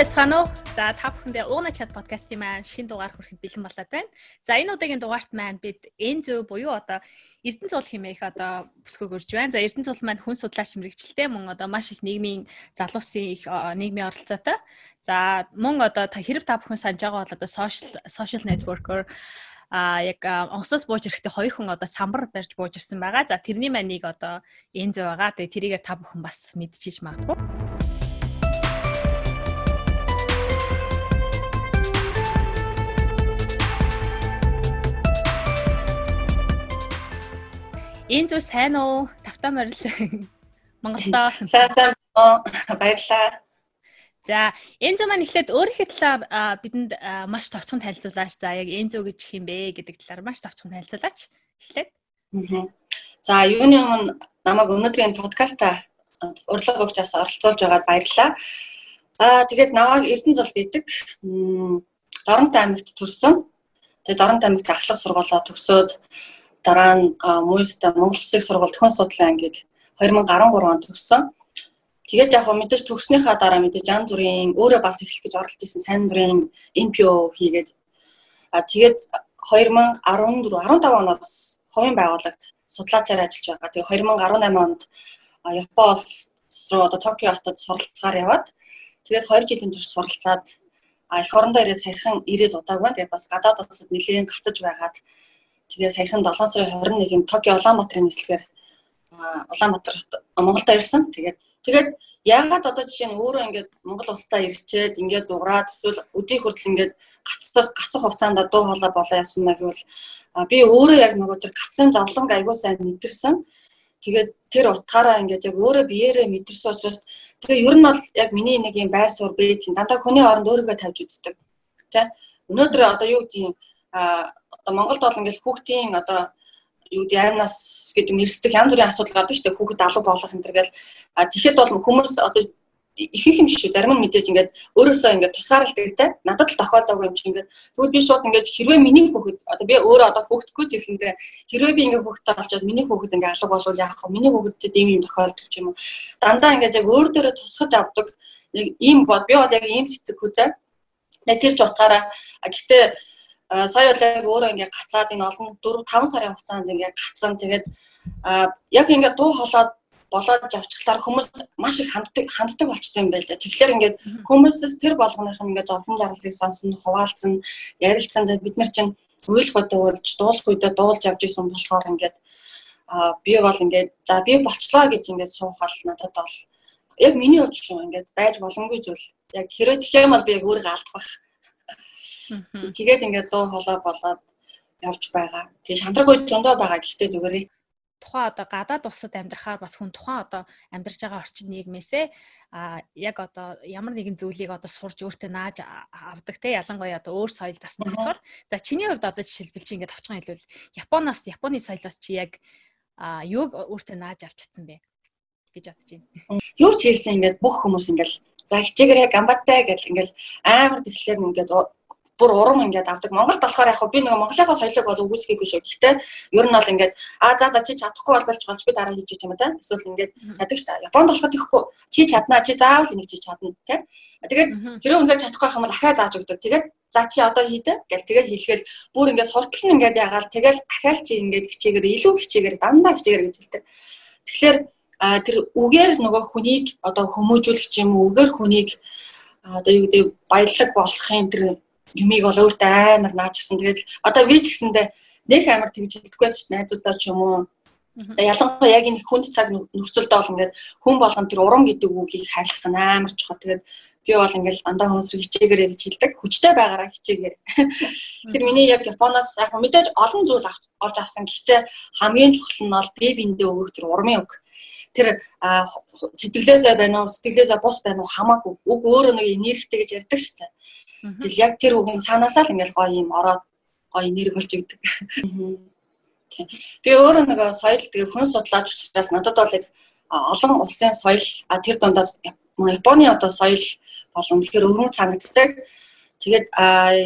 байцгаана уу? За та бүхэндээ Ууна чат подкастын маань шинэ дугаар хүрэхэд бэлэн болоод байна. За энэ удаагийн дугаарт маань бид Энзо буюу одоо Эрдэнэ цул хэмээх одоо бүсгүйг өрж байна. За Эрдэнэ цул маань хүн судлаач мэрэгчлээ мөн одоо маш их нийгмийн залуусын их нийгмийн оролцоотой. За мөн одоо хэрэг та бүхэн санаж байгаа бол одоо social social networker а яг онцлос бууж ирэхдээ хоёр хүн одоо самбар барьж бууж ирсэн байгаа. За тэрний маань нэг одоо Энзо байгаа. Тэгээ тэрийгээр та бүхэн бас мэдчихэж магадгүй. Энэ зү сайн уу? Тавтаа морил. Монголдоо. Сайн сайн баярлаа. За, Энзо маань эхлээд өөрийнхөө талаар бидэнд маш товчхон танилцуулаач. За, яг Энзо гэж хэм бэ гэдэг талаар маш товчхон танилцуулаач. Эхлээд. За, юуны өмнө намайг өнөөдрийн подкаста урилга өгчээс оролцуулж байгаад баярлалаа. Аа, тэгээд намайг Эрдэнэ зул гэдэг Доронт аймагт төрсөн. Тэгээд Доронт аймагт ахлах сургуулаа төгсөөд дараа нь муйста Монгол Улсын сургууль төхөн судлаа ангийг 2013 онд төгссөн. Тэгээд яг мэдээж төгснөхийн дараа мэдээж янз бүрийн өөрөө бас эхлэх гэж оролж исэн сайн дурын NPO хийгээд а тэгээд 2014 15 оноос хувийн байгууллагт судлаачаар ажиллаж байгаа. Тэгээд 2018 онд Япон улс руу одоо Токио хотод суралцгаар яваад тэгээд 2 жилийн турш суралцаад эх орондоо ирээд саяхан ирээд удаагүй. Тэгээд бас гадаад улсад нэлээд гацаж байгаад Тэгээ саяхан 7 сарын 21-нд Токио Улаанбаатарын нислэгээр Улаанбаатар Монголд ирсэн. Тэгээд тэгээд яагаад одоо жишээ нь өөрөө ингээд Монгол улстай ирчээд ингээд дуураад эсвэл өдий хүртэл ингээд гацсах гацах хугацаанд дуу хоолой болоо явсан маяг бол би өөрөө яг нөгөө тэр гацсан зовлонг аягүй сайн мэдэрсэн. Тэгээд тэр утгаараа ингээд яг өөрөө биеэрээ мэдэрсэн учраас тэгээ ер нь бол яг миний нэг юм байр суурь бэж дандаа хүний оронд өөрийгөө тавьж үздэг. Тэ өнөөдөр одоо юу а одоо Монголд бол ингээл хүүхдийн одоо юу гэдэг аймнаас гэдэг мэрсдэг янз бүрийн асуудал гардаг шүү дээ. Хүүхэд алуу болох энэ төр гэл. Тэгэхэд бол хүмүүс одоо ихэнх юм шүү зарим нь мэдээж ингээд өөрөөсөө ингээд тусаарладаг те надад л тохиолдоогүй юм чи ингээд тэгвэл би шууд ингээд хэрвээ миний хүүхэд одоо би өөрөө одоо хүүхдгүй ч гэсэндээ хэрвээ би ингээд хүүхдтэй болчоод миний хүүхэд ингээд алга болвол яах вэ? Миний хүүхэдтэй ийм юм тохиолдох юм уу? Дандаа ингээд яг өөр дээрээ тусгаж авдаг нэг ийм бод би бол яг ийм сэтгэхүйтэй тэр ч утгаараа. Гэхдээ сая бол яг өөрөө ингээ гацаад энэ олон 4 5 сарын хугацаанд ингээ гацсан. Тэгээд яг ингээ дуу хоолойд болоод явчихлаар хүмүүс маш их ханддаг ханддаг болчтой юм байна лээ. Тэгэхээр ингээд хүмүүсээс тэр болгоных нь ингээд зовлон зарлалыг сонсон, хуваалцсан, ярилцсан. Тэгээд бид нар чинь уйлгуудаа уулж, дуулах үедээ дуулж явж исэн болохоор ингээд а би бол ингээд за би болчлоо гэж ингээд суухал надад бол яг миний хувьд юм ингээд байж боломгүй зүйл. Яг тэрөө тэгэх юм бол би яг өөрийгөө алдах Тэгээд ингээд дуу хоолой болоод явж байгаа. Тэгээ шантраг үе зөндөө байгаа. Гэхдээ зүгээрээ тухайн одоо гадаад улсад амьдрахаар бас хүн тухайн одоо амьдарч байгаа орчин нийгмээсээ а яг одоо ямар нэгэн зүйлийг одоо сурж өөртөө нааж авдаг те ялангуяа одоо өөр соёл дасна болохоор. За чиний хувьд одоо жишээлбэл чи ингээд авчхан хэлвэл Японоос Японы соёлоос чи яг а юуг өөртөө нааж авч чадсан бэ гэж бодож байна. Юу ч хэлсэн ингээд бүх хүмүүс ингээд за хичээгээр гамбаттай гэл ингээд амар тэгэхээр ингээд бүр урам ингээд авдаг. Монголд болохоор яг би нөгөө Монголынхаа соёлыг бол үгүйсгээгүй шүү. Гэхдээ ер нь бол ингээд аа за за чи чадахгүй бол болж болж би дараа хийж чим та. Эсвэл ингээд яадаг ш та. Японд болохоор тэгэхгүй чи чаднаа чи заавал энийг чи чадна тий. Тэгээд хэрэв үнээр чадахгүй юм бол ахаа зааж өгдөг. Тэгээд за чи одоо хийдэ гэл тэгэл хэлгээл бүр ингээд суртал нь ингээд ягаал тэгэл ахаал чи ингээд хичээгээр илүү хичээгээр дандаа хичээгээр гэж хэлдэг. Тэгэхээр тэр үгээр нөгөө хүнийг одоо хүмүүжүүлэх юм үгээр хүнийг одоо юу гэдэг баялаг болгохын тэр юмыг бол өөртөө амар наачсан. Тэгээд одоо би ч гэсэндээ нэг амар тэгж хэлдэггүйс ш найзуудаа ч юм уу. Ялангуяа яг энэ хүнд цаг нөхцөлдөө бол ингээд хүн болгон тэр урам гэдэг үгийг хайрлах нь амар чухал. Тэгээд би бол ингээд дандаа хүмүүсрийг хичээгээрэй гэж хэлдэг. Хүчтэй байгаараа хичээгээр. Тэр миний яг Японоос яг мэдээж олон зүйл олж авсан. Гэхдээ хамгийн чухал нь бол би биндээ өгөх тэр урмын үг тэр сэтгэлээсээ байна уу сэтгэлээсээ бус байна уу хамаагүй үг өөрөө нэг энергитэй гэж ярьдаг шүү дээ. Тэгэл яг тэр үгийн цаанаасаа л ингээл гоё юм ороод гоё энерги болж игдэг. Би өөрөө нэг соёл тэгээ хүн судлаач учраас надад бол яг олон улсын соёл тэр дундаас Японы одоо соёл бол үнэхээр өвөрмөц санагддаг. Тэгээд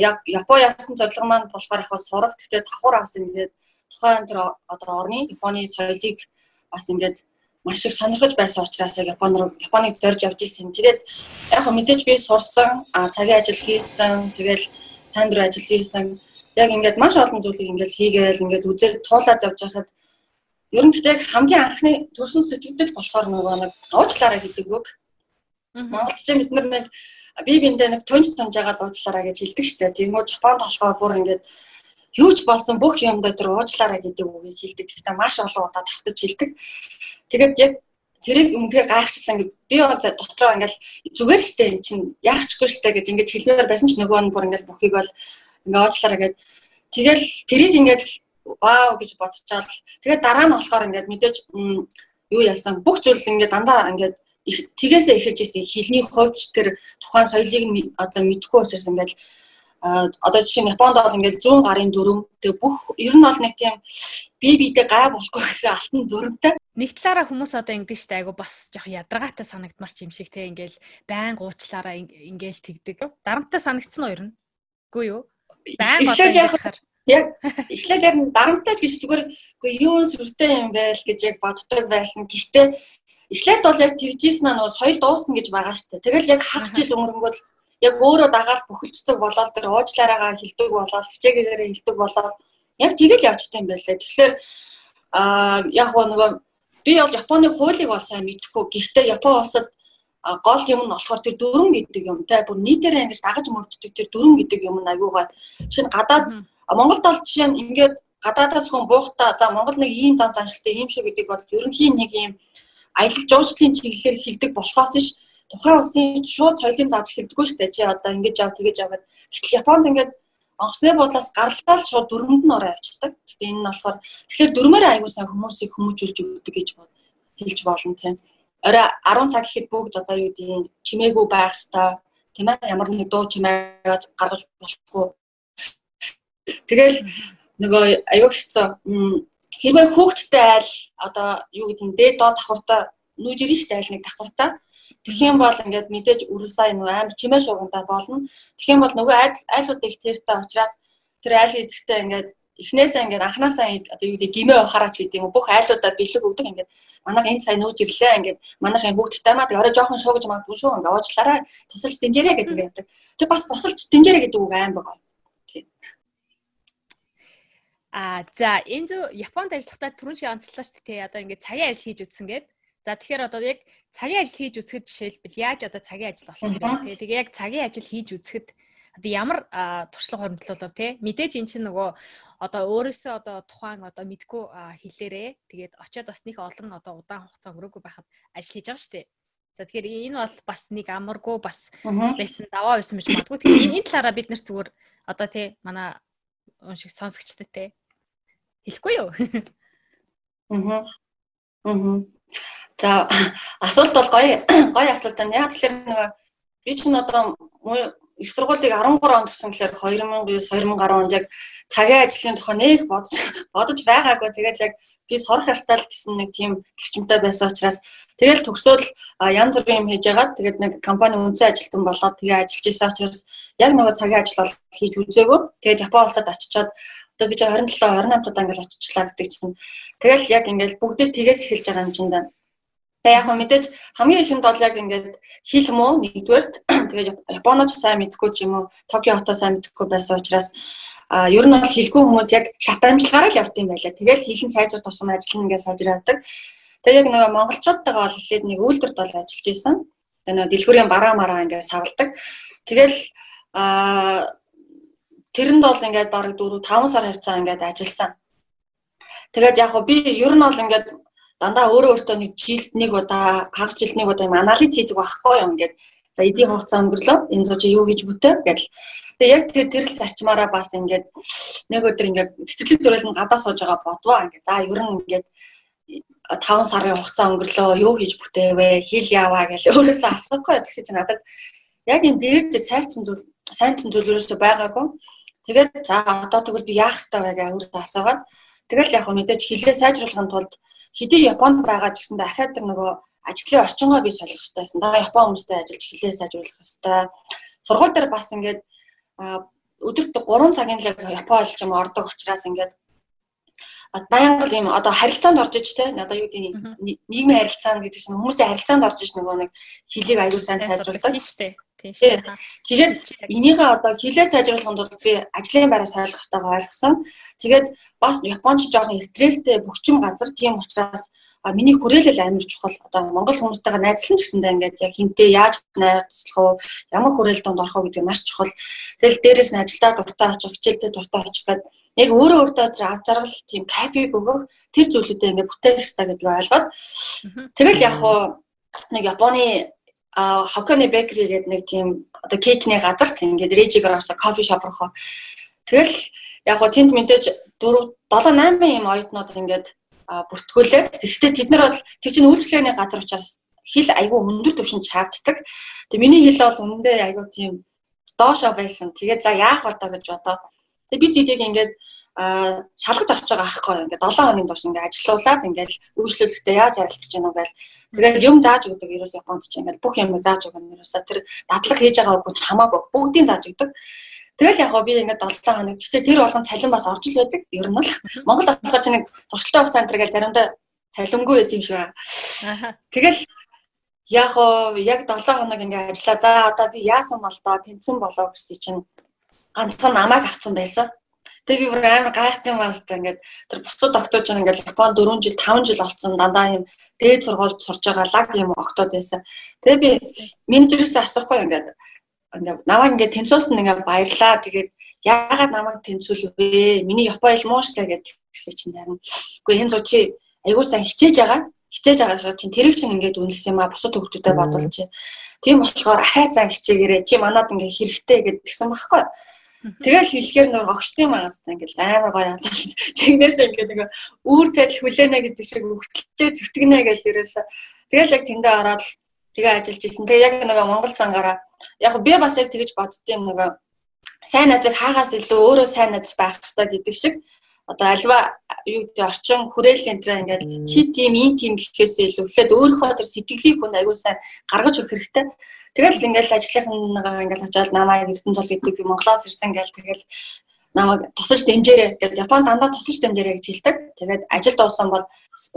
яг Япон явсан зорилго маань болохоор яг сурах гэхдээ давхар авсан ингээд тухайн тэр одоо орны Японы соёлыг бас ингээд маш их сонирхож байсан учраас Японд руу Японыг зорж явж исэн. Тэгээд яг мэдээж би сурсан, цагийн ажил хийсэн, тэгэл сайн дурын ажил хийсэн. Яг ингээд маш олон зүйлийг ингээд хийгээл ингээд үзээд туулаад явж байхад ер нь гэхдээ хамгийн анхны төрсөн сэтгэлдэл болохоор нөгөө нэг уучлаарай гэдэг үг. Монголч бид нар нэг би биндээ нэг тонж тонж байгаа л уучлаарай гэж хэлдэг штэ. Тэгмөө Японд болохоор бүр ингээд юу ч болсон бүх юмдаа тэр уучлаарай гэдэг үгийг хэлдэг. Гэхдээ маш олон удаа тавтаж хэлдэг. Тэгээд яг тэрийг үнэхээр гайхчихсан ингээд би дотроо ингээд зүгээр штэ эн чинь яахчгүй штэ гэж ингээд хэлмээр байсан ч нөгөө нь бүр ингээд бүхийг бол ингээд уучлаарай гэд тэгэл тэрийг ингээд вау гэж бодчихвол тэгээд дараа нь болохоор ингээд мэдээж юу яасан бүх зүйл ингээд дандаа ингээд тгээсээ эхэлж ирсэн хэлний хувьд тэр тухайн соёлыг одоо мэдхгүй учраас ингээд одоо жишээ нь Японд бол ингээд 100 гарын дүрм тэгээ бүх ер нь бол нэг тийм бие биедээ гай болохгүй гэсэн алтан дүрмтэй. Нэг талаараа хүмүүс одоо ингэдэг штэ айгу бас жоох ядаргаатай санагдмар ч юм шиг те ингээл байн уучлаараа ингээл тэгдэг. Дарамттай санагдсан уу ер нь? Үгүй юу? Байн одоо яхаар яг эхлээд яг дарамттай гэж зүгээр үгүй юу сүртэй юм байл гэж яг боддог байсан. Гэхдээ эхлээд бол яг тэгжсэн нь нөгөө соёл дуусна гэж байгаа штэ. Тэгэл яг хагас жил өнгөрөнгөд яг өөрөө дагаад бөхөлцдөг болоод тэр уучлаараагаа хилдэг болоод хичээгээрээ хилдэг болоод яг тэгэл явжтай юм байлаа. Тэгэхээр аа яг нөгөө би бол Японы хуулийг бол сайн мэдэхгүй. Гэхдээ Япон улсад гол юм нь болохоор тэр дөрөн гэдэг юм те бүр нийтээрээ ингэж дагаж мөрддөг тэр дөрөн гэдэг юм нь аюугаа чинь гадаад Монголд бол жишээ нь ингээд гадаадаас хүн буухтаа за Монгол нэг ийм дан заншилтай ийм шүү гэдэг бол ерөнхийн нэг ийм аялал жуулчлалын чиглэлээр хилдэг болохоос ш тухайн улсын шууд соёлын зааж эхэлдэггүй шүү дээ. Чи одоо ингэж яв тэгэж яваад. Гэтэл Японд ингээд онгоцны бодлоос гарлаа л шууд дөрмөнд нь ороо явчихдаг. Гэхдээ энэ нь болохоор тэгэхээр дөрмөөр аягүй сайн хүмүүсийг хүмүүжүүлж өгдөг гэж хэлж болно тийм. Орой 10 цаг гэхэд бүгд одоо юу гэдэг чимээгүй байх хэвээр тийм ээ ямар нэг дуу чимээ гаргаж болохгүй. Тэгэл нөгөө аюу хэцүү хэрвээ хүүхдтэй айл одоо юу гэдэг нь дээд доод давхартай нүүж ирнэ шүү дээ аль нэг давхартаа. Тэгэх юм бол ингээд мэдээж үрсаа нөгөө амар чимээ шуугандаа болно. Тэгэх юм бол нөгөө айлууд их тэртэй учраас тэр айл эзэгтэй ингээд эхнээсээ ингээд анханасаа одоо юу гэдэг гимээ ухаараач гэдэг юм бүх айлуудаа бэлэг өгдөг ингээд манайх энд сайн нүүж ирлээ ингээд манайх юм бүгдтэй маа тэг орой жоохон шуугаж магадгүй шүү ингээд уучлаарай тусалж дэнжээрэй гэдэг ингээд явдаг. Тэг бас тусалж дэнжээрэй гэдэг үг аим байгаа. Тийм. А за энэ зөв Японд ажиллахдаа түрүүн шиг онцлоо шүү дээ. Одоо ингээд цагийн ажил хийж үзсэн гэдэг За тэгэхээр одоо яг цагийн ажил хийж үзэхэд жишээлбэл яаж одоо цагийн ажил болох юм бэ? Тэгээ яг цагийн ажил хийж үзэхэд одоо ямар туршлага хөрөмтлөлөв те мэдээж эн чинь нөгөө одоо өөрөөсөө одоо тухайн одоо мэдгүй хэлээрээ тэгээд очиод бас нэг олон одоо удаан хугацаа өнгөрөөгүй байхад ажил хийж байгаа шүү дээ. За тэгэхээр энэ бол бас нэг амаргүй бас байсан даваа байсан гэж магадгүй. Тэгэхээр энэ талаараа бид нар зүгээр одоо тий манай уншиг сонсогчдод те хэлэхгүй юу? Аа. Аа. За асуулт бол гоё гоё асуулт байна. Яг тэгэхээр нөгөө би ч н одоо их сургуулийг 13 онд төгсөн гэхээр 2009 2010 онд яг цагийн ажлын тухай нэг бодож бодож байгаагүй. Тэгээд яг би сурах явтал гэсэн нэг тийм зарчимтай байсан учраас тэгэл төгсөөл янз бүрийн юм хийж ягаад тэгээд нэг компани үнцэн ажилтан болоод тэгээ ажиллаж исэн учраас яг нөгөө цагийн ажил бол хийж үзээгүй. Тэгээд Япон улсад очичоод одоо би 27 28 удаа ингээл очичлаа гэдэг чинь тэгэл яг ингээл бүгдээ тгээс эхэлж байгаа юм чинь даа Тэгээ яг мэдээж хамгийн ихэнд бол яг ингээд хэл муу нэгдүгээрт тэгээ Японоч сайн мэдгүй ч юм уу Токио хотоо сайн мэдгүй байсан учраас а ер нь бол хэлгүй хүмүүс яг шат амжилгаараа л явд юм байлаа. Тэгэл хэлэн сайжир тусам ажил нь ингээд сайжир явдаг. Тэгээ яг нөгөө монголчуудтайгаа бол эхлээд нэг үйлдвэрт бол ажиллаж исэн. Тэгээ нөгөө дэлгүүрийн бараа мараа ингээд савладаг. Тэгэл а тэрэнд бол ингээд бараг 4 5 сар хавцаа ингээд ажилласан. Тэгээд яг би ер нь бол ингээд дандаа өөрөө өөртөө нэг жилд нэг удаа хагас жилд нэг удаа юм анализ хийдэг байхгүй юу ингээд за эдийн хугацаа өнгөрлөө. Энэ зүүж юу гэж бүтээ гэдэл тэгээ яг тэр тэрэл зарчмаараа бас ингээд нэг өдөр ингээд цэцэрлэг төрөл нь гадаа сууж байгаа бодвоо ингээд. За ер нь ингээд 5 сарын хугацаа өнгөрлөө юу хийж бүтээвэ хэл яваа гэж өөрөөсөө асуухгүй тэгсэж надад яг юм дээрж сайрцсан зүйл сайнцсан зүйл ерөөсөө байгаагүй. Тэгээд за одоо тэгвэл би яах ёстой вэ гэж өөрөөсөө асуугаад тэгэл яг мэдээж хэлээ сайжруулахын тулд хэдий Японд байгаа ч гэсэн дахиад тэр нөгөө ажлын орчингоо би солих хэрэгтэй байсан. Да Япон хүмүүстэй ажиллаж хэлээ сайжруулах хэрэгтэй. Сургууль дээр бас ингээд өдөрт 3 цагийн л Япон ч юм ордог учраас ингээд байнга ийм одоо харилцаанд орж иж те одоо юу гэдэг нийгмийн харилцаанд гэдэг чинь хүмүүсийн харилцаанд орж иж нөгөө нэг хөлийг аюул сайн сайжруулдаг шүү дээ. Тийм шүү. Тэгээд энийгээ одоо хилээ сайжруулахын тулд би ажлын байраа ойлгох хэрэгтэй ойлгосон. Тэгээд бас Японч жоохон стресстэй бөхчим газар тийм учраас миний хүрээлэл амар чухал. Одоо Монгол хүмүүстэйгээ найзлан ч гэсэндээ ингээд яг хинтээ яаж найзлах уу, ямар хүрээлэл донд орох уу гэдэг маш чухал. Тэгэл дээрээс нь ажилдаа дуртай очих, хичээлдээ дуртай очих гэдэг яг өөрөө өөртөө аз жаргал тийм кафег өгөх тэр зүйлүүдээ ингээд бүтээх хэрэгтэй гэдгийг ойлгоод тэгэл яг хуу нэг Японы а Хоконы бекери гэдэг нэг тийм одоо кейкний газарт ингээд режигээр орсоо кофе шоп руу. Тэгэл яг гоо тэнд мэдээж 4 7 8 юм оюутнууд ингээд бүртгүүлээд тэгвэл тэд нар бол тэр чинь үйлчлэгээний газар учраас хил айгүй өндөр түвшинд чаагддаг. Тэгээ миний хил бол үнэндээ айгүй тийм доошоо байсан. Тэгээд за яах вэ гэж бодоод Тэгээ бид эдийг ингээд шалгаж авч байгаа аахгүй ингээд 7 хоногийн турш ингээд ажилуулад ингээд үйлчлүүлэхдээ яаж харилцаж гэнэ үү гээл тэгээд юм зааж өгдөг ерөөс Японд чи ингээд бүх юм зааж өгнө ерөөсө тэр дадлаг хийж байгаа үгүүд хамаагүй бүгдийг зааж өгдөг Тэгэл яг би ингээд 7 хоног гэхдээ тэр болгон цалин бас орж л байдаг. Ер нь бол Монгол болохоор чи нэг туршилтын хугацаа энэ гэж заримдаа цалингүй байт юм шиг байна. Тэгэл яг яг 7 хоног ингээд ажиллаа. За одоо би яасан бол доо тэнцэн болоо гэсэн чинь ганцхан намайг авсан байсан. Тэгээ би бүр амар гайхсан юм байна хэвээр ингээд тэр буцаад октооч ингээд Япон 4 жил 5 жил болсон дандаа юм дээд сургуульд сурж байгаа лаг юм октод байсан. Тэгээ би менежерээс асуухгүй ингээд ингээд намайг ингээд тэнцүүлсэн ингээд баярлаа. Тэгээд яагаад намайг тэнцүүлвэ? Миний Япон хэл муу штэ гэдэг чинь харин. Үгүй энэ зүү чи айгуу сайн хичээж байгаа хичээж байгаа чинь тэрийг чинь ингээд үнэлсэн юм а бусад хөвгүүдэд бодвол чи тийм болохоор ахаа зан хичээгээрээ чи манад ингээд хэрэгтэй гэдгсэн багхгүй Тэгэл хэлэхээр нөр огчтын мангастай ингээл амар гоё хандсан. Чигнээс ингээд нэг үүр цадил хүлээнэ гэдэг шиг өгтөлтэй зүтгэнэ гэж ерөөсө. Тэгэл яг тэндээ ороод тэгээ ажиллаж исэн. Тэгээ яг нэг Монгол цангаараа яг би бас яг тэгэж боддtiin нэг сайн найзыг хаагаас илүү өөрөө сайн найз байх хэрэгтэй гэдэг шиг одоо альва юу гэдэг орчин хүрээлэл энэ төр ингээд чи тийм ийм тийм гэхээс илүү эхлээд өөрийнхөө тэр сэтгэлийг хүн аягүй сайн гаргаж өгөх хэрэгтэй. Тэгэл ингээл ажлынхаа ингээл очиад намайг Эрдэнэцол гэдэг би Монголоос ирсэн гээл тэгэл намайг тусаж дэмжээрэй гэдэг Японд дандаа тусаж дэмжээрэй гэж хэлдэг. Тэгээд ажил дууссан бол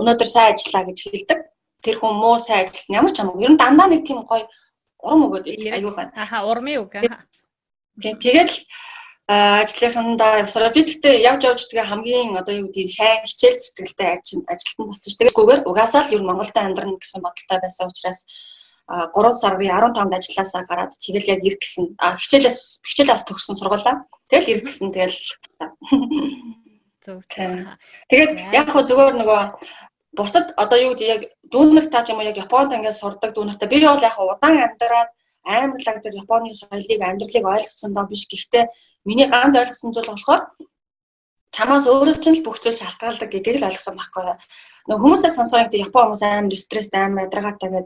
өнөөдөр сайн ажиллаа гэж хэлдэг. Тэр хүн муу сайн ажилласан ямар ч юм. Ер нь дандаа нэг тийм гоё урам өгөөд аягүй байна. Аха урмын үг. Тэгээд ажлынхандаа явсараа би гэхдээ явж явж тэгээ хамгийн одоо юу гэдэг сайн хичээл зүтгэлтэй ажилтан болсон ш. Тэгээгүйгээр угаасаа л ер нь Монголд амьдрах гэсэн бодолтой байсан учраас 3 сарын 15-нд ажилласаа гараад тэгэл яг ирэх гэсэн хичээлээс хичээлээс төгссөн сургуулаа. Тэгэл ирэх гэсэн тэгэл зөв. Тэгээд яг хөө зүгээр нөгөө бусад одоо юу гэдэг яг дүүнэртаа ч юм уу яг Японд ингээд сурдаг дүүнэртаа би бол яг удаан амьдраад амарлаг тэр Японы соёлыг амьдралыг ойлгосон доо биш. Гэхдээ миний ганц ойлгосон зүйл болохоор чамаас өөрөөс ч л бүх зүйл шалтгаалдаг гэдгийг л ойлгосон байхгүй юу. Нөгөө хүмүүсээс сонсоо гэдэг Япон хүмүүс амар стресстэй амар ядаргаатай гэдэг.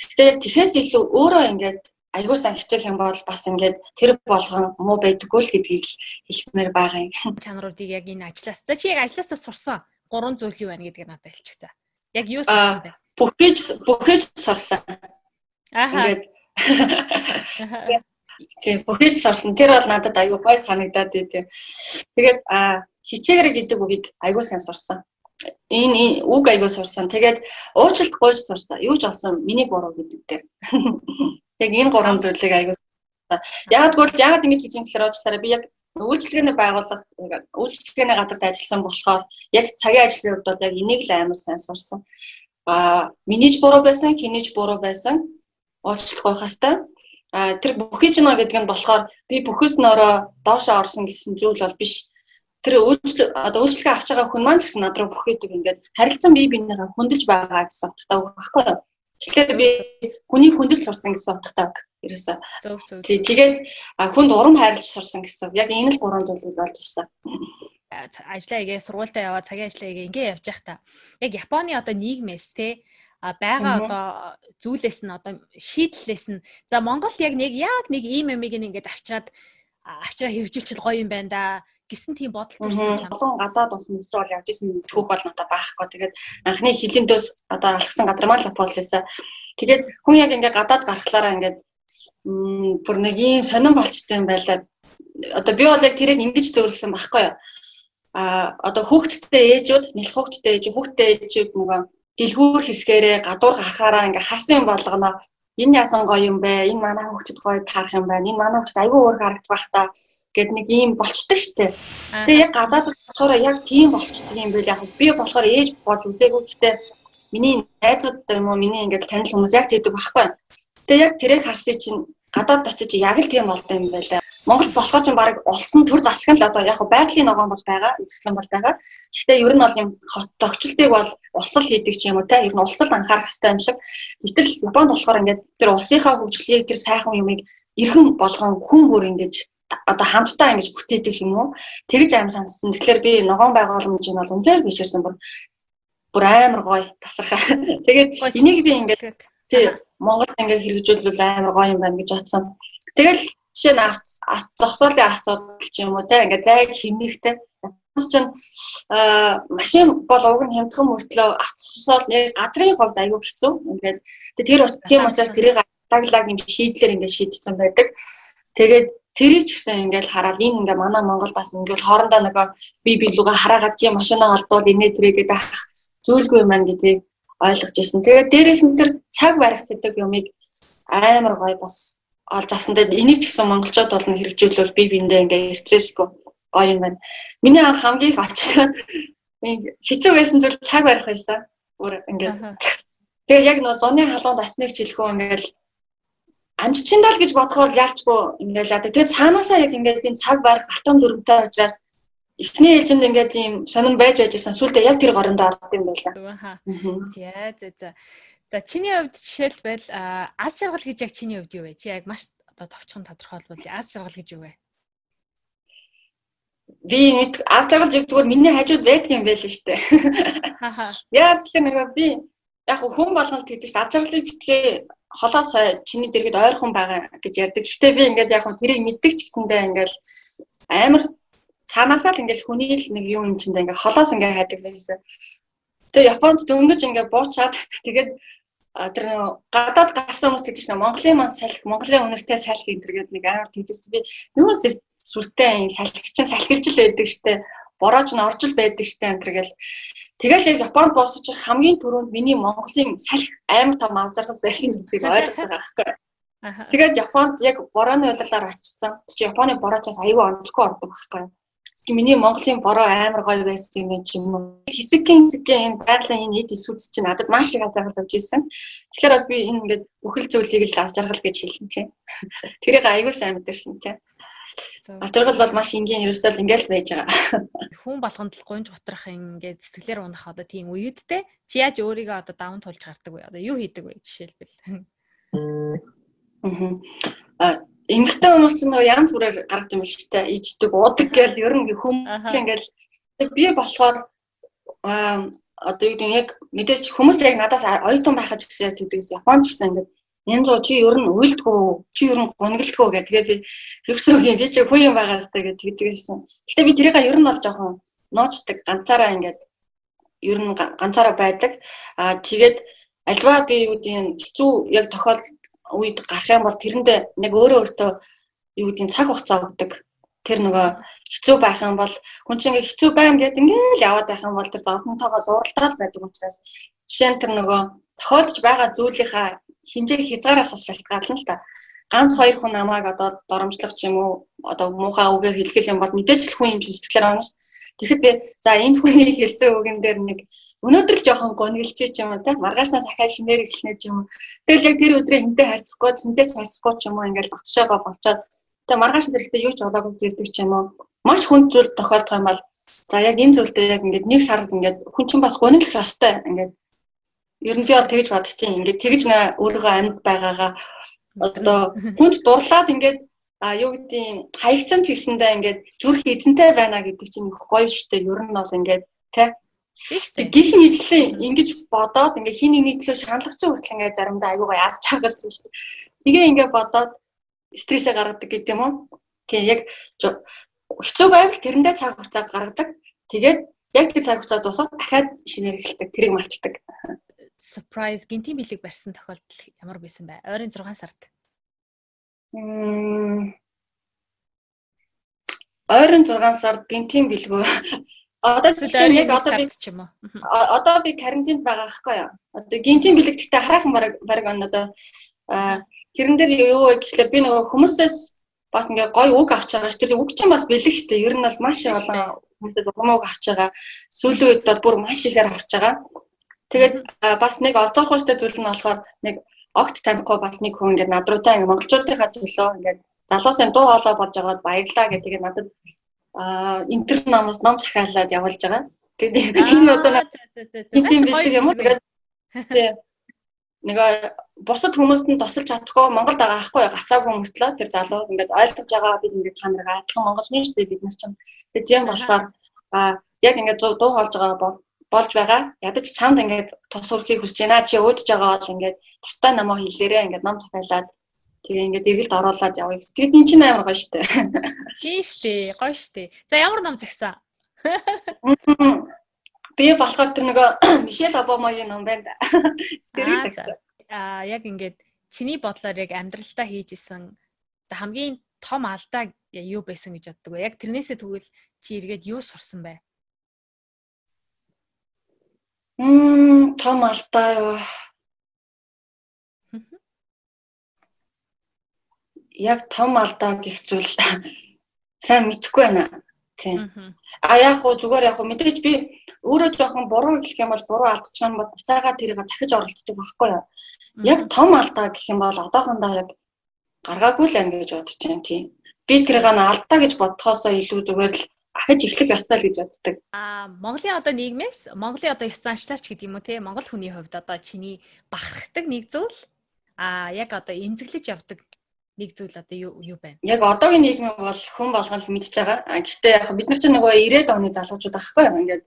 Гэхдээ яг тэхээс илүү өөрөө ингээд аягүй сан хичээх юм бол бас ингээд тэр болгон муу байдаггүй л гэдгийг хэлмээр байгаа юм. Чанаруудыг яг энэ ажлаас за чи яг ажлаасаа сурсан гурван зүйл юу байна гэдгийг надад хэлчихсэн. Яг юу сурсан бэ? Бүхэж бүхэж сурсан. Аха. Ингээд Тийм бүхэж сурсан. Тэр бол надад аягүй гой санагдаад тийм. Тэгээд хичээгэр гэдэг үгийг аягүй сайн сурсан. Энэ үг аягүй сурсан. Тэгээд уучлалт гуйж сурсан. Юу ч олсон миний буруу гэдэг дээр. Яг энэ гурван зүйлийг аягүй сурсан. Яг тэгвэл яг ингэж хийж ингэхээр уучлаарай. Би яг үйлчлэгээний байгууллага үйлчлэгээний газарт ажилласан болохоор яг цагийн ажлын хувьд яг энийг л амар сайн сурсан. А минийч буруу байсан, хинийч буруу байсан уучлах байх хэвээр. А тэр бүхий жина гэдэг нь болохоор би бүхэс нөрөө доошоо орсон гэсэн зүйл бол биш. Тэр үйлчлэг одоо үйлчлэгээ авч байгаа хүн маань ч гэсэн над руу бүхийдэг ингээд харилцан бие биенийгээ хөндөж байгаа гэсэн утгатай байхгүй юу? Тэгэхээр би хүний хөндөж сурсан гэсэн утгатай ерөөсөө. Тэгээд хүнд урам хайрлаж сурсан гэсэн. Яг энэ л гурван зүйлийг болж ирсэн ажлаа игээ сургуультай яваад цагийн ажлаа игээ ингээ явж явах та. Яг Японы одоо нийгмээс те байгаа одоо зүйлээс нь одоо шийдлээс нь за Монголд яг нэг яг нэг ийм юмыг ингээд авчираад авчираа хэрэгжүүлчихэл гоё юм байна да гэсэн тийм бодол төрсөн юм. Олон гадаад ус мөсрө бол явж исэн түүх бол надад байхгүй. Тэгээд анхны хилийн дөс одоо алхсан гадармал Японлээсээ тэгээд хүн яг ингээд гадаад гарахлаараа ингээд бүр нэг ийм сонирн болчтой юм байлаа. Одоо би бол яг тэрийг ингэж зөөрлсөн байхгүй юу? а одоо хүүхдтэй ээжүүд нэлх хүүхдтэй ээж хүүхдтэй ээжүүд нөгөө дэлгүүр хэсгээрээ гадуур гарахаараа ингээ харсан болгоно. Энэ яасан гоё юм бэ? Энэ манай хүүхдэд гоё таарах юм байна. Энэ манай хүүхдэд айгүй өөр харагдах бах та гэд нэг ийм болчдөг штеп тэгээ яг гадаад болохоор яг тийм болчдөг юм байл. Яг би болохоор ээж болж үзээгүй. Гэхдээ миний найзууд юм уу миний ингээд танил хүмүүс яг тэгдэг байхгүй. Тэгээ яг тэрийг харсыг чинь гадаад очиж яг л тийм болд юм байлаа. Монгол болохоор ч баг улсын төр засаг нь л одоо яг байгалийн ногоон бол байгаа, үзэсгэлэн бол байгаа. Гэхдээ ер нь бол юм хот тогтчлтыг бол улсал хийдэг ч юм уу те. Ер нь улсал анхаарах хэрэгтэй юм шиг. Гэтэл Японд болохоор ингээд тэр улсынхаа хөгжлийг тэр сайхан юмыг эргэн болгон хүн бүр ингэж одоо хамтдаа ингэж бүтээдэг юм уу? Тэгж аим санагдсан. Тэгэхээр би ногоон байгууламж нь бол үнээр бишэрсэн бүр бүр амар гоё тасархаа. Тэгээд энийг би ингээд тий Монгол ингээд хэрэгжүүлвэл амар гоё юм байна гэж бодсон. Тэгэл жишээ нь зогсоолын асуудал ч юм уу те ингээд зайг хэмнэхтэй чинь машин бол уг нь хямдхан мөртлөө авцсаал нэг газрын хувьд аягүй хэцүү. Ингээд тэр тийм учраас тэрийг даглаг юм шийдлэр ингээд шийдсэн байдаг. Тэгээд тэрийг ч гэсэн ингээд хараад энэ ингээ манай Монголд бас ингээд хоорондоо нөгөө би билүүгээ хараагаад чи машинаа алдвал инээ тэрээгээд авах зүйлгүй юм байна гэдгийг ойлгож ирсэн. Тэгээд дээрээс нь тэр цаг барих гэдэг юмыг амар гоё бас олж авсан. Тэгээд энийг ч гэсэн монголчууд бол хэрэгжүүлвэл би биндээ ингээ стрессгүй гоё юм байна. Миний анх хамгийн их очсон хэцүү байсан зүйл цаг барих байсан. Өөр ингээ. Тэгээд яг нөө зуны халуунд очныг хэлэхөө ингээл амжичиндал гэж бодохоор яалчгүй ингээл одоо тэгээд цаанаасаа яг ингээд тийм цаг барих алтан дүрмтэй учраас эхний ээлжинд ингээд ийм сонирн байж байжсэн сүултээ яг тэр горондоо орд юм байлаа. За за за. За чиний хувьд жишээлбэл аз жаргал гэж яг чиний хувьд юу вэ? Чи яг маш одоо товчхон тодорхойлбол аз жаргал гэж юу вэ? Би нэг аз жаргал зүгээр миний хажууд байдаг юм байл л штэ. Яа тэгэхээр нэг би яг хүн болгонд гэдэг чинь аз жаргалыг битгээ холоос чиний дэргэд ойрхон байгаа гэж ярьдаг. Гэтэ би ингээд яг тэрийг мэддэг ч гэсэндээ ингээд амар цаанаасаа л ингээл хүний л нэг юм юм чиндээ ингээ холоос ингээ хайдаг байсан. Тэгээ Японд дөнгөж ингээ буучаад тэгээд тэр гадаад гарсан хүмүүс гэдэг чинь Монголын маань салхи, Монголын үнэртэй салхи энэ төргээд нэг амар тэгдэс би юус сүртэй салхи чинь салхилж л байдаг штэ. Борооч нь орж л байдаг штэ энэ төргээл Тэгэл яг Японд босч хамгийн түрүүнд миний Монголын салхи амар том азаргал байсан гэдгийг ойлгож байгаа байхгүй. Тэгээд Японд яг борооны улирлаар очсон. Чи Японы бороочоос аюу онцгүй ордог байхгүй миний Монголын бороо амар гоё байсан юм ч юм уу. Хэсэгэн хэсэгэн энэ байгалийн энэ эд эсүүд чинь надад маш их азаргал өгч ирсэн. Тэгэхээр би энэ ингээд бүхэл зүйлийг л азаргал гэж хэлнэ тийм. Тэрийг аягүй сайн мэдэрсэн тийм. Азаргал бол маш энгийн ерөөсөө л ингээл байж байгаа. Хүн болгонд л гунж утрах ингээд сэтгэлээр унах одоо тийм үеүдтэй чи яаж өөрийгөө одоо даван тулж гардаг вэ? Одоо юу хийдэг вэ жишээлбэл? Аа эмэгтэй хүмүүс ч нөгөө янз бүрээр гаргад юм шиг та иждэг уудаг гэл ер нь хүмүүс ингээл би болохоор одоо юу гэдэг яг мэдээч хүмүүс яг надаас оюутан байхаж гэсэн тэгдэг Японч гэсэн ингээд янз бүр чи ер нь уйлдгүү чи ер нь гонглдгүү гэх. Тэгээд би юм би чи хүн юм байгаа хэвээр гэж тэгдэгсэн. Гэтэ би тэрийг ер нь бол жоохон ноочдаг ганцаараа ингээд ер нь ганцаараа байдаг. Аа тэгээд альва би юу гэдэг хэцүү яг тохиолдолд үед гарах юм бол тэрэндээ нэг өөрөө өөртөө юу гэдгийг цаг хугацаа өгдөг. Тэр нөгөө хэцүү байх юм бол хүн чинь ингээ хэцүү байна гэдээ ингээл яваад байх юм бол тэр зовлонтойгоо зуралдаад байдаг учраас жишээ нь тэр нөгөө тохиолдож байгаа зүйлийнхаа хинжээг хязгаараас шалтгаална л та. Ганц хоёр хүн намайг одоо доромжлох ч юм уу одоо муухай үгээр хэлгэл юм бол мэдээж л хүн юм сэтгэлээр байна ш. Тэгэхэд би за энэ хүний хэлсэн үгэн дээр нэг өнөөдөр л жоохон гонглжээ ч юм уу те маргаашнаас ахаа шинээр эхлэнэ ч юм уу. Тэгэл яг тэр өдрөө хинтээ харьцахгүй хинтээ харьцахгүй ч юм уу ингээл тогтшоогоо болцоод тэгээ маргааш зэрэгтэй юу ч олоогүй зэрдэг ч юм уу. Маш хүнд зүйл тохиолдох юм бол за яг энэ зүйлдээ яг ингээд нэг сард ингээд хүн чинь бас гонглох ёстой ингээд ер нь би бол тэгж бодчих. Ингээд тэгж нэ өөрийгөө амьд байгаагаа одоо хүнд дурлаад ингээд а юу гэдгийг хаягцсан ч гэсэндээ ингээд зүрх эзэнтэй байна гэдэг чинь гоё штэ ер нь бол ингээд тий гих нийтлэн ингэж бодоод ингээ хин нэг төлөө шаналгах чинь хүртэл ингээ заримдаа аюу гай аз чаргалж байна шүү. Тэгээ ингээ бодоод стрессээ гаргадаг гэдэг юм уу? Тийм яг хэцүү байвал тэрэндээ цаг хугацаа гаргадаг. Тэгээд яг тэр цаг хугацаа дуусах дахиад шинээр эхэлдэг. Тэрийг мартдаг. Surprise гинтийн бэлэг барьсан тохиолдол ямар байсан бэ? Ойрын 6 сард. Ойрын 6 сард гинтийн бэлгөө Одоо жишээ яг одоо би ч юм уу. Одоо би карантинд байгаа байхгүй юу? Одоо гинтийн бэлэг гэхдээ хараахан бараг бараг одоо тэрэн дээр юу вэ гэхэлэр би нөгөө хүмүүсээс бас ингээ гой үг авч байгаа ш. Тэр үг чинь бас бэлэг штэ. Ер нь бол маш олон хүмүүсээс угмаг авч байгаа. Сүүлийн үед бол бүр маш ихээр авч байгаа. Тэгээд бас нэг олдохгүй штэ зүйл нь болохоор нэг огт танихгүй бас нэг хүн ингээ над руутай ингээ монголчуудынхаа төлөө ингээ залуусын дуу хоолой болж байгаад баярлаа гэдэг надад а интер номоос ном захиалаад явуулж байгаа. Тэгээд энэ одоо тийм бэлэг юм уу? тэгээд нөгөө бусад хүмүүст нь тусалж чадахгүй Монголд байгаа ахгүй гацаагүй мөртлөө тэр залуу ингээд ойлгож байгаа бид ингээд та нарыг адилхан монголны шүү дээ бид нар чинь тэгээд тийм болохоор а яг ингээд дуу хоолж байгаа болж байгаа ядаж чамд ингээд тус өрхийг хүсэж байна чи өөдөж байгаа бол ингээд туртай намаа хэлээрээ ингээд ном захиалаад тэгээ ингээд эргэлт оруулаад явъя. Тэгээд эн чинь амар гоё штэ. Тийм штэ гоё штэ. За ямар ном захисан? Би болохоор тэр нөгөө Мишель Обамагийн ном байна да. Тэрийг захисан. Аа яг ингээд чиний бодлоор яг амьдралдаа хийж исэн хамгийн том алдаа юу байсан гэж боддог вэ? Яг тэрнээсээ тэгвэл чи эргээд юу сурсан бэ? Мм том алдаа юу? Яг том алдаа гэх зүйл сайн мэдэхгүй байна. Тийм. А яг хуу зүгээр яг хуу мэдээж би өөрөө жоохон буруу гэх юм бол буруу алдчихсан бол буцаага тэрийг дахиж оролддог байхгүй юу. Яг том алдаа гэх юм бол одоохондоо яг гаргаагүй л байна гэж бодож байна тийм. Би тэрийг алдаа гэж бодхоосоо илүү зүгээр л ахиж эхлэх ёстой л гэж боддог. Аа Монголын одоо нийгмээс Монголын одоо ёс заншлаач гэдэг юм уу те Монгол хүний хувьд одоо чиний бахархдаг нэг зүйл аа яг одоо эмзэглэж явдаг нэг зүйл одоо юу юу байна? Яг одоогийн нийгмийг бол хүн болгол мэдж байгаа. А гэхдээ яг бид нар чинь нөгөө 90-ад оны залуучууд байхгүй юу? Ингээд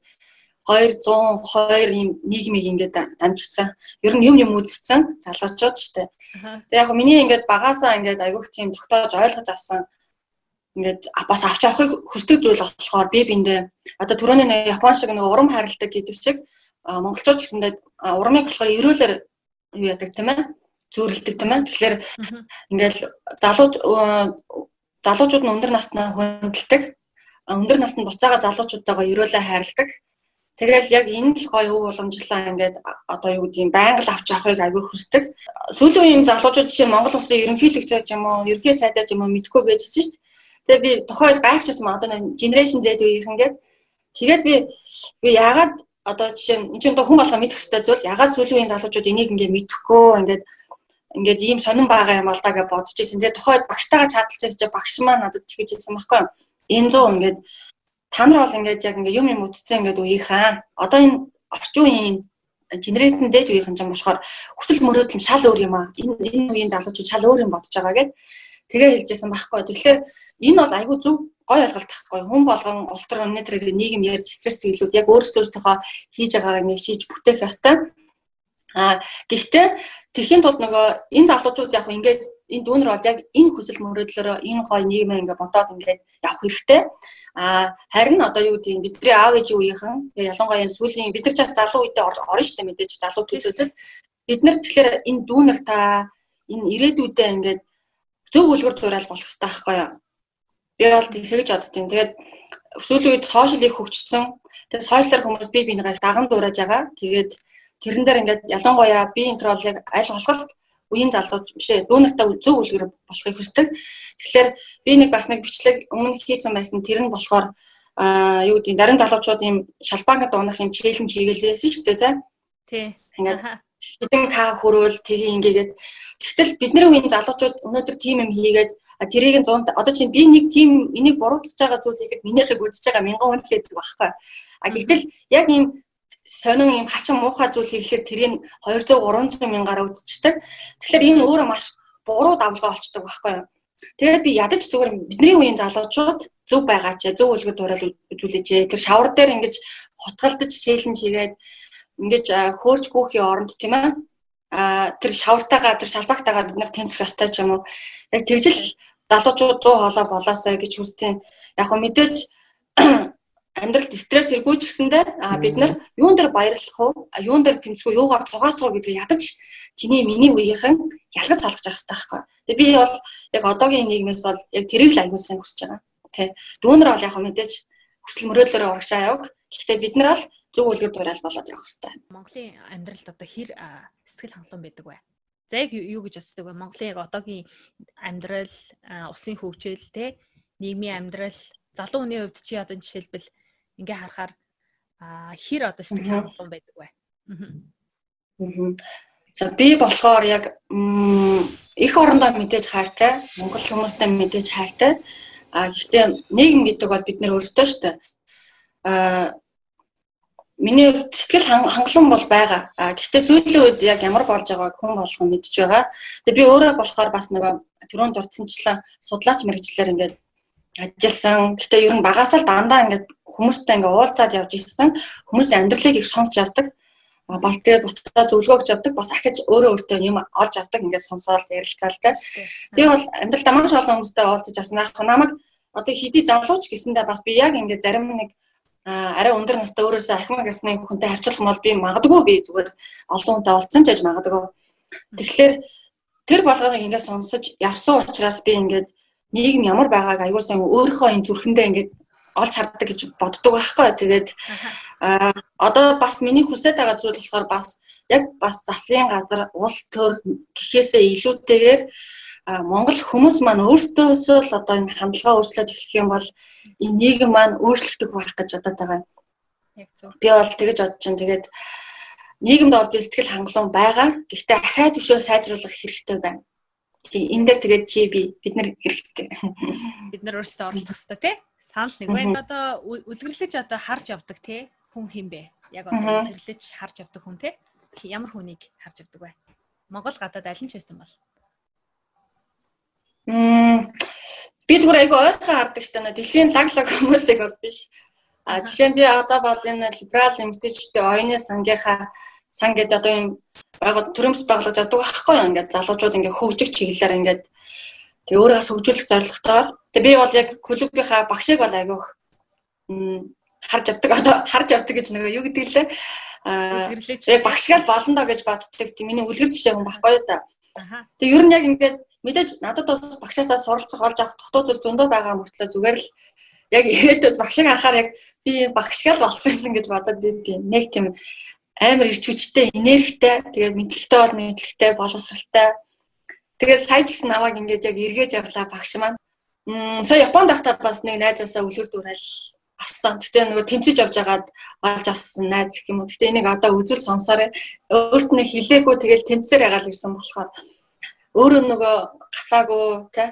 202 ийм нийгмийг ингээд дамжицсан. Ер нь юм юм үзсэн залуучууд шүү дээ. Тэгээ яг миний ингээд багаасаа ингээд айгүйх тийм тогтоож ойлгож авсан ингээд бас авч авахыг хүсдэг зүйл болохоор би биндээ одоо түрүүний нэг Япон шиг нэг урам харилдаг гэдэг шиг монголчууд гэсэндээ урамыг болохоор эрүүлэр юу яадаг тийм ээ? Зүүрлдэг тийм ээ? Тэгэхээр ингээд залуу залуучууд нь өндөр наснаа хөндлөдөг өндөр наснд буцаага залуучуудтайгаа эрүүлээ хайрладаг. Тэгэл яг энэ л гоё өв уламжлалаа ингээд одоо юу гэдэг юм байнга л авч авахыг аягүй хүсдэг. Сүүлийн үеийн залуучууд жишээ Монгол улсын ерөнхийлөгч юм уу, ерөнхий сайдаа юм уу мэдгүй байжсэн шүү дээ. Тэгээ би тухайд гайхчихсан маа одоо generation Z үеийнхэн гээд тэгээд би би ягаад одоо жишээ нь энэ чинь хүн болгоо мэдэх хэрэгтэй зүйл ягаад сүүлийн үеийн залуучууд энийг ингээ мэдэхгүй ингээд ингээд ийм сонирн байгаа юм бол та гэж бодож ирсэн. Тэгээ тухайд багштайгаа чадалж байсан чинь багш маань надад тэгэж хэлсэн байхгүй юу? Энэ 100 ингээд та нар бол ингээд яг ингээ юм юм үтцсэн ингээд үеийнхаа одоо энэ орчин үеийн генерашн Z үеийнхэн ч болохоор хүсэл мөрөөдөл нь шал өөр юм аа. Энэ энэ үеийн залуучууд шал өөр юм бодож байгаа гэдэг тэгээ хэлжсэн байхгүй. Тэгэхээр энэ бол айгүй зөв гой ойлголт байхгүй. Хүн болгон улс төр өнөө тэр нийгэм ярьж стресс илүүд яг өөрсдөө хийж байгаагаа нэг шийдж бүтээх ёстой. А гэхдээ тэрхийн тулд нөгөө энэ залуучууд яг ингээд энэ дүүнер бол яг энэ хүсэл мөрөөдлөөрөө энэ гой нийгмээ ингээд бодоод ингээд явах хэрэгтэй. А харин одоо юу гэдэг бидний аав ээжийн үеийнхэн тэгээ ялангуяа сүүлийн бид нар ч залуу үедээ орно шүү дээ мэдээж залуу төлөвлөл бид нар тэгэхээр энэ дүүнер та энэ ирээдүйдээ ингээд зөв үлгэр дуурайл болох хэрэгтэй байхгүй юу? Би бол тэгж боддtiin. Тэгээд сүүлийн үед сошиал их хөгжсөн. Тэгээд сошиалар хүмүүс би бинийгаа даган дуурайж байгаа. Тэгээд тэрэн дээр ингээд ялангуяа би яг аль болох үеийн залууч бишээ дүүнертэй зөв үлгэр болохыг хүсдэг. Тэгэхээр би нэг бас нэг бичлэг өмнө хийсэн байсан тэр нь болохоор аа юу гэдэг зарим залуучууд ийм шалбаангад дуунах юм челленж хийгээл байсан шүү дээ тий. Ингээд хэдэн к хөрөөл тгий ингээд тэгтэл бидний үеийн залуучууд өнөөдөр тим юм хийгээд тэрийг нь 100 одоо чинь би нэг тим энийг буруутгаж байгаа зүйл хийхэд минийхийг үзэж байгаа мянган хүн л гэдэг байхгүй. А гэтэл яг ийм сонин ийм хачин муухай зүйл хийхлээр тэрийг 200 300 мянгаараа үзчихдэг. Тэгэхээр энэ өөрөө маш буруу давлгаа болчдөг байхгүй юу? Тэгээд би ядаж зүгээр бидний үеийн залуучууд зөв байгаа ч зөв үлгэр дуурайл үзүүлээч. Тэр шавар дээр ингэж хутгалдаж челленж хийгээд ингэж хөөрч гүүхийн оронд тийм ээ а тэр шавартайгаа тэр шалбагтайгаар бид нар тэнцэх ёстой ч юм уу яг тэгжил залуучууд дуу хоолой болоосаа гэж хүсдэг. Яг хөө мэдээж амьдралд стресс иргүй ч гэсэндээ бид нар юун дээр баярлах уу юун дээр тэмцэх үү юугаар тугаасах уу гэдгийг ядаж чиний миний үеийнхэн ялгаж салгаж явах хэрэгтэй байхгүй. Тэгээ би бол яг одоогийн нийгмээс бол яг тэрийг л аягүй сайн хүсэж байгаа. Тэ дүүнэр бол яг мэдээж хүсэл мөрөөдлөөрөө урагшаа яваг. Гэхдээ бид нар бол зөв үлгэр дуурайл болоод явах хэрэгтэй. Монголын амьдралд одоо хэр сэтгэл хангалуун байдаг вэ? За яг юу гэж боддог вэ? Монголын одоогийн амьдрал, усын хөгжил те нийгмийн амьдрал, залуу хүний хувьд чи одоо жишээлбэл ингээ харахаар хэр одоо сэтгэл хангалуун байдаг вэ? Аа. За би болохоор яг их орондоо мэдээж хайртай, монгол хүмүүстэй мэдээж хайртай. А гэхдээ нийгэм гэдэг бол бид нэр өөрсдөө шүү дээ. А миний сэтгэл хангалуун бол байгаа. А гэхдээ сүүлийн үед яг ямар болж байгааг хүн болгон мэдж байгаа. Тэгээ би өөрөө болохоор бас нөгөө түрүүнд дурдсанчлаа судлаач мэрэгчлэр ингээд ажилласан. Гэхдээ ер нь багасаа л дандаа ингээд хүмүүстэй ингээд уулзаад явж ирсэн. Хүмүүсийн амьдралыг их сонсч явдаг. Бас тэгээ бутгаа зөвлөгөө өгч явдаг. Бас ахиж өөрөө өөртөө юм олж авдаг ингээд сонсоол ярилцаалтай. Би бол амьдралдаа маш олон хүмүүстэй уулзаж авсан. Яг намайг одоо хэдий залууч гэсэндээ бас би яг ингээд зарим нэг арай өндөр настай өөрөөсөө ахмад гэсний хүнтэй харьцуулах бол би магадгүй би зүгээр олон хүнтэй уулзсан ч гэж магадгүй. Тэгэхээр тэр болгоныг ингээд сонсож явсан учраас би ингээд нийгэм ямар байгааг аюул сан өөрийнхөө энэ зүрхэндээ ингээд олж харддаг гэж боддог байхгүй. Тэгээд а одоо бас миний хүсэж байгаа зүйл болохоор бас яг бас заслын газар улс төр гэхээсээ илүүтэйгээр Монгол хүмүүс маань өөртөөсөө л одоо энэ хандлага өөрчлөөд эхлэх юм бол энэ нийгэм маань өөрчлөгдөх байх гэж бодоод байгаа. Яг зөв. Би бол тэгэж бодож чинь тэгээд нийгэмд бол би сэтгэл хангалуун байгаа. Гэхдээ ахаа төвшөө сайжруулах хэрэгтэй байна. Тийм энэ дээр тэгээд чи би бид нар хэрэгтэй. Бид нар өөрсдөө оролцох хэрэгтэй тий? Санал нэг байна. Одоо үлгэрлэж одоо харж явдаг тий? Хүн хин бэ? Яг одоо үлгэрлэж харж явдаг хүн тий? Ямар хүнийг харж явдаг вэ? Монгол гадаад аль нь ч байсан бол. Мм би зүгээр айгу ойрхон хардаг штэ нэ дэлхийн лаг лаг хүмүүсийг бол биш. А жишээ нь би одоо бол энэ либерал эмгтээчтэй оюуны сангийнхаа сан гэдэг одоо юм байгууд төрөмс байгууллагад явдаг байхгүй юу? Ингээд залуучууд ингээд хөгжих чиглэлээр ингээд тэг өөрөөс хөгжүүлэх зорилготоор тэг би бол яг клубийнхаа багшиг бол айгүйх харж явдаг. Одоо харж явдаг гэж нөгөө юу гэдэг лээ? Аа яг багшгаал болно доо гэж боддог. Миний үлгэр жишээ хүн байхгүй юу та? Тэг ер нь яг ингээд мэдээж надад бас багшаасаа суралцах олж авах тухтууд зүйл зөндөө байгаа мөртлөө зүгээр л яг ирээдүйд багшиг харахаар яг би багшгаал болох юмсан гэж бодод идэв. Нэг тийм амар ирч хүчтэй, энергитэй, тэгээд мэдлэгтэй бол мэдлэгтэй, боловсралтай. Тэгээд сая гэсэн намайг ингээд яг эргэж явлаа багш маань. Мм сая Японд байхдаа бас нэг найзаасаа үлгэр дуурайл авсан. Гэтэ нөгөө тэмцэж явж байгаад олж авсан найз гэх юм уу. Гэтэ энийг одоо үзэл сонсоорой. Өөрт нь хилээгүй тэгэл тэмцээр ягаал ирсэн болохоор өөрөө нөгөө гацаагүй те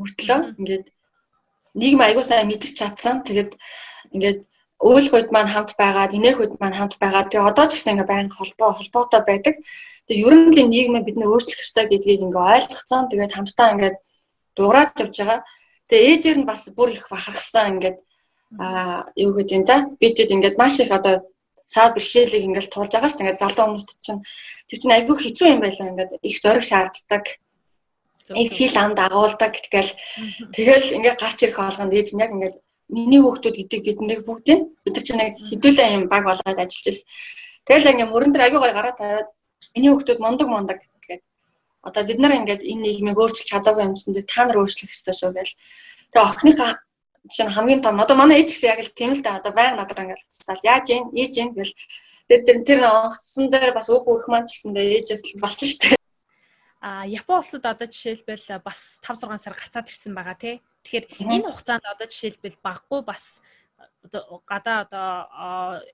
мөртлөө ингээд нийгэм аягүй сайн мэдэрч чадсан. Тэгээд ингээд өөл хойд маань хамт байгаад, инээх хойд маань хамт байгаад тэгээ одоо ч гэсэн ингээ байнга холбоо холбоотой байдаг. Тэгээ ер нь л нийгмээ бид нэ өөрчлөх ёстой гэдгийг ингээ ойлгоцсон. Тэгээд хамтдаа ингээд дуурайж явж байгаа. Тэгээ ээжээр нь бас бүр их бахархсан ингээд аа юу гэдэг юм да. Бидэд ингээд маш их одоо саад бэрхшээлийг ингээл туулж байгаа шүү дээ. Ингээд залуу хүмүүст чинь тэр чинь айгүй хэцүү юм байлаа. Ингээд их зориг шаарддаг. Их хил амд агуулдаг тэгэл тэгэл ингээд гарч ирэх болгонд ээж нь яг ингээд миний хүүхдүүд гэдэг бид нэг бүгдийг бид нар чинь нэг хэдүүлээ юм баг болоод ажиллаж байсан. Тэгэл ингээд мөрөн дээр аягүй гой гараа тавиад миний хүүхдүүд мундаг мундаг гэдэг. Одоо бид нар ингээд энэ нийгмийг өөрчилж чадаагүй юмсан дээр та нар өөрчлөх ёстой шүү гэл. Тэгээ охиныхаа чинь хамгийн том. Одоо манай ээж гэсэн яг л тийм л да одоо байнга надад ингээд уцсаал яаж юм ээж юм гэл. Тэр тэр онгоцсон дээр бас үг өрх маань ч гэсэндээ ээжээс л болсон шүү дээ. А Япон улсад одоо жишээлбэл бас 5 6 сар гацаад ирсэн байгаа тий. Тэгэхээр энэ хугацаанд одоо жишээлбэл баггүй бас гадаа одоо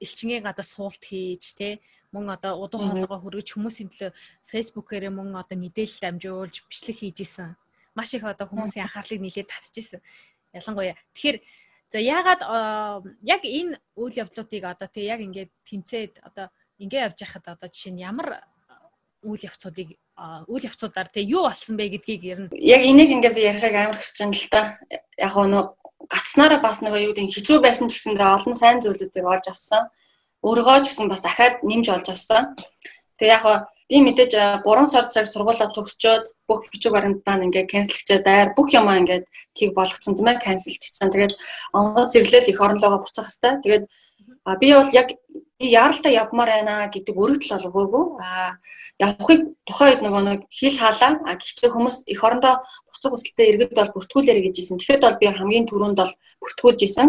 элчингийн гадаа суулт хийж тий мөн одоо удуу хоолойгоо хөргөж хүмүүсийн төлөө фэйсбүүкээр мөн одоо мэдээлэл дамжуулж бичлэг хийж исэн. Маш их одоо хүмүүсийн анхаарлыг нэлээд татчихсан ялангуяа. Тэгэхээр за яагаад яг энэ үйл явдлуудыг одоо тий яг ингээд тэнцээд одоо ингээ явж байхад одоо жишээ нь ямар үйл явцуудыг үйл явцуудаар тий юу болсон бэ гэдгийг ер нь яг энийг ингээ би ярихыг амар хүсэж байна л да. Яг нөө гацснараа бас нөгөө юу гэдэг хэцүү байсан ч гэсэндээ олон сайн зүйлүүдийг олж авсан. Өөргөө ч гэсэн бас ахаад нэмж олж авсан. Тэгээ яг би мэдээж 3 сар цаг сургуулаа төгсчөөд бүх бичиг баримт маань ингээ канцелчаад байр бүх юмаа ингээд тийг болгоцсон тийм ээ канцелчсан. Тэгээд онгоц зэрлэл их оронлогоо буцах хэвээр. Тэгээд би бол яг яаралтай явмаар байна гэдэг өргөдөл бол өгөөгүй. А явахыг тухайн үед нөгөө нэг хил хаалаа. А гэхдээ хүмүүс их орондоо буцах хүсэлтэд иргэд бол бүртгүүлээрэ гэж хэлсэн. Тэгэхэд бол би хамгийн түрүүнд бол бүртгүүлж исэн.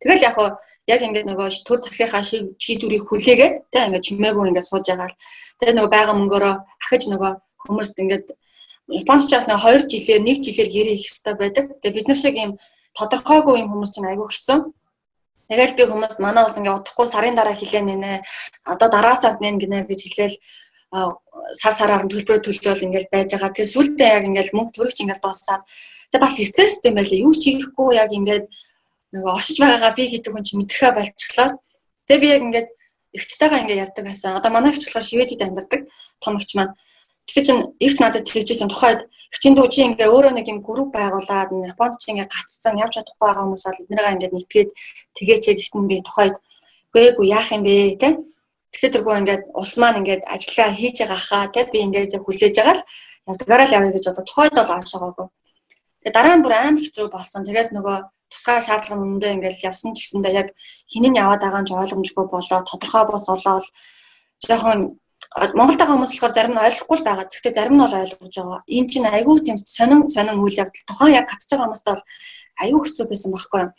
Тэгэл яг яг ингээд нөгөө төр заслынхаа шийдвэрийг хүлээгээд тэ ингээд чимээгүй ингээд сууж байгаа л тэгээ нөгөө байгаа мөнгөөрөө ахиж нөгөө хүмүүст ингээд Японд ч бас нэг 2 жилээр 1 жилээр гэрээ их хэрэгтэй байдаг. Тэгээ бид нар шиг ийм тодорхойгүй юм хүмүүс чинь айгүй хэцүү. Тэгэл би хүмүүст манай ус ингээ удахгүй сарын дараа хилээ нэнэ. Одоо дараа сард нэн гинэ гэж хэлээл сар сараар нь төлбөрөө төлжөөл ингээл байж байгаа. Тэгээ сүултээ яг ингээл мөнгө төрөгч ингээл дуусаад тэгээ бас стресстэй байлаа. Юу ч хийхгүй яг ингээд нөгөө оршиж байгаагаа би гэдэг хүн чинь мэдрэхэ болчихлоо. Тэгээ би яг ингээд эгчтэйгээ ингээд ярьдаг байсан. Одоо манай эгч болохоор Шведэд амьдардаг том эгч маань. Тэгсэн чинь эгч надад хэлжсэн тухайд эгчийн дүү чи ингээ өөрөө нэг юм групп байгуулад Японд чи ингээ гацсан явж чадахгүй байгаа хүмүүс бол эднэрээ ингээд нэтгээд тэгээч гэхдээ би тухайд үгүй яах юм бэ те Тэгэхээр тэргүй ингээд улс маань ингээд ажиллагаа хийж байгаа хаа тий би ингээд хүлээж байгаа л явдгаараа л явъя гэж одоо тухайд бол аашаагүй. Тэгээ дараа нь бүр амар хэцүү болсон. Тэгээд нөгөө тусгай шаардлага нүндээ ингээд явсан ч гэсэндээ яг хинэн яваад байгаа нь ойлгомжгүй болоо тодорхой бос болоод жоохон Монголд байгаа хүмүүс болохоор зарим нь ойлгохгүй байгаа. Гэхдээ зарим нь бол ойлгож байгаа. Энэ чинь айгүй тийм сонин сонин үйл явдал. Тухайн яг гатж байгаа хүмүүст бол айгүй хэцүү байсан байхгүй юу?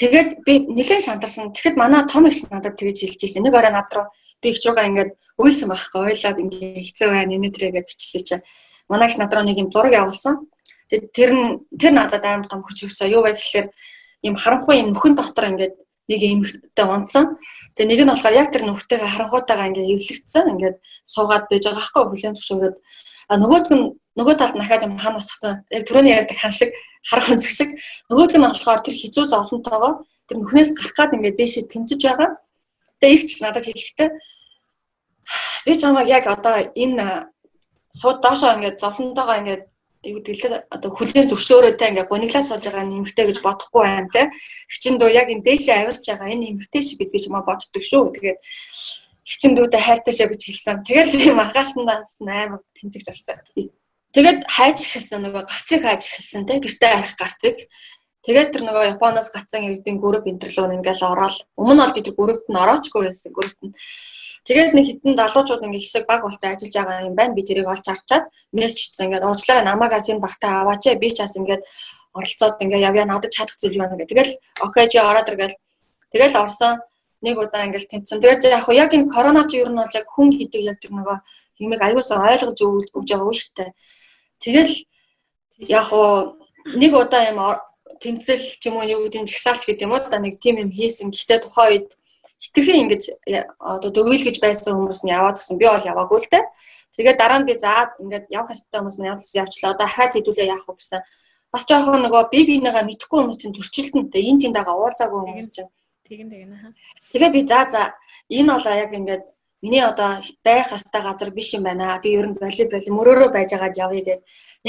Тэгээд би нэлээд шантарсан. Тэгэхэд манай том их надад тэгэж хэлж ирсэн. Нэг орой над руу би их жугаа ингээд уйлсан байхгүй ойлаад ингээд хэцүү байна энэ төрөйгээд бичсэн чи. Манай их над руу нэг юм зураг явуулсан. Тэгээд тэр нь тэр надад амар том хүч өгсөн. Юу вэ гэхээр юм харанхуй юм нөхөн дотор ингээд нэг эмхтэй унтсан. Тэгээ нэг нь болохоор яг тэр нүхтэйгээ харанхуйтайгаа ингээд эвлэгдсэн. Ингээд суугаад байж байгаа байхгүй хүлэн зөвшөөрөөд. А нөгөөдг нь нөгөө талд дахиад юм хан усгсан. Яг түрүүний ярьдаг хан шиг харах өнцөг шиг нөгөөх нь болохоор тэр хизүү зовлонтойгоо тэр нүхнээс гарах гад ингээд дээшээ тэмцэж байгаа. Тэгээ их ч надад хэлэхдээ би чамайг яг одоо энэ сууд доошоо ингээд зовлонтойгоо ингээд юу гэлээ одоо хүлэн зөвшөөрөөтэй ингээ гуниглаа сууж байгаа нэмэгтэй гэж бодохгүй байна те. Хчин дөө яг энэ дээшээ авирч байгаа энэ нэмэгтэй шиг бид би чамаа боддог шүү. Тэгээд хчин дүүтэй хайртай шээ гэж хэлсэн. Тэгэл би маргаашнаас амар тэмцэж болсон. Тэгээд хайж эхэлсэн нөгөө гацыг хайж эхэлсэн те гэртээ арих гацыг. Тэгээд тэр нөгөө Японоос гацсан иргэдийн групп интерлөө ингээл ороод өмнө бол би тэр группт нь ороочгүй байсан группт нь. Тэгээд нэг хитэн залуучууд ингээ хэсэг баг болцсон ажиллаж байгаа юм байна. Би тэрийг олж харчаад мессеж хийсэн ингээд уучлаарай намаагаас энэ багтаа аваач ээ. Би ч бас ингээд оролцоод ингээ явъя надад чадах зүйл байна гэх. Тэгэл окей чи ороод иргээл. Тэгэл орсон нэг удаа ингээл тэмцэн. Тэгээд яг хуу яг энэ корона ч ер нь бол яг хүн хийдэг яг тэр нөгөө юмыг аюулсаа ойлгож өгж байгаа үү штэ. Тэгэл яг хуу нэг удаа юм тэмцэл ч юм уу юу гэдэг нь жагсаалч гэдэг юм уу да нэг тим юм хийсэн. Гэхдээ тухайн үед хитрхэн ингэж одоо дөвийлгэж байсан хүмүүс нь яваад гисэн. Би бол яваагүй л дээ. Тэгээд дараа нь би заад ингээд явах хэвээр хүмүүс нь явуулсан явчлаа. Одоо хаад хэдүүлээ яах вэ гэсэн. Бас жоохон нөгөө би бинийгаа мэдхгүй хүмүүс чинь зөрчилдөнтэй. Энд тэнд байгаа уулзаагүй хүмүүс чинь Тэгин тэгин хаа. Тэгээ би за за энэ болоо яг ингээд миний одоо байх хэвээр газар биш юм байна. Би ер нь волейбол мөрөөрөө байж байгаад явъя гэд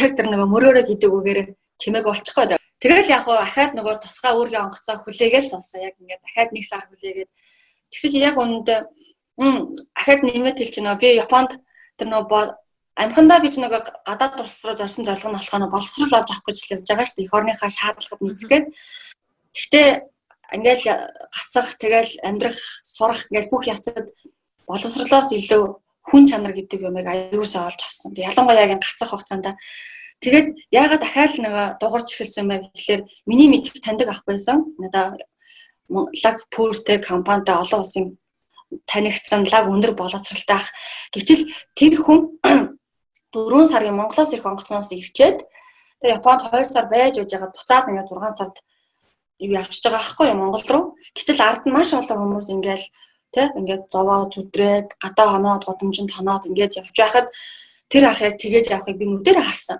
яг тэр нөгөө мөрөөрөө гэдэг үгээр чимээг олчихгүй. Тэгэл яг хуу ахаад нөгөө тусгай өөргөө онгоцоо хүлээгээл сонсон. Яг ингээд дахиад нэг сар хүлээгээд тэгсэж яг үнэндээ м ахаад нэмээд хэл чи нөгөө би Японд тэр нөгөө амхандаа би ч нөгөө гадаад улс руу зорсон зорилго нь болохоор боловсрол олж авах гэж явж байгаа шүү дээ. Эх орныхаа шаардлагад нийцгээд. Гэхдээ ингээл гацах тэгэл амьдрах сурах ингээл бүх явцад боловсрлоос илүү хүн чанар гэдэг юмыг аюулсаа олж авсан. Ялангуяа яг гацах хугацаанд тэгээд яагаад дахиад нөгөө дугарч эхэлсэн бэ гэхэлэр миний мэдих таньдаг ах байсан. Надаа лаг пүүртэй компанитай олон улсын танигдсан лаг өндөр боловсралтай ах. Гэвч тэр хүн 4 сарын Монголоос ирэх онгоцноос ирчээд тэгээ Японд 2 сар байж байж байгаа буцаад ингээд 6 сард юу явчихж байгаа аахгүй юу Монгол руу. Гэтэл ард нь маш олон хүмүүс ингээл тий ингээд зовоо зүдрээд гадаа хоноод годомжинд хоноод ингээд явж байхад тэр ах яг тэгээж явахыг би нүдээр харсан.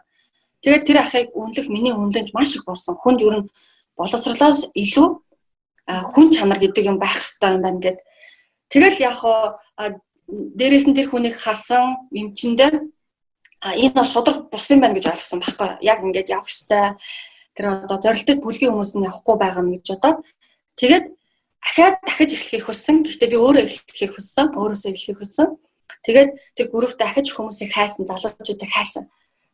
Тэгээд тэр ахыг үнэлэх миний үнэлэмж маш их болсон. Хүнд ер нь боловсрлоос илүү хүн чанар гэдэг юм байх хэрэгтэй юм байна гэд. Тэгэл яг дээрээс нь тэр хүнийг харсан эмчэндээ энэ бол шудраг бус юм байна гэж ойлгосон байхгүй яг ингээд хэрэгтэй тэр одоо зорилттой бүлгийн хүмүүс нь явахгүй байгаа юм гэж бодоод тэгээд дахиад дахиж эхлэхийг хүссэн. Гэхдээ би өөрөө эхлэхийг хүссэн. Өөрөөсөө эхлэхийг хүссэн. Тэгээд тэр групп дахиж хүмүүсийг хайсан, залуучуудыг хайсан.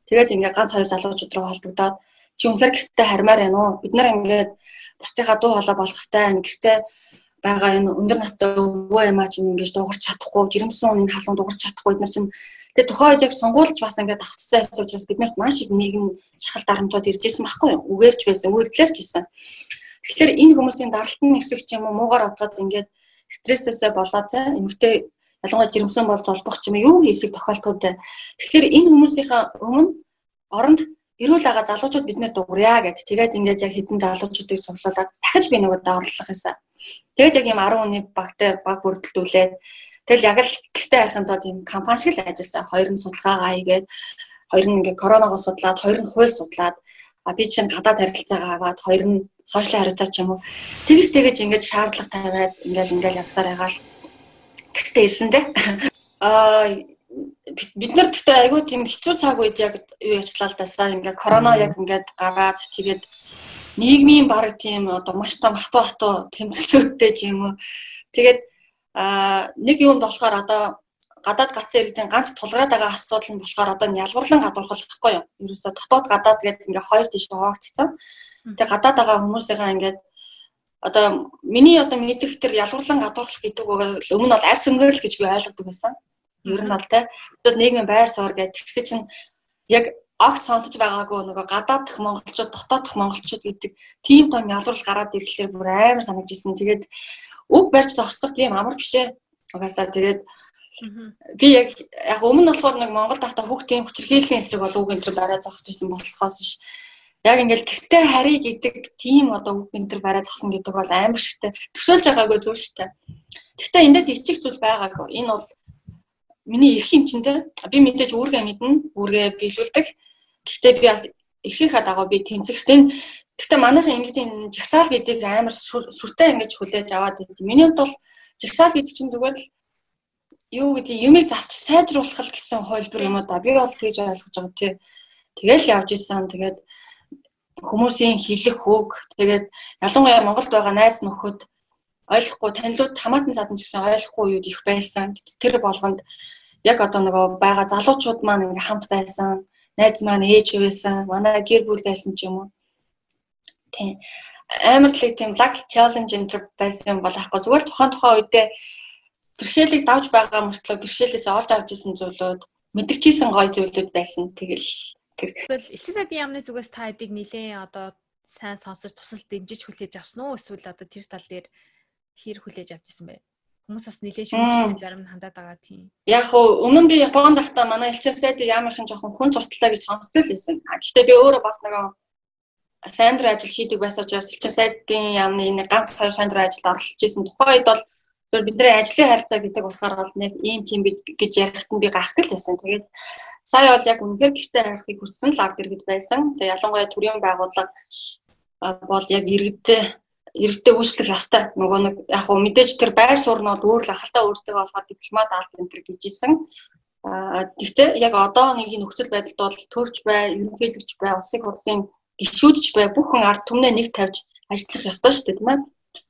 Тэгээд ингээ ганц хоёр залуучууд руу холбогдоод чи үнэхээр гэртээ хармаар байна уу? Бид нар ингээд бусдынхаа дуу хоолой болох хэвээр гэртээ байгаа энэ өндөр настай өвөө ямаа чинь ингэж дуугарч чадахгүй, жирэмсэн энэ халуун дуугарч чадахгүй бид нар чинь тэгээ тухайн үед яг сонгуульч бас ингээд давтцсан байсан учраас бид нарт маш их нийгэм шахал дарамтууд ирж ирсэн байхгүй юу? Үгээрч байсан, үйлдэлэрч ирсэн. Тэгэхээр энэ хүмүүсийн даралтны хэсэг ч юм уу муугаар одоод ингээд стрессээсээ болоод эмэгтэй ялангуяа жирэмсэн бол золбох ч юм юу хийсийг тохиолдоход тэгэхээр энэ хүмүүсийнхаа өмнө оронд эрүүл ага залуучууд бид нэр дуурья гэд. Тэгээд ингээд яг хідэн залуучуудыг цуглуулад дахиж би нөгөө доорлох юмсан. Тэгээд яг юм 10 хүний багтай баг бүрдэлтүүлээд тэгэл яг л гэртээ харихын тулд юм компани шиг л ажилласан. Хоёр нь судалгаагаа хийгээд хоёр нь ингээд коронавигоо судлаад хоёр нь хууль судлаад а би чинь гадаад харилцаагаа аваад хоёр нь сошиал харилцаа ч юм уу тэгж тэгэж ингээд шаардлага тавиад ингээд ингээд явсаар байгаа л гэртээ ирсэн те а бид нар гэхдээ айгүй тийм хэцүү цаг үед яг юу ячлаа л дасаа ингээд корона яг ингээд гараад тэгээд нийгмийн баг тийм одоо маш том хатуу хатуу тэмцэлтүүдтэй ч юм уу тэгээд нэг юунд болохоор одоо гадаад гацсан иргэдийн ганц тулгараад байгаа асуудал нь болохоор одоо ялварлан гадуурхал гэхгүй юу. Ерөөсө дотоод гадаад гэдэг ингээ хоёр тийш хуваагдсан. Тэгээ гадаад байгаа хүмүүсийнхаа ингээд одоо миний одоо мэдэх төр ялварлан гадуурхал гэдэг үг өмнө бол арьс өнгөрөл гэж би ойлгодог байсан. Ер нь бол те. Тэгвэл нийгмийн байр суурь гэдэг тэгсэ чинь яг огт сонсож байгаагүй нөгөө гадаадх монголчууд дотоодх монголчууд гэдэг тийм том ялварл гараад ирэхлээр бүр амар санагдчихсэн. Тэгээд үг барьж зогсох тийм амар бишээ. Угаасаа тэгээд би яг яг өмнө нь болохоор нэг Монгол тахта хүүхдийн хүчирхийллийн эсрэг бол үг энэ барай зогсож исэн болохоос ш. Яг ингээл гэртээ харий гэдэг тийм одоо үг энэ төр барай зогсон гэдэг бол амар шигтэй төсөөлж байгаагүй зүйл шигтэй. Гэхдээ эндээс ичих зүйл байгаагүй. Энэ бол миний эрх те би мэдээж үүргээ мэднэ үүргээ биелүүлдэг. Гэхдээ би бас эрхийнхаа дагуу би тэмцэхтэй гэхдээ манайхан ингэдийн жагсаал гэдэг амар сүртэй ингэж хүлээж аваад байт миний хувьд бол жагсаал гэдэг чинь зүгээр л юу гэдэг юмыг зарч сайжруулах гэсэн хөлбөр юм уу да. Би бол тэгж ойлгож байгаа тий. Тэгэл явж исэн. Тэгээд хүмүүсийн хэлэх үг тэгээд ялангуяа Монголд байгаа найз нөхөд ойлгохгүй танилуд хамаатан садан ч гэсэн ойлгохгүй юу их байсан. Тэр болгонд яг одоо нөгөө байгаа залуучууд маань ингээм хамт байсан. Найз маань ээж байсан. Манай гэр бүл байсан ч юм уу. Тийм. Амар л тийм luck challenge энэ байсан юм бол ахгүй зүгээр тухайн тухайн үедээ бэрхшээлийг давж байгаа мөртлөө бэрхшээлээс олж авч исэн зүйлүүд мэдэрчээсэн гоё зүйлүүд байсан. Тэгэл тэр. Тэгвэл эцсийн сайдын яамны зүгээс та хэдийг нилээн одоо сайн сонсож тусал дэмжиж хүлээж авсан уу эсвэл одоо тэр тал дээр хэр хүлээж авч ирсэн бэ? Хүмүүс бас нэлээд шүүмжтэй зарим нь хандаад байгаа тийм. Яг хөө өмнө би Японд байхдаа манай элчин сайдыг яамархан жоохон хүн зурталтай гэж сонсдог л байсан. Гэхдээ би өөрөө бас нөгөө сайндрын ажил хийдэг байсан учраас элчин сайдын яамны нэг ганц хоёр сайндрын ажилд оролцож исэн. Тухайн үед бол зөв бидний ажлын харилцаа гэдэг утгаар бол нэг ийм тийм гэж ярихт нь би гайхдаг л байсан. Тэгээд сая бол яг үнэхээр гэртээ харихыг хүссэн л ард иргэд байсан. Тэгээд ялангуяа төрийн байгууллага бол яг иргэдээ иргэдээ үйлчлэх ёстой. Нөгөө нэг яг хөө мэдээж тэр байр суурь нь бол өөр л ахалтай өөртөө болохоор дипломат алт энэ төр гэжсэн. Аа гэхдээ яг одоо нэг нөхцөл байдалд бол төрч бай, ерөнхийлөгч бай, улсын хурлын гишүүдч бай бүхэн ард түмнээ нэг тавьж ажиллах ёстой шүү дээ, тийм ээ.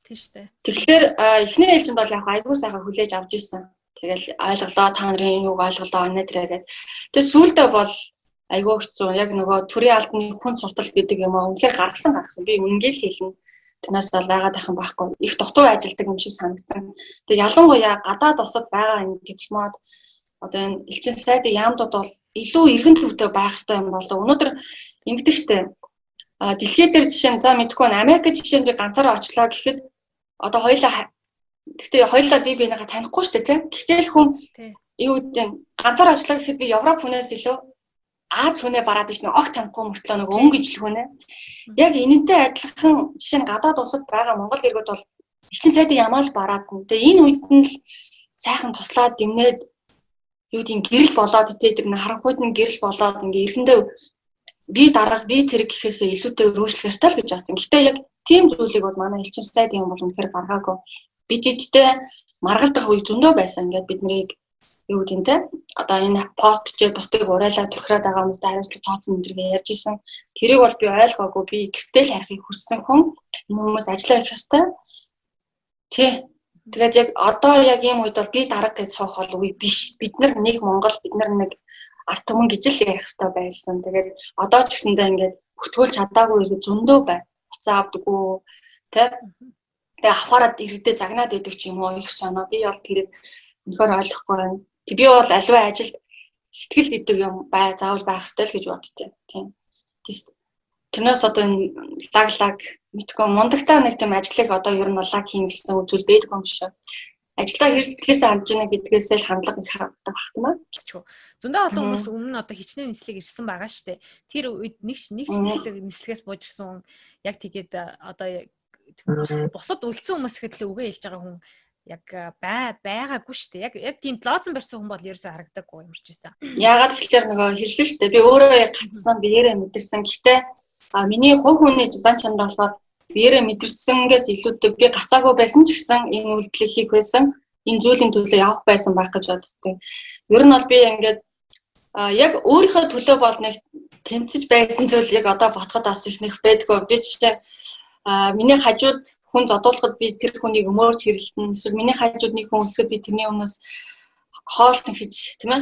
Тийм шүү дээ. Тэгэхээр эхний ээлжинд бол яг айгүй сайхан хүлээж авч ирсэн. Тэгэл ойлголоо та нарын юуг ойлголоо өнөөдрээ гэдэг. Тэгээ сүүлдээ бол айгүй хэцүү. Яг нөгөө төрийн албаны хүн суртал гэдэг юм аа үнэхээр гаргасан гаргасан. Би үнэнгээл хэлнэ танаас бол байгаад ахын байхгүй их дутуу ажилдаг юм шиг санагдсан. Тэгээ ялангуяа гадаад улсад байгаа энэ дипломат одоо энэ элчин сайдын яамдууд бол илүү эргэн төвтэй байх хэрэгтэй юм болоо. Өнөөдөр ингэдэг штэ. А дэлхийд дээр жишээ нь за мэдгүй нь Америк жишээ нь би ганцаараа очлоо гэхэд одоо хоёлаа гэхдээ хоёлаа би бинийхээ танихгүй штэ тийм. Гэхдээ л хүн юу гэдэг ганцаараа очлоо гэхэд би Европ хүнээс илүү Аз хүнээ бараад ич нэг огт танихгүй мөртлөө нэг өнгө ижил хүнэ. Яг энэнтэй адилхан жишээ нь гадаад улсад байгаа Монгол иргэд бол элчин сайдын ямаал бараад нь. Тэгээ энэ үед нь л сайхан туслаад дэмнээд юу гэдэг гэрэл болоод тэгээд нэг харанхуйд нь гэрэл болоод ингээ эрэхэндээ би дарга би тэрэг гэхээсээ илүүтэй өргөжлөх ёстой л гэж бодсон. Гэтэ яг тийм зүйлийг бол манай элчин сайдын юм бол үнэхээр гаргаагүй. Бид эдтэй маргалдах үе зөндөө байсан. Ингээд биднийг юу гэдэг нь те одоо энэ пост бичээд бусдыг урайлаад түрхрээд байгаа хүмүүст хариуцлага тооцсон энэ төргээ ярьж исэн. Тэрийг бол би ойлгоогүй. Би гэртэл харахыг хүссэн хүн энэ хүмүүс ажиллаа их ёстой. Тэ. Тэгээд яг одоо яг ийм үед бол би дарга гэж суух бол үе биш. Бид нар нэг Монгол бид нар нэг арт түмэн гэж л ярих хэрэгтэй байсан. Тэгээд одоо ч гэсэндээ ингээд хөтгөлж чадаагүй иргэ зөндөө бай. Хуцаа авдаггүй. Тэ. Тэгээ авахараад иргэдээ загнаад идэг ч юм уу их соно. Би бол тэрийг өнөхөр ойлгохгүй байна Тэг би бол аливаа ажилд сэтгэл гэдэг юм бай заавал байх ёстой л гэж боддتي. Тийм. тэрнээс одоо энэ лаг лаг мэдгүй мундагтаа нэг тийм ажлыг одоо ер нь лаг хийн гэсэн үзүүл байдаг юм шиг. Ажилдаа хэр сэтгэлээсээ хандж яана гэдгээсээ л хандлага их харагддаг багтмаа. Зөндөө олон хүмүүс өмнө одоо хичнээн нислэг ирсэн байгаа шүү дээ. Тэр үед нэг нэг нислэг нислэгээс буужирсан яг тэгээд одоо бусад үлдсэн хүмүүс гэхэд л үгээ хэлж байгаа хүн яг бай байгаагүй шүү дээ. Яг яг тийм лооцсон барьсан хүн бол ерөөсөө харагдаггүй юм шиг байсан. Яагаад гэвэл нөгөө хэлсэн шүү дээ. Би өөрөө яг гацсан биеэрээ мэдэрсэн. Гэхдээ а миний хувь хүний зан чанар болохоор биеэрээ мэдэрсэнгээс илүүтэй би гацаагүй байсан ч гэсэн энэ үйлдэлийг хийх байсан. Энэ зүйлийн төлөө явах байсан байх гэж боддتي. Ер нь бол би ингээд яг өөрийнхөө төлөө бол нэг тэмцэж байсан зүйл яг одоо ботход бас их нэх байдгүй. Би жишээ а миний хажууд хүн зодуулахад би тэр хүнийг өмөрч хэрэлтэн эсвэл миний хажууд нэг хүн өсгөд би тэрний өмнөөс хоол нэхэж тийм ээ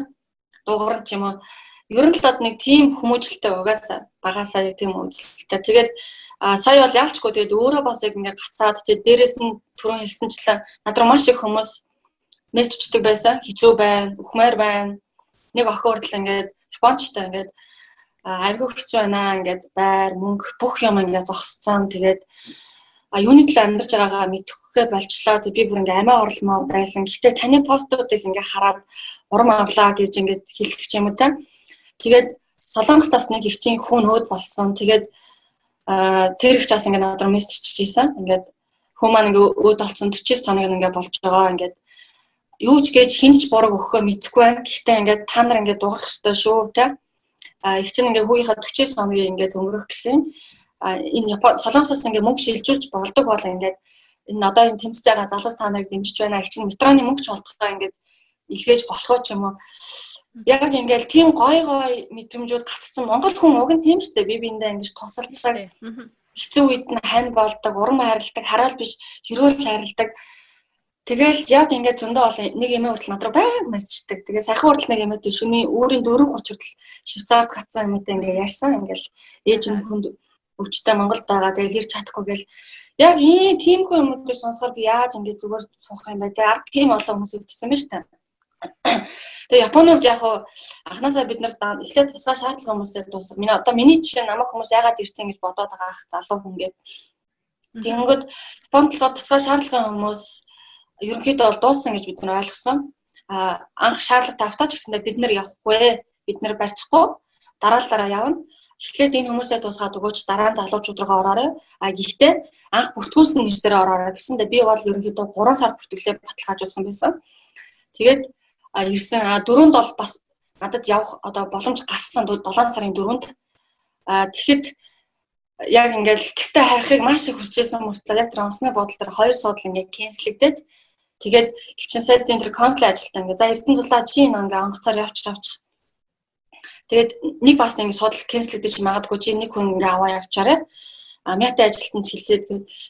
дууран ч юм уу ер нь л одоо нэг тийм хүмүүжлэлтэй угаасаа багасаа яг тийм үйлдэлтэй. Тэгээд сая бол яалчгүй тэгээд өөрөө бас яг ингээд гацаад тэгээд дээрэс нь түрүүн хэлсэнчлэн над руу маш их хүмүүс мессеж өчтөг байсан. Хизүү байна, өхмөр байна. Нэг охин урдл ингээд Япончтой ингээд айгүй хэцүү байна ингээд байр, мөнгө бүх юм ингээд зогсцсон. Тэгээд а юуны төлөө амьдарч байгаагаа мэдхгүй болчлоо. Тэг би бүр ингээ амиа орломоо байсан. Гэхдээ таны постуудыг ингээ хараад урам авлаа гэж ингээ хэлэх юм уу та. Тэгээд Солонгостоос нэг их чинь хүн өөд болсон. Тэгээд тэр их чаас ингээд надад мессеж чижсэн. Ингээд хүмүүс маань ингээд өөд болсон 49 цоног ингээд болж байгаа. Ингээд юу ч гэж хинч буруу өгөхөө мэдэхгүй байна. Гэхдээ ингээд та нар ингээд дуурах хэрэгтэй шүү те. А их чинь ингээд хүүгийнхаа 49 хоногийг ингээд өнгөрөх гэсэн. Энэ Япон солонгосоос ингээд мөнгө шилжүүлж болдог бол ингээд энэ одоо энэ тэмцэж байгаа залуус та нарыг дэмжиж байна. Их чинь метроны мөнгө ч болтохоо ингээд илгээж болох ч юм уу яг ингээл тийм гой гой мэдрэмжүүд гацсан Монгол хүн уг нь тийм шүү дээ. Би биэндээ ингэж тусалдаг. Хэцүү үед нь хань болдог, урам хайрладаг, хараал биш, хөрөөл хайрладаг. Тэгэл яг ингээд зөндөө бол нэг эмээ хүртэл надруу баян мессеждэг. Тэгээ саяхан хүртэл нэг эмээ тийм шүний өөрийн 4:30 хүртэл Швейцарт гацсан эмээтэй ингээд ярьсан. Ингээл ээж нь хүнд өвчтэй Монголд байгаа. Тэгэл ирч чадахгүй гэл яг ийм тиймгүй юмудыг сонсохоор би яаж ингээд зүгээр суух юм бэ? Тэгээ ард тийм олон хүмүүс байна шүү дээ. Тэгээ Японы хувьд яг анханасаа бид нар эхлээд тусгай шаардлага хүмүүсээ дуусах. Миний одоо миний жишээ намайг хүмүүс яагаад ирсэн гэж бодоод байгаа ах залуу хүн гээд. Тэгэнгүүт Японд болохоор тусгай шаардлагын хүмүүс ерөнхийдөө бол дууссан гэж бид нар ойлгосон. А анх шаардлага тавтаач гэсэндээ бид нар явахгүй. Бид нар барьчихгүй. Дараа л дараа явна. Эхлээд энэ хүмүүсээ дуусгаад өгөөч дараа нь залуучууд руугаа ороорой. А гэхдээ анх бүртгүүлсэн нэрсээрээ ороорой гэсэндээ би бол ерөнхийдөө 3 сар бүртгэлээ баталгаажуулсан байсан. Тэгээд ирсэн. А дөрөнд бол бас надад явах одоо боломж гарсан 7 сарын 4-нд. А тэгэхэд яг ингээл гэртээ харихыг маш их хүсчихсэн мөртлөө яг тэр онцны бодол дээр хоёр суудл ингээд кэнслэгдээд тэгээд хөвчин сайдын тэр консул ажилтаа ингээд за эрдэнэ зулаа чи энэ ингээд онгоцоор явчих явчих. Тэгээд нэг бас ингээд судал кэнслэгдэж магадгүй чи нэг хүн ингээд аваа явчаарай. А мятай ажилтнанд хэлсээд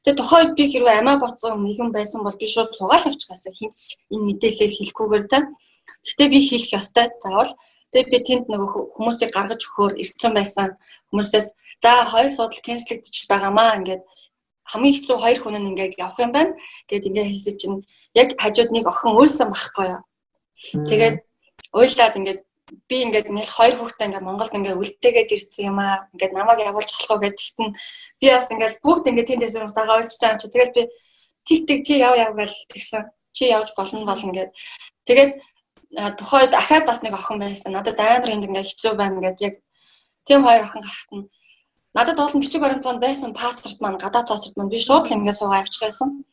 тэгээд тухайн үед би хэрвээ амиа боцсон нэгэн байсан бол би шууд цугаал авчих гэсэн хинч энэ мэдээлэлээр хэлэхгүйгээр та Гэхдээ би хийх ёстой заавал. Тэгээд би тэнд нөгөө хүмүүсийг гаргаж өгөхөөр ирсэн байсан хүмүүсээс за хоёр судал кэнслэгдэж байгаамаа ингээд хамгийн хэцүү хоёр хүн нь ингээд явах юм байна. Гэт ингээд хэлсэн чинь яг хажууд нэг охин уйлсан байхгүй юу. Тэгээд уйлдаад ингээд би ингээд нэг хоёр хүүхдээ ингээд Монголд ингээд үлдээгээд ирсэн юм аа. Ингээд намайг явуулж болохоо гэд тэгтэн би бас ингээд бүгд ингээд тэндээс юм тагаа уйлж байгаа юм чи. Тэгээд би тиг тиг чи яв яв гэж тэгсэн. Чи явж болно болно гэд. Тэгээд тухайд дахиад бас нэг охин байсан. Надад амар энд ингээ хэцүү байна гэдэг яг тийм хоёр охин гарахт нь надад бол бичиг баримтанд байсан паспорт маань гадаад паспорт маань би шууд л ингээ суугаа авчих байсан.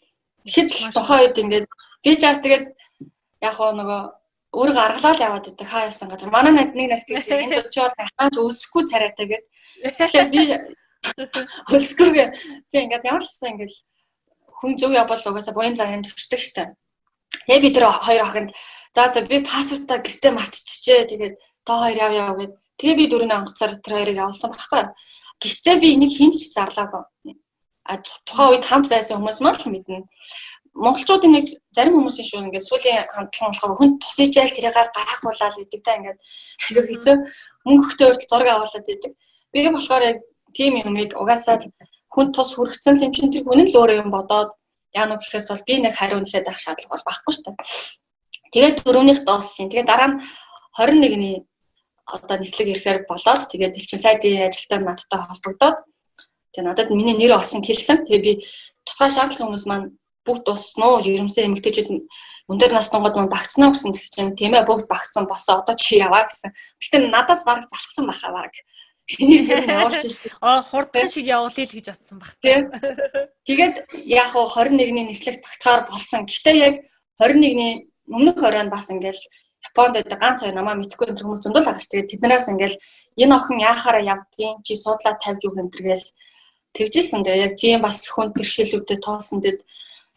Тэгэхэд тухайд ингээд би ч бас тэгээд яг нөгөө өөрийгөө аргалал яваад байдаг хаа явсан газар. Манай найд нэг нас гэж энэ ч бол хаач өлсөхгүй царайтай гэд. Тэгэхээр би өлсгүйгээ тийм ингээд ямар ч гэсэн ингээд хүн зөв явбал угаасаа буян цагаан төвчдөг штэ. Тэгээ би тэр хоёр охинд За за би паспортаа гэртээ мартчихжээ. Тэгээд та хоёр яв яв гэд. Тэгээ би дөрөв онгоцоор тэр хоёрыг авалсан байхгүй. Гэхдээ би энийг хинч зарлаагүй. А тухайн үед хамт байсан хүмүүс маань л мэднэ. Монголчуудын нэг зарим хүмүүсийн шүү ингээд сүүлийн хандлага болохоор хүн тусыжайл тэрийг гаргахуулаад идэг та ингээд айгүй хэцүү мөнгө өгтөө хүртэл зураг авуулаад идэг. Би болохоор яг тийм юмыг угаасаа хүн тус хүргэсэн юм чинь тэр хүн л өөрөө юм бодоод яа нүг гэхээс бол би нэг хариу нэхэд авах шаардлага бол байхгүй шүү дээ. Тэгээд дөрөвнийх дууссан. Тэгээд дараа нь 21-ний одоо нислэг ирэхээр болоод тэгээд элчин сайдын ажилтан надтай холбогдоод Тэгээ надад миний нэр олсон хэлсэн. Тэгээ би тусгай шаардлага хүмүүс маань бүгд дуснаа жирэмсэн эмэгтэйчүүд өндөр наснууд маань багцнаа гэсэн чинь тийм ээ бүгд багцсан босоо одоо чи яваа гэсэн. Гэтэ надаас баг залхсан баха баг. Аа хурдан шиг явуулъя л гэж бодсон баг. Тэгээд яг хуу 21-ний нислэг багтахаар болсон. Гэтэ яг 21-ний өмнөх хорионд бас ингээл Японд байдаг ганц хоёр намаа мэдхгүй хүмүүс зөндөл агаш. Тэгээд тэднээс ингээл энэ охин яахаараа явдгийн чи суудлаа тавьж үг энэ төргээл тэгжсэн. Тэгээ яг тийм бас хүн тэршилүүдэд тоосон дэд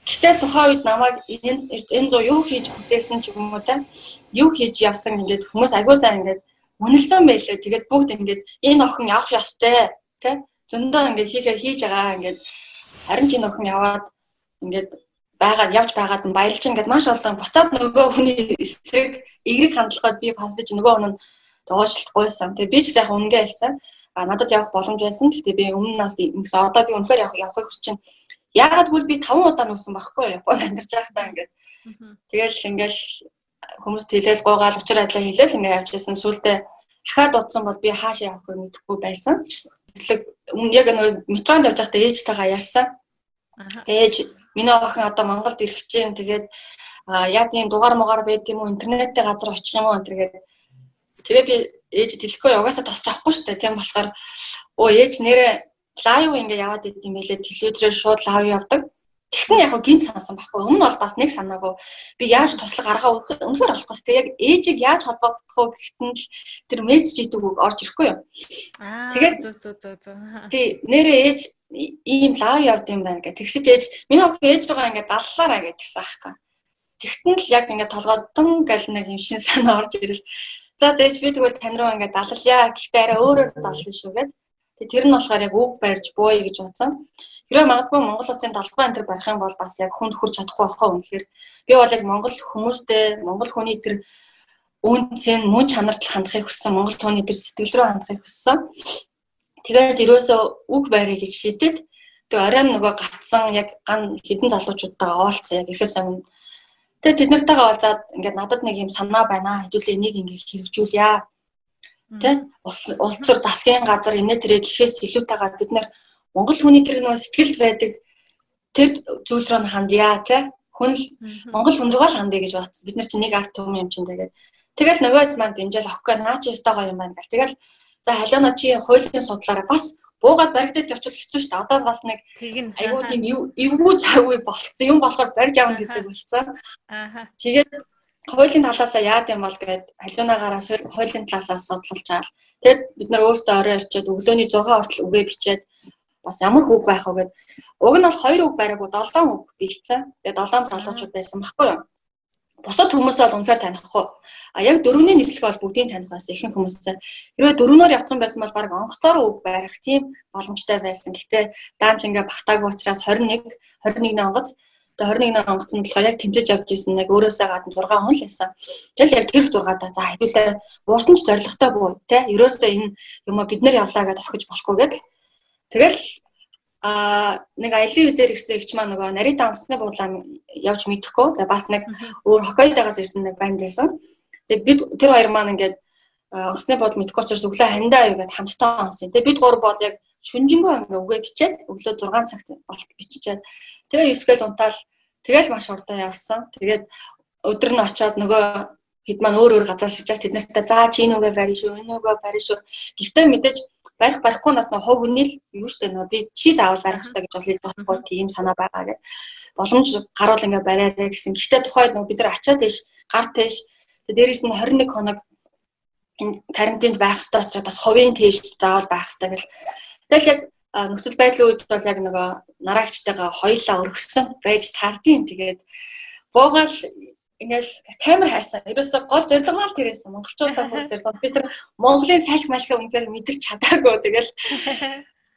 Гэхдээ тухайн үед намайг энэ зуу юу хийж бүтээсэн ч юм уу та юу хийж явсан ингээд хүмүүс агүй сайн ингээд үнэлсэн байлээ. Тэгээд бүгд ингээд энэ охин явах ёстой тий зөндөө ингээд хийхээ хийж байгаа ингээд харин ч энэ охин яваад ингээд байгаад явж байгаад нь баялж ингээд маш олон буцаад нөгөө хүний эсрэг эерэг хандлагад би пасаж нөгөө хүн нь доошлохгүйсэн. Тэгээд би ч яг үнгээ хэлсэн. А надад явах боломж байсан. Гэхдээ би өмнө нас ингэсэн одоо би үнэхээр явах явахыг хүсэж байна Яагаад гэвэл би 5 удаа нуусан байхгүй? Японд амьдарч байхдаа ингээд. Тэгэл ингээл хүмүүс тэлэл гоогаал учир айдлаа хэлээл ингээд явж байсан. Сүүлдээ дахиад утсан бол би хаашаа явахыг мэдэхгүй байсан. Тэслэг яг нэг метронд явж байхдаа ээжтэйгээ ярьсан. Ээж миний охин одоо Монголд ирэх чинь тэгээд яа тийм дугаар мугаар байд юм уу интернеттэй газар очих юм уу энэ тэгээд тэгээ би ээж дэлгэхгүй угаасаа тосч авахгүй шүү дээ. Тийм болохоор оо ээж нэрээ лайв ингээ яваад идэм байлээ телевизээр шууд лайв явдаг. Тэгтэн яг гинт санасан байхгүй. Өмнө нь бол бас нэг санаагүй би яаж туслах арга өнөхөр олох гэстэй яг ээжийг яаж холбогдох вэ гэхтэн л тэр мессеж идэг үг орж ирэхгүй юу. Аа тэгээд зөө зөө зөө зөө. Тий нэрээ ээж ийм лайв явд юм байна гэх. Тэгсэж ээж миний охин ээж руугаа ингээ даллаараа гэдгсэн аахгүй. Тэгтэн л яг ингээ толгойд тун гал нэг юм шин санаа орж ирэл. За зээж би тэгвэл тань руу ингээ даллая. Гэхдээ арай өөрөөр даллана шүү гэдэг тэр нь болохоор яг үг барьж бууя гэж бодсон. Хэрвээ магадгүй Монгол улсын талбай энэ төр барих юм бол бас яг хүнд хүрч чадахгүй байхаа үнэхээр би бол яг Монгол хүмүүстэй Монгол хүний тэр үнцэн мөн чанарт хандахыг хүссэн Монгол хүний тэр сэтгэл рүү хандахыг хүссэн. Тэгээд ерөөсөө үг барья гэж шийдээд тэгээ оройн нөгөө гатсан яг ган хідэн залуучуудтайгаа оолцсон яг ихэс өмнө Тэгээ тэд нартайгаа уулзаад ингээд надад нэг юм санаа байна. Хэдүүлээ энийг ингээд хэрэгжүүлъя Тэ улс төр засгийн газар инээ тэрэ гэхээс илүүтэйгээр бид нэр Монгол хүний тэр нөө сэтгэлд байдаг тэр зүйл рүү хандъя тэ хүн Монгол хүн рүүгээ л хандъя гэж бодсон. Бид нар чинь нэг арт түмэн юм чинь тэгээд тэгэл нөгөөд маань дэмжээл охкоо наа чи өстой гоё юм байна гэл. Тэгэл за халиуна чи хуулийн судлаараа бас буугаад баригдаад явчихвал хэцүү шүү дээ. Одоо бас нэг айгуу тийм эвгүй цаггүй болцсон. Юм болохоор барьж авна гэдэг болцсон. Аа. Тэгээд хуулийн талаас яад юм бол гээд халиунаагаараа хуулийн талаас судлалж чаал. Тэгэд бид нар өөртөө орой ирчээд өглөөний 6 хүртэл үгээ бичээд бас ямар үг байх вэ гэд уг нь бол хоёр үг бариаггүй 7 үг бэлдсэн. Тэгээд 7 залуучууд байсан баггүй юу? Бусад хүмүүсээ бол үнэхээр танихгүй. А яг дөрөвний нислэг бол бүгдийг таних байсан ихэнх хүмүүсээ. Хэрвээ дөрөвнөр явцсан байсан бол баг онгоцоор үг барих тийм боломжтой байсан. Гэхдээ даанч ингээ багтаагүй учраас 21 21-ний онгоц Тэгээ 21 онгоцсон болохоор яг тэмцэж явж исэн нэг өөрөөсөө гадна 6 хүн л байсан. Тэгэл яг тэр 6-аа за хэдүүлээ буусан ч зоригтой буу те. Ерөөсөө энэ юм бид нар явлаа гэдээ орхиж болохгүй гэдэл. Тэгэл а нэг аялын визээр ирсэн ихч маань нөгөө Нарита онгоцны буудлаа явж мэдэхгүй. Тэгээ бас нэг өөр Хоккайдогоос ирсэн нэг банд байсан. Тэгээ бид тэр хоёр маань ингээд онгоцны буудал мэдэхгүй учраас өглөө хандаа аяа гэдээ хамтдаа онсон. Тэгээ бид гур бод яг шүнжэнгөө ингээ үгээ бичээд өглөө 6 цагт болт биччихээд Тэгээ 9 гэл унтаал тэгэл маш урдаа явсан. Тэгээд өдөр нь очиод нөгөө хэд маань өөр өөр ирж байгаа тэд нартай за чи энэ үгээ барь шүү энэ үгээ барь шүү. Гэхдээ мэдээж барих барихгүй нас нөө хог үнийл юу штэ нөө би чи заавал барих хэрэгтэй гэж хэлж бодохгүй тийм санаа байгаа гэх. Боломж гаруул ингээ бариараа гэсэн. Гэхдээ тухайд нөө бид нар ачаад тийш гар тийш дээрээс нь 21 хоног энэ карантинд байх хэрэгтэй учраас бас хувийн тийш заавал байх хэрэгтэй гэл. Тэгэл яг нөхцөл байдлын үед бол яг нөгөө нараагчтайгаа хоёлаа өргөссөн байж тардیں۔ Тэгээд буугаал ингээл камер хайсан. Ерөөсө гол зорилго мал тэрээсэн. Монголчуудаа бүр зорилго. Би тэр Монголын салхи малхи үнээр мэдэрч чадаагүй. Тэгэл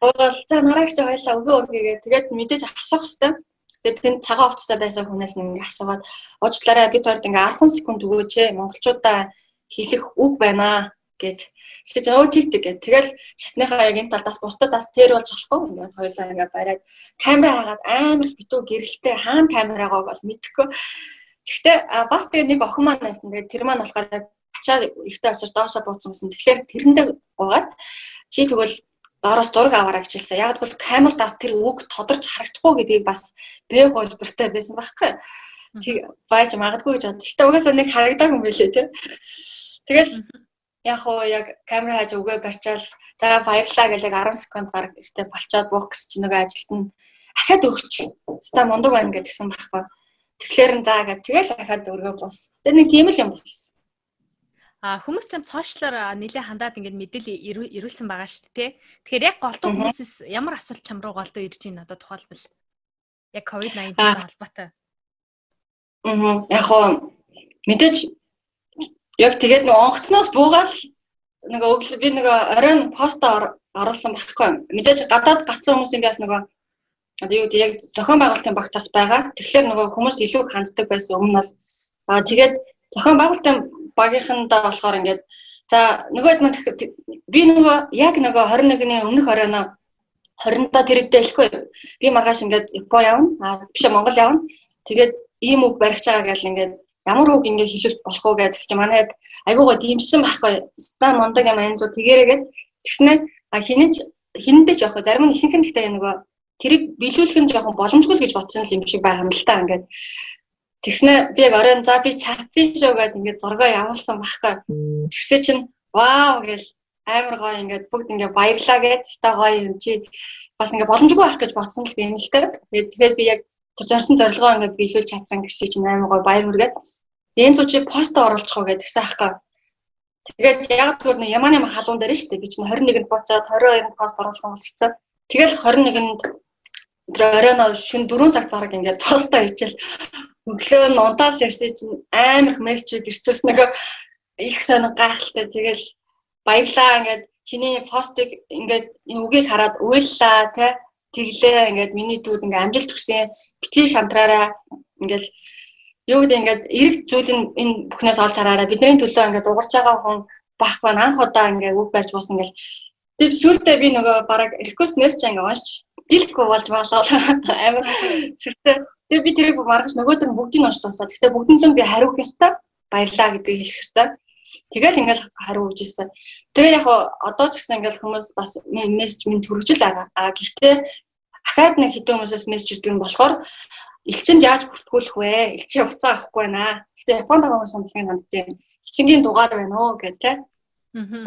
буугаал за нараагч хоёлаа өгөө өргөгээд тэгээд мэдээж асуух хэвээр. Тэгээд тэнд цагаан хувцастай байсан хүнээс нэг асуугаад уучлаарай бид хоёрд ингээ 10 секунд өгөөч ээ. Монголчуудаа хэлэх үг байна гэж тэгэж өө тэг тэг гэх. Тэгэл шатныхаа яг энэ талдаас бусдаас тэр болж болохгүй. Ингээд хоёулаа ингээд бариад камера хагаад амар битүү гэрэлтэй хаана камерагаа бол мэдэхгүй. Гэхдээ бас тэгээ нэг охин маань байсан. Тэгээд тэр маань болохоор ачаа ихтэй очиж доошоо бууцсан гэсэн. Тэгэхээр тэрэндээ гуйгаад чи тэгвэл доороос зураг аваарай гэж хэлсэн. Яг бол камертаас тэр үг тодорч харагдахгүй гэдгийг бас бэ хөлбөртэй байсан байхгүй. Тэг байж магадгүй гэж бод. Гэтэ угаасаа нэг харагдааг юм билээ те. Тэгэл яг уу яг камера хайж өгөө барьчаал за баярлаа гэж яг 10 секунд гараг ихтэй болчоод буух гэж чи нөгөө ажилт нь ахаад өгч. Ста мундаг байна гэдгсэн байхгүй. Тэгэхээр за гэдэг тэгэл ахаад өргөө бус. Тэр нэг тийм л юм болсон. А хүмүүс зам цоошлоор нэлээ хандаад ингээд мэдээлэл ирүүлсэн байгаа шүү дээ. Тэгэхээр яг голдуу хүмүүсээс ямар асуулт чам руу голдуу ирж байна одоо тухайлбал яг COVID-19-тэй холбоотой. Аа яг хоо мэдээж яг тэгээд нэг онгоцноос буугаад нөгөө өглөө би нөгөө оройн постоо оруулсан байхгүй. Мэдээж гадаад гацсан хүмүүсийн би бас нөгөө одоо юу гэдэг яг зохион байгуулалтын багтаас байгаа. Тэгэхээр нөгөө хүмүүс илүү ханддаг байсан өмнө нь аа тэгээд зохион байгуулалтын багийнхандаа болохоор ингээд за нөгөөд мань би нөгөө яг нөгөө 21-ний өмнөх оройноо 20-та тэрэгдээ хэлэхгүй. Би маргааш ингээд Япон явна. Аа биш Монгол явна. Тэгээд ийм үг барих чагаа гэл ингээд ямар үг ингээ хэлүүлэх болох уу гэдэг чи манайд айгуугаа димжсэн байхгүй. Ста мондаг юм айн зүү тэгэрээгээд тэгснэ хинэж хинэндээ вэ? Зарим нь ихэнх нь гэхдээ нөгөө тэрийг биелүүлэх нь жоохон боломжгүй л гэж бодсон юм шиг байгаа юм л та ингээд Тэгснэ би яг оройн за би чадчих шүү гэдээ ингээд зургаа явуулсан байхгүй. Тэгсээ чинь вау гэл амар гоё ингээд бүгд ингээд баярлаа гэд та гоё юм чи бас ингээд боломжгүй байх гэж бодсон л юм л. Тэгээд тэгээд би яг тэр зорсон зорилгоо ингээд биелүүлж чадсан гэсэн чинь амар гоё баяр хүргээд энэ зүү чи пост оруулчих уу гэдгсэн аахгүй. Тэгээд яг тэгвэл нэг ямаа ямаа халуун дээр нь шүү дээ. Би чинь 21-нд буцаад 22-нд пост оруулсан болсон. Тэгэл 21-нд тэр оройн шин 4 цагт баг ингээд постоо хичээл өглөө нь унтаас ярьсан чинь амар мессежүүд ирчихсэн нөгөө их сонин гайхалтай. Тэгэл баярлаа. Ингээд чиний постыг ингээд энэ үгийг хараад уйллаа те тэглээ ингээд миний дүүд ингээд амжилт хүсэн битгий шантраараа ингээд юу гэдэг ингээд эрэг зүйл нь энэ бүхнээс олж хараараа бидний төлөө ингээд угарч байгаа хүн байхгүй анх удаа ингээд үг барьж буусан ингээд тэг сүүлдээ би нөгөө бараг request message ингээд уншиж дэлгэхгүй болж болоо амар сүртэй Тэгээ би тэрийг маргаж нөгөөдөр нь бүгдийг уншиж тусаа. Гэхдээ бүгдэнд нь би хариух ёстой. Баярлаа гэдгийг хэлэх ёстой. Тэгэл ингээл хариу өгч ирсэн. Тэгээ яг одоо ч гэсэн ингээл хүмүүс бас мессеж минь төрөжл байгаа. А гэхдээ дахиад нэг хэдэн хүмүүсээс мессеж ирдэг нь болохоор элчинд яаж бүртгүүлэх вэ? Элчин уцаа авахгүй байна. Гэхдээ Японд байгаа хүмүүс дахин хандж байна. Элчингийн дугаар байна уу гэх тээ.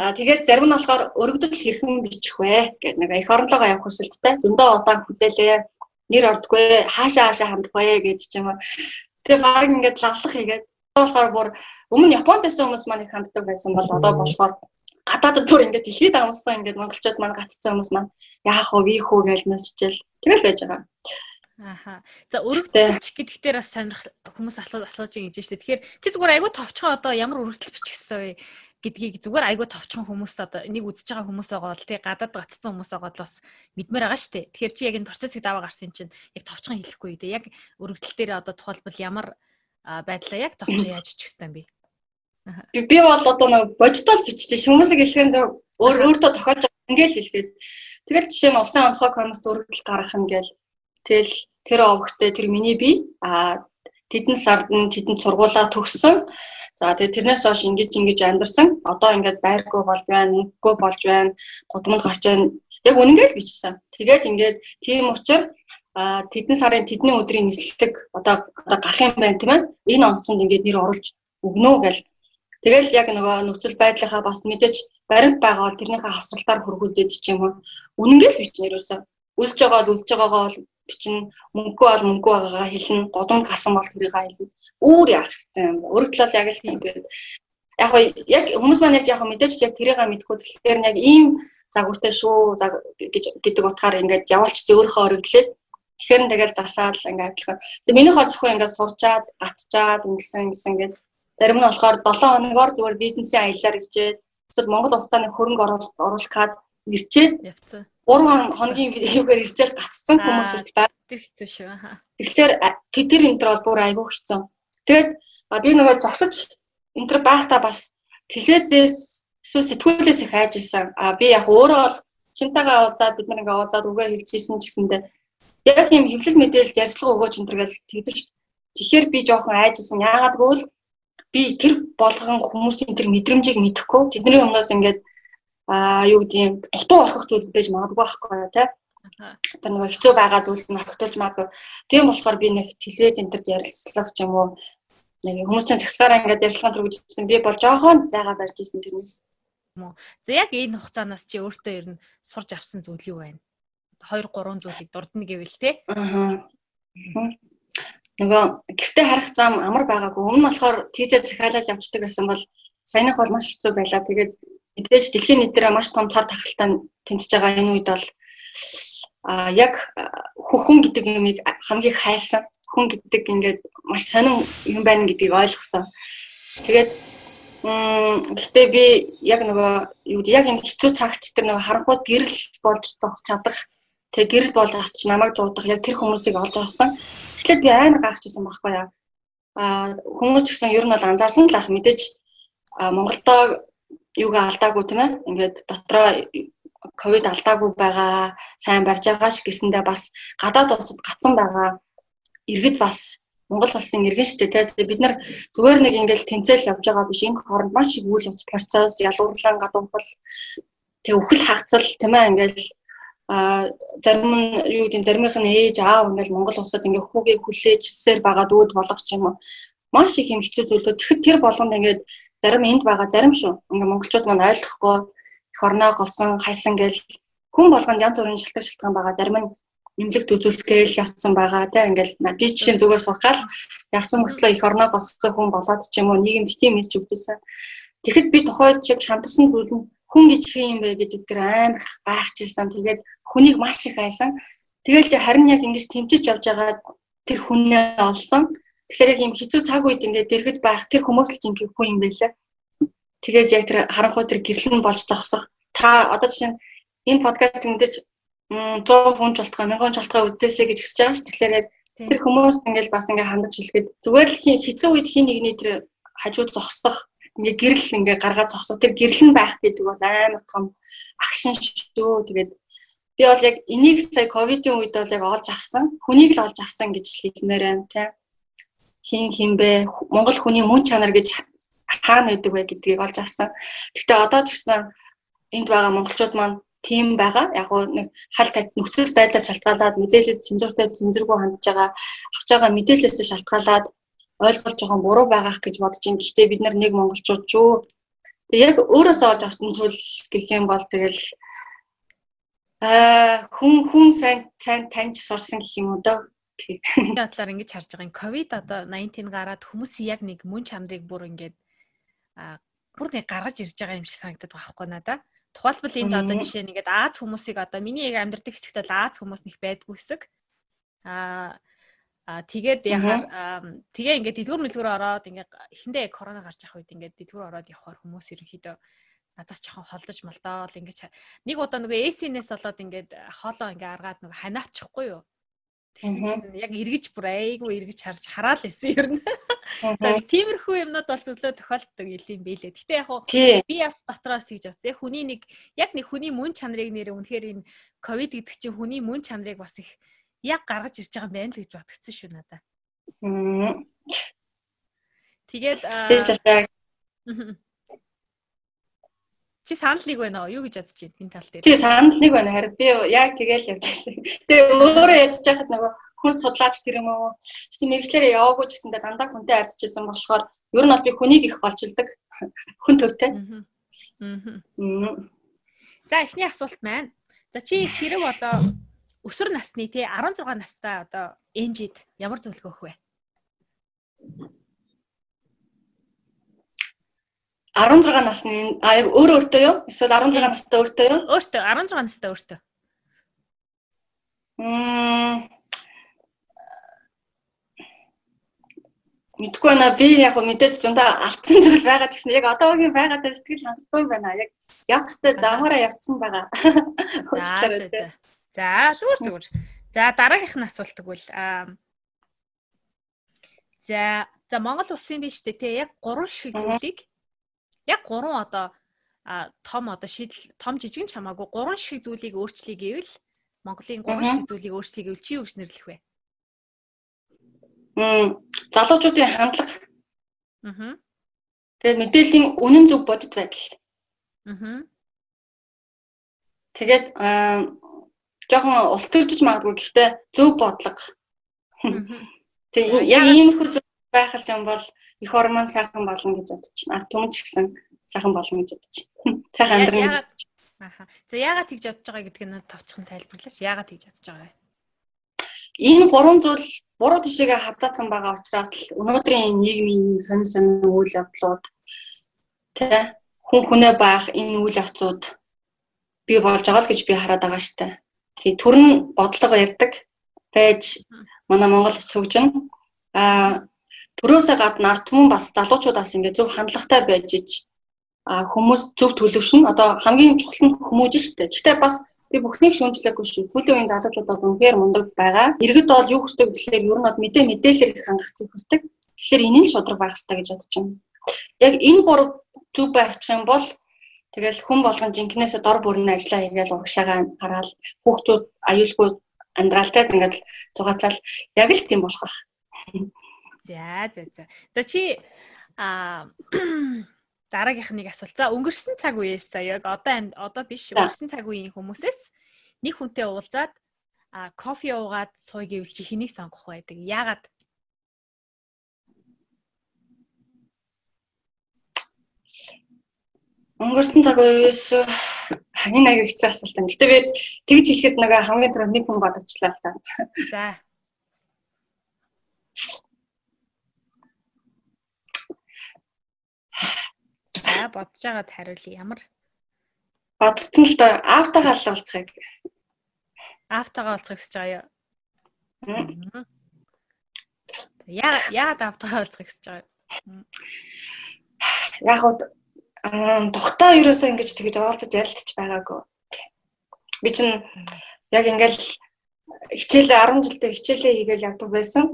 Аа тэгээд зарим нь болохоор өргөдөл хэрхэн бичих вэ гэдэг нэг их оронлогоо явах хүсэлттэй. Зөндөө удаан хүлээлээ нэр ордггүй хаашаа хаашаа хандахгүй гэж ч юм уу. Тэгээ баг ингээд лавлах хийгээд болохоор бүр өмнө Японд байсан хүмүүс маань их ханддаг байсан бол одоо болохоор гадаадд бүр ингээд дэлхийд амссан ингээд монголчууд маань гатцсан хүмүүс маань яах вэ вих үү гэж мэсчээл тэгэл байж байгаа. Ааха. За өргөдөлч гэдэг дээр бас сонирх хүмүүс асууж асууж байгаа гэж байна шүү дээ. Тэгэхээр чи зүгээр айгүй товчхон одоо ямар өргөдөл бичих гэсэн вэ? гэдгийг зүгээр айгүй товчхон хүмүүс одоо энийг үзэж байгаа хүмүүс байгаа бол тий гадаад гацсан хүмүүс байгаа бол бас мэдмээр байгаа дээ. Тэгэхээр чи яг энэ процессыг даваа гарсан чинь яг товчхон хэлэхгүй дээ. Яг өргөдөл дээр одоо тухайлбал ямар байдлаа яг товчхон яаж бичих юм бэ? Би бол одоо нэг бодитол бичдэг хүмүүсийг хэлхэн өөр өөртөө тохиолж ингээл хэлгээд тэгэл жишээ нь улсын онцгой комист өргөдөл гаргах нь гээл тэгэл тэр овогтой тэр миний би а тэдэн сард нь тэдэнд сургуулаа төгссөн За тэгээ тэрнээс хойш ингэж ингэж амьдсан. Одоо ингээд байргүй болж байна, нэггүй болж байна, гудамд гарч байна. Яг үнэнгээл бичсэн. Тэгээд ингээд тийм учраас а тэдэн сарын тэдний өдрийн нислэг одоо одоо гарах юм байна тийм ээ. Энэ онгоцонд ингээд нэр оруулж өгнө гэл. Тэгэл яг нөгөө нөхцөл байдлынхаа бас мэдээж баримт байгаа бол тэрнийхээ хавсралтаар хөргүүлээд ч юм уу. Үнэнгээл бичнэ ерөөсөө. Үлж байгаа бол үлж байгаагаа бол бичнэ. Мөнгө бол мөнгө байгаагаа хэлнэ. Годомд гарсан бол тэрийг хэлнэ үүр яах хэрэгтэй юм. Өргөдөл бол яг л тийм тэгээд яг яг хүмүүс маань яг яг мэдээж яг тэрийг мэдгүй тэгэхээр яг ийм загвартай шүү заг гэж гэдэг утгаар ингээд явуулчих өөрийнхөө өргөдлөө тэгэхээр тэгэл засаал ингээд адилхан. Тэгээ миний хожихоо ингээд сурчаад, гатчаад ингэсэн ингэсэн ингээд зарим нь болохоор 7 хоногоор зүгээр бизнесийн аяллаар ирчээд эсвэл Монгол улстай нэг хөрөнгө оруулалт оруулах гад ирчээд явцсан. 3 хоногийн видеогээр ирчээд гацсан хүмүүс үрд байна. Тэр хэцүү шүү. Тэгэхээр тэр энэ төр бол бүр айгүй хэцүү. Тэгээд би нөгөө зогсож энэ төр байхдаа бас телевизээс эсвэл сэтгүүлээс их айж исэн. А би яг өөрөө бол чинтайгаа уулзаад бид нэг уулзаад үгээ хэлж исэн ч гэсэндээ яг юм хэвлэл мэдээлэл ярьцлага өгөөч энэ төргээл тэгдэг шүү. Тэгэхээр би жоохон айж исэн. Яагаад гэвэл би тэр болгон хүмүүсийн тэр мэдрэмжийг мэдэхгүй тэдний өмнөөс ингээд аа юу гэдэг юм дутуу орхих зүйл байж магадгүй байхгүй тий. Тэр нэг хэцүү байгаа зүйл нь орхитуулж магадгүй. Тийм болохоор би нэг телевиз энэ төр ярилцлах юм уу нэг хүмүүсийн цагсаараа ингээд ярилцлаган төр үзсэн би бол жоохон зайгаа барьж исэн тэрнээс. За яг энэ хугацаанаас чи өөртөө ер нь сурж авсан зүйл юу байна? 2 3 зүйлийг дурдна гэвэл те. Аа. Нөгөө гэрте харах зам амар байгаагүй. Өмнө нь болохоор тийзээ захиалал явцдаг гэсэн бол саяных бол маш хэцүү байлаа. Тэгээд мэдээж дэлхийн нийтээрээ маш том цар тахалтай тэмцэж байгаа энэ үед бол а яг хүн гэдэг юмыг хамгийн хайсан хүн гэдэг ингээд маш сонин юм байна гэдгийг ойлгосон. Тэгээд гэхдээ би яг нөгөө юу яг энэ хэцүү цагт тэр нөгөө харанхууд гэрэл болж зогсож чадах тэг гэрэл болж бас ч намайг дуудах яг тэр хүмүүсийг олж авсан. Тэгэхээр би амар гайхажсэн байхгүй яа. А хүмүүс ч гэсэн ер нь бол анзаарсан л ах мэдээж Монголдо юугаа алдаагүй тийм ээ. Ингээд дотроо ковид алдаагүй байгаа, сайн барьж байгаа ш гэсэндээ бас гадаад улсад гацсан байгаа. Иргэд бас Монгол улсын иргэн шүү дээ. Тэгээд бид нар зүгээр нэг ингээл тэмцээл явж байгаа биш. Энэ хооронд маш их үйл явц процесс, ялгуурлан гадуурхал тэг үхэл хагцал тийм ээ ингээл а зарим нь юу гэдэг заримынх нь ээж аав ингээл Монгол улсад ингээ хүүгээ хүлээжсээр байгаа дүүд болгох юм уу. Маш их юм хэцүү зүйлүүд. Тэгэхэд тэр болгонд ингээд зарим энд байгаа зарим шүү. Ингээ монголчууд маань ойлгохгүй эх орноо голсон хайсан гэл. Хүн болгонд янз бүрийн шалтгаан шалтгаан байгаа. Зарим нь нэмлэгт үзүүлэлгээл явцсан байгаа тийм ингээл би жишээ зүгээр сухаал явсан мөртлөө эх орноо голсон хүн болоод ч юм уу нийгэмд тийм эсч өгдөөсөн тэгэхэд би тухайд чиг шантарсан зүйл нь хүн гэж хин юм бэ гэдэг тэр амар гайхажсэн тэгээд хүнийг маш их хайсан тэгэл харин яг ингэж тэмцэж явж байгаа тэр хүнээ олсон Тэгэхээр яг юм хэцүү цаг үед ингээд дэргэд байх тэр хүмүүс л жинхэнэ хүн юм байлаа. Тэгээд яг тэр харанхуй тэр гэрлэн болж зогсох. Та одоо жишээ нь энэ подкаст мэдээж 100 хүн жолтгоо 1000 жолтгоо үдээсэй гэж хэлж байгаа ш. Тэгэхээр яг тэр хүмүүст ингээд бас ингээд хандаж хэлгээд зүгээр л хэцүү үед хин нэгний тэр хажууд зогсдох ингээ гэрэл ингээ гаргаад зогсох тэр гэрлэн байх гэдэг бол амар том агшин шүү. Тэгээд би бол яг энийг сая ковидын үед бол яг олж авсан. Хүнийг л олж авсан гэж хэлмээр байна тийм хин хинбэ Монгол хүний мөн чанар гэж хаана байдаг вэ гэдгийг олж авсан. Гэхдээ одоо ч гэсэн энд байгаа монголчууд маань тийм байгаа. Яг гоо нэг хал тат нөхцөл байдлаар шалтгаалаад мэдээлэл цензуртай цензургүй хандж байгаа авч байгаа мэдээлэлээс шалтгаалаад ойлголт жоохон буруу байгаах гэж бодож ин. Гэхдээ бид нар нэг монголчууд шүү. Тэг яг өөрөөсөө олж авсан зүйл гэх юм бол тэгэл аа хүн хүн сайн сайн таньж сурсан гэх юм уу дөө Тийм бодлоор ингэж харж байгаа юм. Ковид одоо 19 гараад хүмүүс яг нэг мөн чанарыг бүр ингээд а бүр нэг гаргаж ирж байгаа юм шиг санагдаад байгаа байхгүй надаа. Тухайлбал энд одоо жишээ нь ингээд Аз хүмүүсийг одоо миний яг амьдардаг хэсэгт бол Аз хүмүүс них байдгүй хэсэг. А А тэгээд яхаар тэгээ ингээд дэлгүүр мэлгүүр ороод ингээд эхэндээ корона гарч явах үед ингээд дэлгүүр ороод явхаар хүмүүс ерөнхийдөө надаас жоохон холдож молдоол ингээд нэг удаа нөгөө эсинээс болоод ингээд хоолоо ингээд аргаад нөгөө ханаачихгүй юу? Тэгсэн чинь яг эргэж бүр айгүй эргэж харж хараал исэн ер нь. За тиймэрхүү юмнууд бол зөвлөө тохиолддог юм бэлээ. Гэтэ яг би бас дотроос тэгж авсан. Хүний нэг яг нэг хүний мөн чанарыг нэрээ үнэхээр энэ ковид гэдэг чинь хүний мөн чанарыг бас их яг гаргаж ирж байгаа юм байна л гэж бодгдсон шүү надаа. Тэгээд аа Чи санал нэг байна уу? Юу гэж ядж байна энэ тал дээр? Тий, санал нэг байна. Харин би яг тэгэл явж байсан. Тэгээ өөрөө ядж байхад нөгөө хүн судлаач тэр юм уу? Чи мэрэгчлэрээ яваагүй ч гэсэндээ дандаа хүнтэй ардчихсан болохоор ер нь бол би хүнийг их голчилдаг. Хүн төвтэй. Аа. За эхний асуулт маань. За чи хэрэг одоо өсвөр насны тий 16 настай одоо энжид ямар зөвлөгөө өгөх вэ? 16 насны а яг өөрөө өөртөө юу? Эсвэл 16 настай өөртөө юу? Өөртөө 16 настай өөртөө. Мм мэдгүй байна. Би яг мэдээж зундаа алтан зүйл байгаа гэсэн яг одоогийн байгаа дээр сэтгэл хангалттай байна. Яг явхстай замаараа явцсан байгаа. За за зүгээр зүгээр. За дараагийнх нь асуулт тэгвэл за за Монгол улсын биш үү те яг гурван шиг зүйлийг яг гурван одоо том одоо шийдэл том жижиг нь чамаагүй гурван шиг зүйлийг өөрчлөе гэвэл Монголын гурван шиг зүйлийг өөрчлөе гэвэл чи юу гэж нэрлэх вэ? Мм залуучуудын хандлага. Аа. Тэгээд мэдээллийн үнэн зөв бодит байдал. Аа. Тэгээд жоохон улс төржиж магадгүй гэхдээ зөв бодлого. Тэг яг ийм их зөв байх юм бол их ормон сайхан болно гэж бодож байна. Ард түмэн ч гэсэн сайхан болно гэж бодож байна. Сайхан амьдрах гэж бодож байна. Аха. За яагаад тэгж бодож байгаа гэдгийг нь товчхон тайлбарлаач. Яагаад тэгж бодож байгаа вэ? Энэ гурван зүйл буруу тишээгээ хавтаацсан байгаа учраас л өнөөдрийн нийгмийн сонин сонин үйл явдлууд тэ хүн хүнээ баах энэ үйл явцууд бий болж байгаа л гэж би хараад байгаа штэ. Тэгээ төр нь бодлого ярддаг байж манай Монгол сүгжин а төрөөсөө гадна ард түмэн бас залуучуудаас ингээд зөв хандлагатай байж ич хүмүүс зөв төлөвшин одоо хамгийн чухал нь хүмүүж дээ. Гэхдээ бас би бүхнийг шүүмжлээгүй шүү. Сүүлийн үеийн залуучуудад үнэхээр мундаг байгаа. Иргэд бол юу хүсдэг гэхээр ер нь бол мэдээ мэдээлэлээр их хангахыг хүсдэг. Тэгэхээр энэ нь шудраг байх хэрэгтэй гэж бодож байна. Яг энэ гурав зөв байчих юм бол тэгэл хүн болгон жинкнээсээ дор бүрнээ ажиллаа хийгээл урагшаагаа хараад хүүхдүүд аюулгүй амьдралтай ингээд зугаацаал яг л тийм болох байх. За за за. За чи а дараагийнхныг асуулт. За өнгөрсөн цаг үеэс за яг одоо одоо биш өнгөрсөн цаг үеийн хүмүүсээс нэг хүнтэй уулзаад а кофе уугаад сууй гэвэл чи хэнийг сонгох байдаг? Яагаад? Өнгөрсөн цаг үеэс энэ аяг хэцүү асуулт юм. Гэтэ би тэгж хэлэхэд нэг хамгийн түрүү нэг хүн бодогчлаа л та. За. За бодож байгаад хариулъя. Ямар бодсон л доо автагаа л уулзахыг. Автагаа уулзах гэж байгаа юу? Яа яагаад автагаа уулзах гэж байгаа юм? Яг тухтаа ерөөсөө ингэж тэгэж уулзаж ярилцаж байгаагүй. Би чинь яг ингээл хичээлээ 10 жилдээ хичээлээ хийгээл явдаг байсан.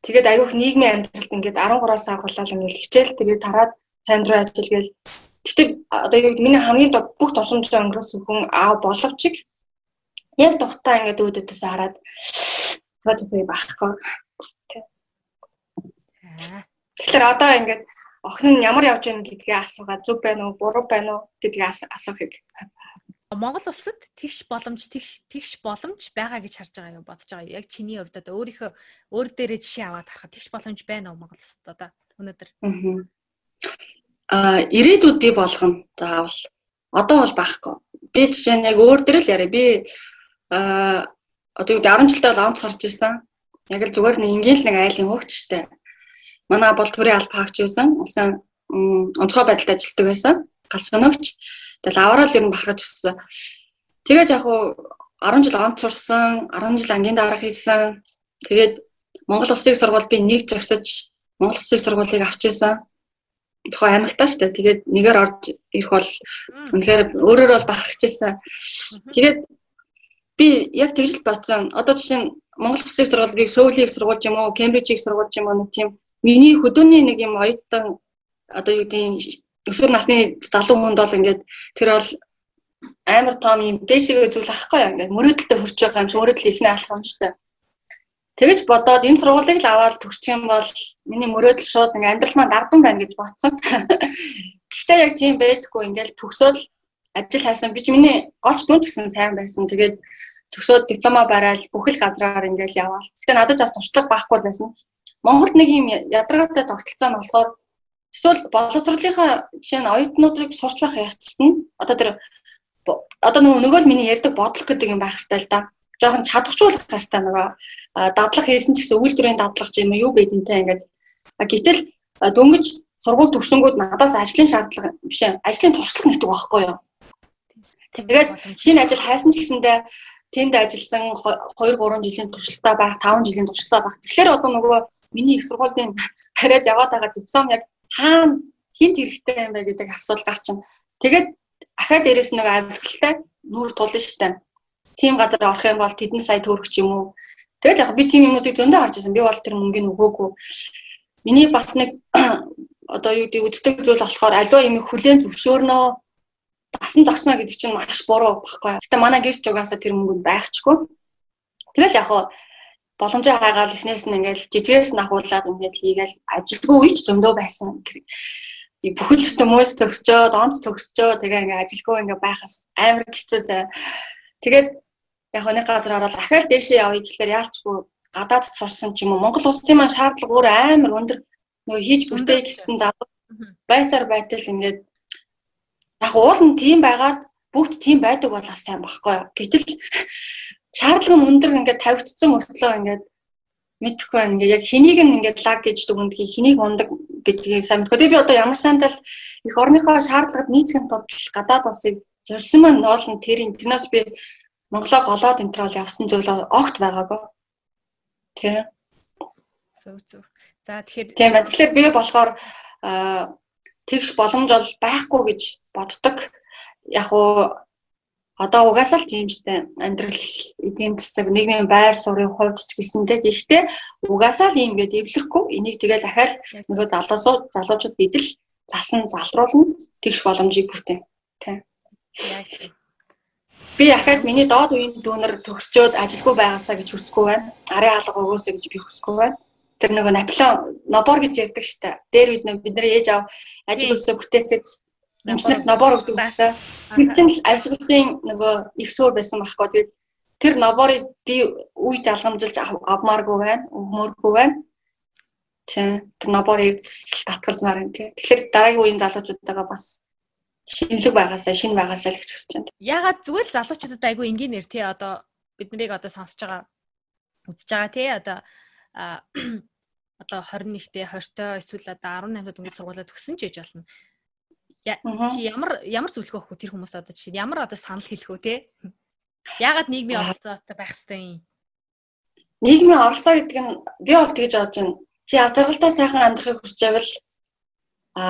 Тэгээд аюух нийгмийн амьдралд ингээд 13-аас агуулаад ингээд хичээл тэгээд тараад сайн руу ажил гээл. Гэтэ одоо юу миний хамгийн бүх тусламжтай өнгөрөөсөн хүн аа боловч яг тухтаа ингээд өөдөөс хараад тэгээд үгүй байхгүй. Тэгэхээр одоо ингээд охин нь ямар явж байна гэдгээ асуугаад зөв байна уу, буруу байна уу гэдгийг асуухыг. Монгол улсад тэгш боломж тэгш тэгш боломж байгаа гэж харж байгаа юу бодож байгаа? Яг чиний хувьд одоо өөрийнхөө өөр дээрээ жишээ аваад харахад тэгш боломж байна уу Монгол улсад одоо өнөөдөр? Аа ирээдүйд би болгоно. Заавал одоо бол байхгүй. Би жишээ нь яг өөр дээр л яриа. Би аа одоо юу 10 жилдээ бол онц сурч ирсэн. Яг л зүгээр нэг ингээл нэг айлын хөөгчтэй манай бол төрийн алба хаагч байсан. Улсын онцгой байдалд ажилладаг байсан. Галч өнөөгч. Тэгэл аваарал ер нь бахархаж өссөн. Тэгээд яг хуу 10 жил онц сурсан, 10 жил ангийн дарга хийсэн. Тэгээд Монгол Улсын сургууль би нэг зогсож Монгол Улсын сургуулийг авч ирсэн. Тухайн аймагтаа шүү дээ. Тэгээд нэгээр орж ирэх бол үнэхээр өөрөөр бол бахархаж ирсэн. Тэгээд би яг тэгж л бодсон. Одоо жишээ нь Монгол Улсын сургуулийг Сөүлийг сургуулж юм уу, Кембрижийг сургуулж юм уу нэг тийм Миний хөдөөний нэг юм оюутан одоо юу гэдэг өсвөр насны залуу хүнд бол ингээд тэр бол амар том юм дээшгээ зүйл ахгүй юм ингээд мөрөөдөлтөд хүрч байгаа юм чи мөрөөдөл ихнэ алах юм дээ. Тэгэж бодоод энэ сургуулийг л аваад төгсчих юм бол миний мөрөөдөл шууд ингээд амьдрал маань дардсан байна гэж бодсон. Гэхдээ яг тийм байдаггүй ингээд төгсөөл ажил хайсан би ч миний голч нүд гэсэн сайн байсан. Тэгээд төгсөөд диплома барайл бүхэл газраар ингээд яваал. Гэхдээ надад ч бас туршлага байхгүй байсан. Монголд нэг юм ядаргаатай тогтолцоо нь болохоор эсвэл боловсролынхаа жишээ нь оюутнуудыг сурч байх явцсан нь одоо тэр одоо нөгөө л миний ярьдаг бодлого гэдэг юм байх хэрэгтэй л да. Жохон чадварчуулах хэрэгтэй нөгөө дадлаг хийсэн ч гэсэн үйлдвэрийн дадлага юм юу байдэнтэй ингээд гэтэл дөнгөж сургууль төгсөнгүүд надаас ажлын шаардлага биш ээ ажлын туршлага нэгдэг байхгүй юу. Тэгээд шинэ ажил хайсан ч гэсэндээ тэнд ажилласан 2 3 жилийн туршлагатай байх, 5 жилийн туршлагатай байх. Тэгэхээр одоо нөгөө миний их сургуулийн хараад яваад байгаа диплом яг хаана хинт хэрэгтэй юм бэ гэдэг асуулт гарчин. Тэгээд ахаа дээрээс нэг авилгалтай нүүр тулна штэ. Тим газар орох юм бол тэдэн сая төгрөг ч юм уу. Тэгэл яг би тийм юмнуудыг зөндөө харж байсан. Би бол тэр мөнгөний өгөөгүй. Миний бас нэг одоо юу гэдэг үздэг зүйл болохоор альва юм хүлээн зөвшөөрнөө дасан зогсно гэдэг чинь маш буруу баггүй. Гэтэ манай гэрч угаасаа тэр мөнгөнд байхчгүй. Тэгэл яг хаа боломжоо хайгаал эхнээс нь ингээл жижигээс нь ахуулаад ингээд хийгээл ажилгүй үеч зөндөө байсан. бүхэл хүмүүс төгсчөөд, онц төгсчөө тэгээ ингээ ажилгүй ингээ байхаас амар хэцүү заа. Тэгээд яг нэг газар ороод ахаал дээшээ явъя гэхэлэр яалчгүй гадаад сурсан ч юм уу Монгол улсын маань шаардлага өөр амар өндөр нөгөө хийж бүртээ гэсэн залуу байсаар байтал ингээд яг уул нь тийм байгаад бүгд тийм байдаг бол сайн багхгүй юу. Гэтэл шаардлага нь өндөр ингээд тавигдсан мөртлөө ингээд мэдхгүй байна. Ингээд яг хэнийг нь ингээд лаг гэж дүгнэдгийг хэнийг ундаг гэдгийг сайн мэдгүй. Тэгээ би одоо ямар сандал их орныхоо шаардлагад нийцэх тулд гадаад улсыг зорьсон маань оолн тэрийн тэрнээс би Монголоо голоод энтрол явсан зүйл огт байгаагүй. Тийм. Зөв зөв. За тэгэхээр Тийм байна. Тэгэхээр би болохоор тэгш боломж бол байхгүй гэж боддог. Яг уу одоо угаасаа л тийм штэ амьдрал эдийн засаг нийгмийн байр суурийн хувьд ч гэсэнтэй гэхдээ угаасаа л юм гээд эвлэхгүй энийг тэгэл ахаал нөгөө залуусууд залуучууд бид л засан залруулна тэгш боломжийг бүтээн тийм яг би ахаад миний доод үеийн дүүнер төгсчөөд ажилгүй байгаасаа гэж хүсэхгүй байна. Арын алга өгөөсэй гэж би хүсэхгүй байна тэр нөгөө Наполеон нобор гэж ярьдаг штэ дээр үед бид нар ээж аав ажил үйлсээ бүтээх гэж Эмчнэрт нобор өгдөг байсан. Тэр чинь л ажиглалын нөгөө их суур байсан байхгүй. Тэгээд тэр ноборыг би үе залгамжилж авмааргүй байна, өгмөөргүй байна. Тэ тэр ноборыг татгалзмаар юм тий. Тэгэхээр дараагийн үеийн залуучуудаа бас шинэлэг байгаасаа, шинэ байгаасаа л гэж хүсэж байна. Ягаад зүгээр л залуучуудад айгүй энгийн нэр тий одоо бид нарыг одоо сонсож байгаа үзэж байгаа тий одоо одоо 21-т 20-т эсвэл одоо 18-т өнгөц сургуулаа төгсөн ч гэж болно. Чи ямар ямар зөвлөгөө өгөх вэ? Тэр хүмүүс одоо жишээ ямар одоо санал хэлэх вэ те ягаад нийгмийн оролцоотой байх хэрэгтэй юм? Нийгмийн оролцоо гэдэг нь би бол тэгж бодож байна. Чи аз жаргалтай сайхан амьдрахыг хүсч байвал а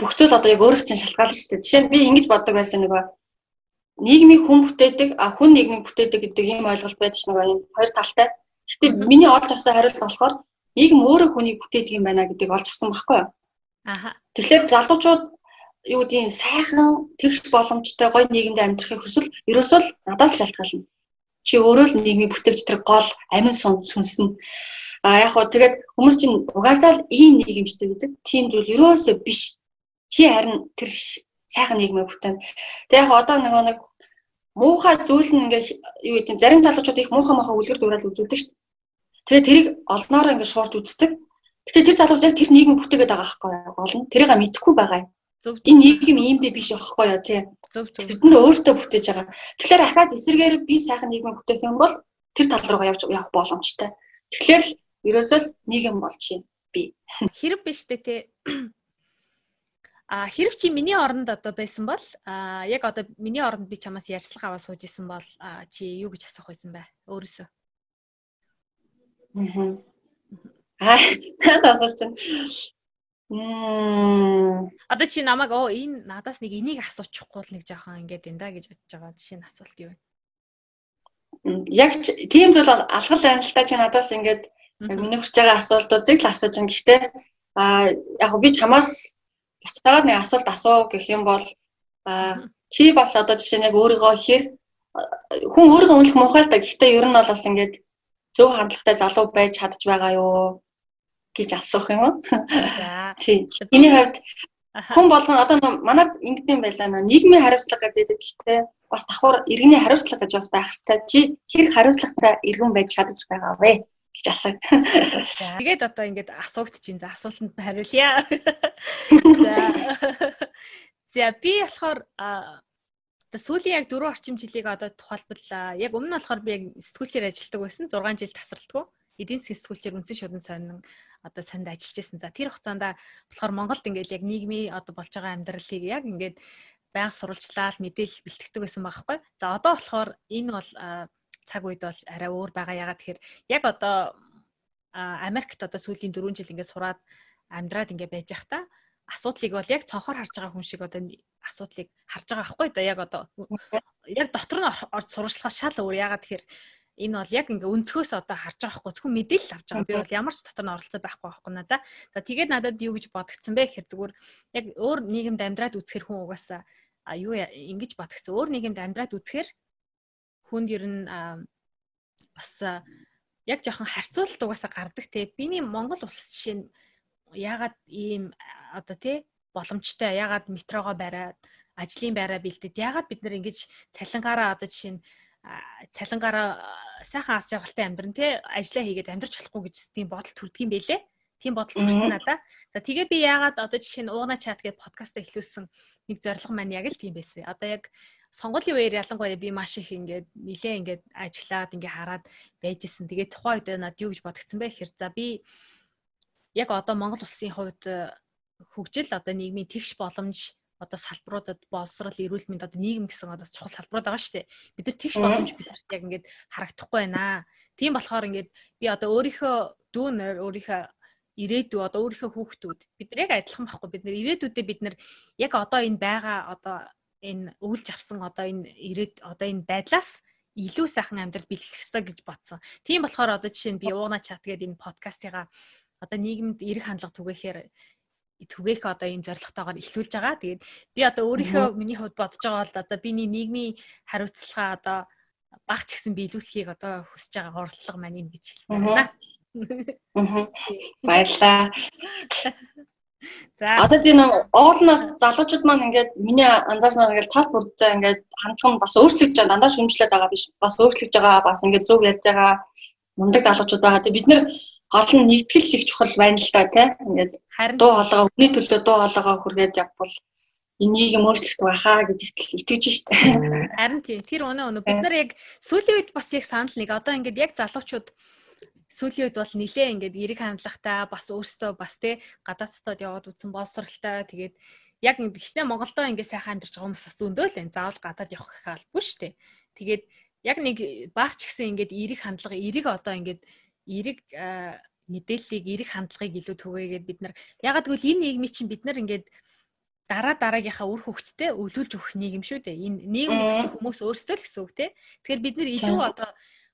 бүх зүйл одоо яг өөрөөс чинь шалтгаална шүү дээ. Жишээ нь би ингэж боддог байсан нөгөө нийгмийн хүн бүтээдэг а хүн нийгмийг бүтээдэг гэдэг ийм ойлголт байдаг ш нөгөө юм. Хоёр талтай. Гэхдээ миний олж авсан хариулт болохоор нийгэм өөрөө хүнийг бүтээдэг юм байна гэдгийг олж авсан байхгүй юу Аха. Тэгэхээр залуучууд юу гэдгийг сайхан тэгш боломжтой гоё нийгэмд амьдрахыг хүсвэл ерөөсөө л надаас шалтгаална. Чи өөрөө л нийгмийг бүтээж тэр гол амин сүнсэн. А яг хоо тэгээд хүмүүс чинь угаасаа л ийм нийгэмжтэй гэдэг. Тийм зүйл ерөөсөө биш. Чи харин тэр сайхан нийгмийг бүтээн. Тэгээд яг одоо нөгөө нэг муухай зүйл нь ингээ юу гэдэг зарим залуучууд их муухай муухай үлгэр дуурайл үзүүлдэг шүү дээ. Тэгээд тэрийг олноороо ингээ шуурж үздэг. Гэтэ тэр залуус яг тэр нийгэм бүтээгээд байгаа байхгүй гол нь тэрийг мэдэхгүй байгаа юм. Энэ нийгэм иймдээ биш байхгүй юу тий. Бид нар өөртөө бүтээж байгаа. Тэгэхээр ахаад эсэргээр би сайхан нийгэм бүтээх юм бол тэр тал руугаа явж явах боломжтой. Тэгэхээр л ерөөсөө л нийгэм болж байна би. Хэрэг биш үү те. А хэрэг чи миний оронд одоо байсан бол а яг одоо миний оронд би чамаас ярьцлага аваад сууж исэн бол чи юу гэж асуух байсан бэ? Өөрөөсөө. Аа. Аа, асууж байна. Мм. Одоо чи намайг оо энэ надаас нэг энийг асуучихгүй л нэг жоохон ингээд энэ да гэж бодож байгаа. Жишээ нь асуулт юу вэ? Яг тийм зүйл бол алгал байна л та чи надаас ингээд яг миний хүсэж байгаа асуултуудыг л асууж байгаа. Гэхдээ а яг би чамаас буцаагаад нэг асуулт асуу гэх юм бол а чи бас одоо жишээ нь яг өөрийгөө хэр хүн өөрийгөө үнэлэх муухай л та. Гэхдээ ер нь бол бас ингээд зөв хандлагатай залуу байж чадж байгаа юу? гэж асуух юм? За. Тий. Миний хувьд хүн болгон одоо манад ингэдэм байлаа нөө нийгмийн хариуцлага гэдэг гэхдээ бас давхар иргэний хариуцлага гэж бас байх хэрэгтэй. Чи хэр хариуцлагатай иргэн байж чадж байгаа вэ? гэж асуу. Тэгээд одоо ингээд асуугдчихин. За асуултанд хариулъя. За. За би болохоор одоо сүүлийн яг дөрөв орчим жилийг одоо тухайлбал яг өмнө нь болохоор би яг сэтгүүлчээр ажилладаг байсан. 6 жил тасралтгүй. Эдийн засгийн сэтгүүлчээр үнсэн шудан сонин одоо санд ажиллаж байсан. За тэр хугацаанд болохоор Монголд ингээд яг нийгмийн одоо болж байгаа амьдралыг яг ингээд байнга сурвалжлаад мэдээлэл бэлтгэдэг байсан байхгүй. За одоо болохоор энэ бол цаг үед бол арай өөр байгаа. Ягаад тэгэхээр яг одоо Америкт одоо сүүлийн 4 жил ингээд сураад амьдраад ингээд байж явах та асуудлыг бол яг цонхоор харж байгаа хүн шиг одоо асуудлыг харж байгаа байхгүй да яг одоо яг дотор нь орж сурвалжлахаас шал өөр ягаад тэгэхээр энэ бол яг ингээ өнцгөөс одоо харж байгаа хгүй зөвхөн мэдээлэл авч байгаа. Би бол ямар ч дотор нь оролцоо байхгүй байхгүй надаа. За тэгээд надад юу гэж бодгцсан бэ гэхээр зүгээр яг өөр нийгэмд амьдраад үзэхэр хүн угаасаа а юу ингэж бодгцсан. Өөр нийгэмд амьдраад үзэхэр хүнд ер нь бас яг жоохон харьцуулалт угаасаа гардаг те. Биний Монгол улс жишээ нь ягаад ийм одоо тий боломжтой. Ягаад метрогоо бариад ажлын байраа бэлдээд ягаад бид нэр ингэж цалингаараа одоо жишээ нь цалингаараа сайхан ас жаргалтай амьдран тий ажиллаа хийгээд амьдрч болохгүй гэж тийм бодол төрдөг юм бэлээ. Тийм бодол төрсөн надаа. За тэгээ би яагаад одоо жишээ нь ууна чат гэдэг подкаст эхлүүлсэн нэг зорилго маань яг л тийм байсан. Одоо яг сонгуулийн үеэр ялангуяа би маш их ингээд нилээ ингээд ажиллаад ингээ хараад байжсэн. Тэгээ тухайн үед надад юу гэж бодогдсон бэ гэхээр за би яг одоо Монгол улсын хувьд хөгжил одоо нийгмийн тэгш боломж одоо салбаруудад боловсрал эрүүл мэнд одоо нийгэм гэсэн одоо чухал салбарууд байгаа шүү дээ. Бид нар тэгш боломж бидэрт яг ингээд харагдахгүй байна. Тийм болохоор ингээд би одоо өөрийнхөө дүүнэр өөрийнхөө ирээдүй одоо өөрийнхөө хүүхдүүд бид нар яг адилхан байхгүй бид нар ирээдүйдээ бид нар яг одоо энэ байгаа одоо энэ өвлж авсан одоо энэ ирээд одоо энэ байдлаас илүү сайхан амьдрал бэлгэх ёстой гэж бодсон. Тийм болохоор одоо жишээ нь би ууна чат гэдэг энэ подкастыгаа одоо нийгэмд эрэх хандлага түгээхээр түгээх одоо ийм зорилготойгоор эхлүүлж байгаа. Тэгээд би одоо өөрийнхөө миний хувьд бодож байгаа бол одоо биний нийгмийн хариуцлага одоо багч гэсэн биелүүлэхийг одоо хүсэж байгаа оролдлого маань юм гэж хэлмээр байна. Аа. Баярлаа. За. Одоо тийм уулнаас залуучууд маань ингээд миний анзаарснаар ингээд тал бүрдээ ингээд хандлага нь бас өөрчлөгдөж байгаа дандаа шүмжлээд байгаа биш бас өөрчлөгдөж байгаа бас ингээд зөв ярьж байгаа мундаг залуучууд байгаа. Тэгээ бид нэр гол нь нэгтгэл их чухал байна л да тий. Ингээд дуу хоолойгоо өний төлөө дуу хоолойгоо хүргээд явбал энийг юм өөрчлөх байхаа гэж итгэж штэ. Харин тийм тэр өнөө өнөө бид нар яг сүүлийн үед бас яг санал нэг одоо ингээд яг залуучууд сүүлийн үед бол нилээ ингээд эрэг хандлагатай бас өөрсдөө бас тий гадаадстад яваад үзсэн боловсралтай тэгээд яг гिचнээ Монголдо ингээд сайхан амьдарч байгаа хүмүүс бас зөндөө л энэ заавал гадаад явах гэх албагүй шүү дээ. Тэгээд яг нэг багч гэсэн ингээд эрэг хандлага эрэг одоо ингээд эрэг мэдээллийг эрэг хандлагыг илүү түгээгээд бид нар ягаад гэвэл энэ нийгмийн чинь бид нар ингээд дараа дараагийнхаа үр хөвгттэй өвлүүлж өгөх нийгэм шүү дээ. Энэ нийгэм гэдэг хүмүүс өөрсдөө л гэсэн үг те. Тэгэхээр бид нар илүү одоо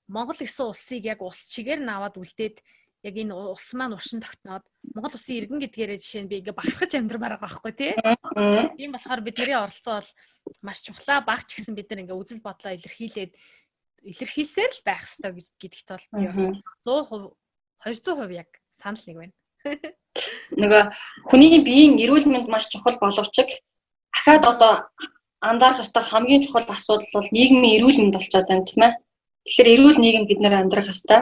Монгол гэсэн улсыг яг улс чигээр наваад үлдээд яг энэ улс маань уршин тогтноод Монгол улсын иргэн гэдгээрээ жишээ нь би ингээ бахархаж амьдрмаар байгаа байхгүй тий. Тийм болохоор бидний оролцоо бол маш чухлаа. Багч гэсэн бид нар ингээ үзэл бодлоо илэрхийлээд илэрхийлсээр л байх хэрэгтэй гэдэгт бол би бас 100% 200% яг санал нэг байна. Нөгөө хүний биеийн эрүүл мэнд маш чухал боловч ахаад одоо анзаарах ёстой хамгийн чухал асуудал бол нийгмийн эрүүл мэнд болчиход байна тийм ээ. Тэгэхээр эрүүл нийгэм бид нэр амьдрах ёстой.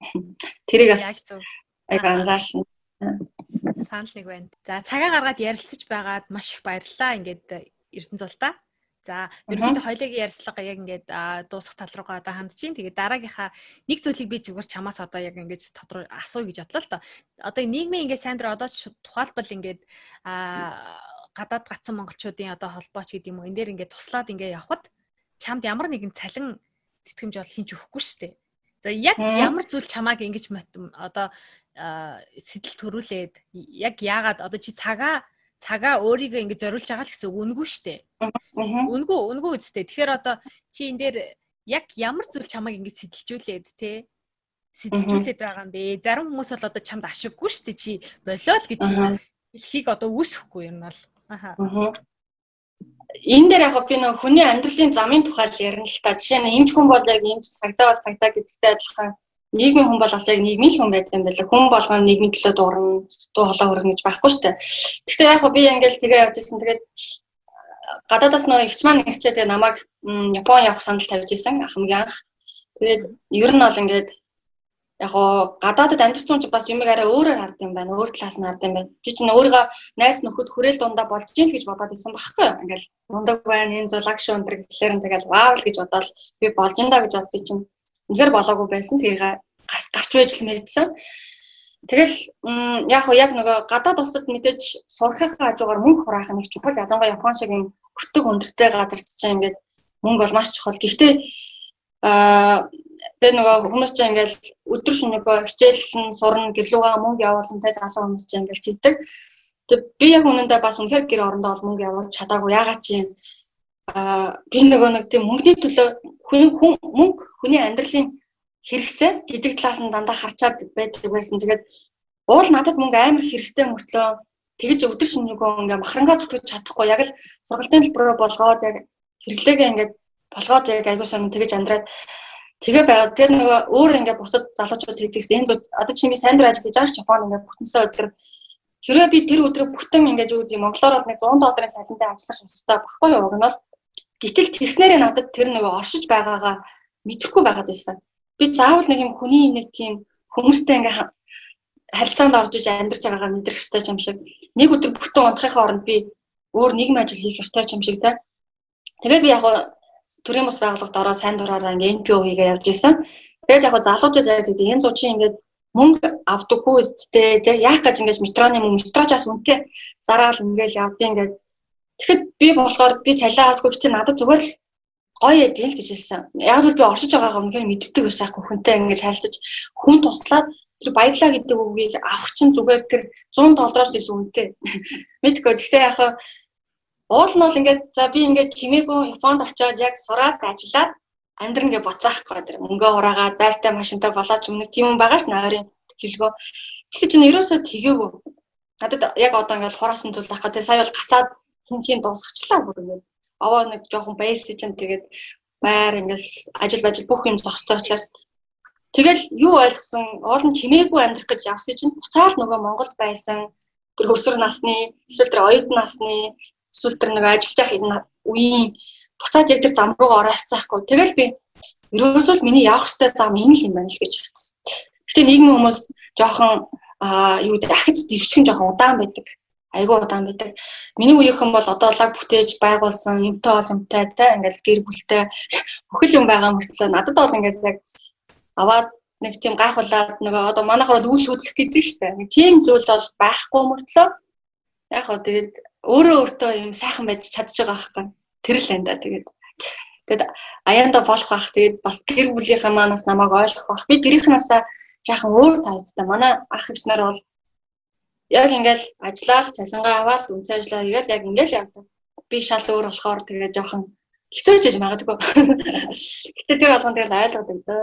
Тэрийг бас яг анзаарсан. Санал нэг байна. За цагаа гаргаад ярилцаж байгаад маш их баярлалаа. Ингээд Эрдэнэ зулдаа. За ерөнхийдөө хоёлыгийн ярьцлага яг ингээд дуусах тал руугаа одоо хандж чинь. Тэгээд дараагийнхаа нэг зүйлийг би зүгээр чамаас одоо яг ингээд тодор асууя гэж бодлоо л доо. Одоо нийгмийн ингээд сайн дураа одоо тухайлбал ингээд гадаад гацсан монголчуудын одоо холбооч гэдэг юм уу энэ дээр ингээд туслаад ингээд явхад чамд ямар нэгэн цалин тэтгэмж бол хинч өгөхгүй шүү дээ. За яг ямар зүйл чамааг ингэж одоо сэтэл төрүүлээд яг яагаад одоо чи цагаа цагаа өөрийгөө ингэ зориулж байгаа л гэсэн үг үнгүй шүү дээ. Үнгүй үнгүй үстэй. Тэгэхээр одоо чи энэ дээр яг ямар зүйл чамайг ингэ сэтэлжүүлээд те сэтэлжүүлээд байгаа юм бэ? Зарим хүмүүс бол одоо чамд ашиггүй шүү дээ. Чи болоо л гэж хэлхийг одоо үүсэхгүй юм бол. Аха. Энэ дээр яг би нэг хүний амьдралын замын тухай л ярина л та. Жишээ нь эмч хүн бол яг эмч цагдаа бол цагдаа гэдэгтэй адилхан нийгмийн хүн бол яг нийгмийн хүн байдаг юм байна. Хүн болгоо нийгмийн төлөө дуурна, дуу хоолой хөргөн гэж байхгүй шүү дээ. Гэхдээ яг би ингээл тэгээ явж ирсэн. Тэгээд гадаадаас нөө ихч маань ирчээ тэгээ намайг Япон явах санал тавьж ирсэн хамгийн анх. Тэгээд ер нь бол ингээд яг гоо гадаадд амьдсан ч бас юмыг арай өөрөөр хард юм байна. Өөр талаас нь хард юм байна. Би чинь өөрийгөө найз нөхөд хүрээл дундаа болж гин л гэж бодоод ирсэн байхгүй юу? Ингээл мундаг байна, энэ зүйл агш өндөр гэхлээр нь тэгэл ваавал гэж бодоод би болж да гэж бодсон чинь үнэхээр болоогүй байсан. Тэгээ гарч байж л мэдсэн. Тэгэл яг яг нөгөө гадаад улсад мэдээж сурахын хажуугаар мөнгө хураах нэг чухал ялангуяа Япон шиг юм хөтөг өндөртэй газар чинь ингээд мөнгө бол маш чухал. Гэхдээ аа тэгээ нөгөө хүмүүс чинь ингээд өдөр шөнөгүй хичээлэн сурна гэрлүүгээ мөнгө явуулсан те залуу хүмүүс чинь ингээд чийдэг. Тэг би яг үнэндээ бас үнэхээр гэр орондоо бол мөнгө явуулж чадаагүй. Ягаад чи аа би нөгөө нэг тийм мөнгөний төлөө хүн мөнгө хүний амьдралын хэрэгцээ гэдэг талаас нь дандаа харчаад байдаг байсан. Тэгээд уул надад мөнгө амар хэрэгтэй мөртлөө. Тэгэж өдөр шинжлэхөө ингээ махрангаа зүтгэж чадахгүй. Яг л сургалтын төлбөрөөр болгоод яг хэрэглээгээ ингээ болгоод яг аягүй сонь тэгэж амьдраад тэгээ байгаад тэр нөгөө өөр ингээ бусад залуучууд хийдэгс энэ зүг одоо чи би сайн дур ажил хийж байгаа Японд ингээ бүтэнсээ өдөр хэрвээ би тэр өдрөө бүтэн ингэж юу гэдэг Монголоор бол нэг 100 долларын цалинтай ажиллах ёстой. Баггүй юу? Гэнэ бол гэтэл тэгснээрээ надад тэр нөгөө оршиж байгаагаа мэдэхгүй байгаад байсан. Би заавал нэг юм хүний нэг тийм хүмүүстэй ингээ харилцаанд орж иж амьдарч байгаагаа мэдрэх ёстой юм шиг нэг өдөр бүтэн унтахын оронд би өөр нийгэм ажил хийх ёстой юм шиг та. Тэгээд би яг төрийн бас байгууллагад ороод сайн дураараа ингээ NPO хийгээ явж исэн. Тэгээд яг залуучууд яг гэдэг энэ зуучин ингээд мөнгө авдаггүй үсттэй тий яах гэж ингэж метроны мөнгө метрочаас үнэтэй зараал ингээл явдیں۔ ингээд тэгэхэд би болохоор би цалиа авдаггүй чи надад зүгээр л гоё эдэл гэж хэлсэн. Яг л би оршиж байгаагаа үнэхээр мэддэг байсан хүнтэй ингэж харилцаж хүн туслаад тэр баярлаа гэдэг үгийг авах чинь зүгээр тэр 100 доллароос илүү үнэтэй. Мэдгүй. Гэхдээ яг уул нь бол ингээд за би ингээд чимээгүй Японд очиод яг сураад ажиллаад амьдрын гэж боцаахгүй тэр мөнгөө ураагаад байртай машинтай болоод ч өмнө тийм юм байгаа ш нойрын хэлгөө. Тэгсэн чинь ерөөсөө тгээгүй. Надад яг одоо ингээд хураасан зүйл тахаа тэр сая бол гацаад хинхийн дуусгачлаа бүр ингээд. Аваа нэг жоохон байсан чинь тэгээд байр ингээд ажил бажил бүх юм зогсцоо учраас тэгэл юу ойлгосон уул нь чимээгүй амьдрах гэж явсан чинь буцаал нөгөө Монголд байсан тэр хөрсөр насны эсвэл тэр оюутан насны эсвэл тэр нэг ажиллаж явах үеийн буцаад яг тэр зам руугаа оролцохгүй. Тэгэл би ерөөсөө л миний явах ёстой зам энэ л юм байна л гэж хэлсэн. Гэтэ нийгмийн хүмүүс жоохон аа юу гэдэг ахиц дэвшгэн жоохон удаан байдаг. Айгуу удаан байдаг. Миний үеийнхэн бол одоо лаг бүтээж байгуулсан юмтай боломжтой та ингээл гэр бүлтэй бүхэл юм байгаа мөртлөө надад бол ингээд яг аваад нэг тийм гайхуулаад нөгөө одоо манайхаар бол үйл хөдлөх гэдэг шүү дээ. Нэг тийм зүйл бол байхгүй мөртлөө. Яг хоо тэгээд өөрөө өөртөө юм сайхан байж чадж байгаа байхгүй. Тэр л энэ да тэгээд. Тэгэд аяанда болох бах. Тэгээд бас гэр бүлийнхээ манаас намайг ойлгох бах. Би гэрийнхнаасаа жаахан өөр тайлтай манай ах эгч нар бол яг ингээл ажиллаад цалингаа аваад үнцэн ажиллаа игээл яг ингээл явдаг би шал өөр болохоор тэгээд жоохон хэцүүж яж магадгүй гэтээ тэр болгон тэгэл ойлгодог дөө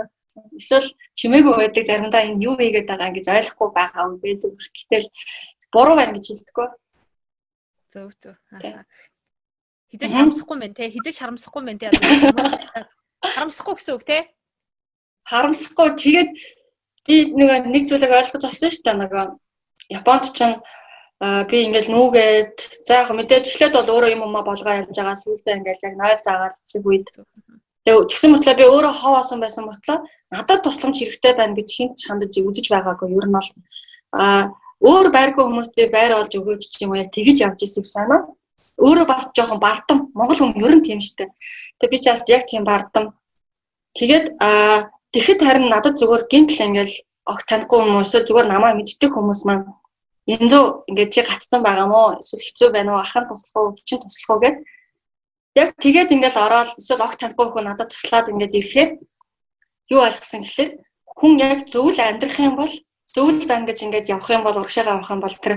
эсвэл чимээгүй байдаг заримдаа энэ юу хийгээд байгаа гэж ойлгохгүй байгаа юм байдаг гэтэл буруу байна гэж хэлдэггүй зөв зөв Хизэж харамсахгүй мэн те. Хизэж харамсахгүй мэн те. Харамсахгүй гэсэн үг те. Харамсахгүй. Тэгээд би нэг нэг зүйлийг ойлгож авсан шүү дээ. Нөгөө Японд ч би ингээл нүүгээд за яг мэдээж эхлээд бол өөрөө юм уу болгоо явж байгаа сүүлдээ ингээл яг нойл заагаад хэсэг үед тэгсэн мөртлөө би өөрөө хов асан байсан мөртлөө надад тусламж хэрэгтэй байна гэж хинт хандаж үзэж байгаагүй. Ер нь бол а өөр байргүй хүмүүст би байр олж өгөөч ч юм уу яг тэгэж явж ирсэн нь өөрөө бас жоохон бардам. Монгол хүн ер нь тийм штэ. Тэгээ би ч бас яг тийм бардам. Тэгээд аа тэгэхэд харин надад зүгээр гинтл ингээл огт танихгүй хүмүүс зүгээр намайг мэддэг хүмүүс маань янзуу ингээд чи гацсан байгаа мó эсвэл хэцүү байна уу ахын туслах уу чин туслах уу гэд яг тэгээд ингээл ороод эсвэл огт танихгүй хүн надад туслаад ингээд ирэхээр юу ойлгосон гэхэлэр хүн яг зөвл амьдрах юм бол зөвл байна гэж ингээд явах юм бол урагшаага авах юм бол тэр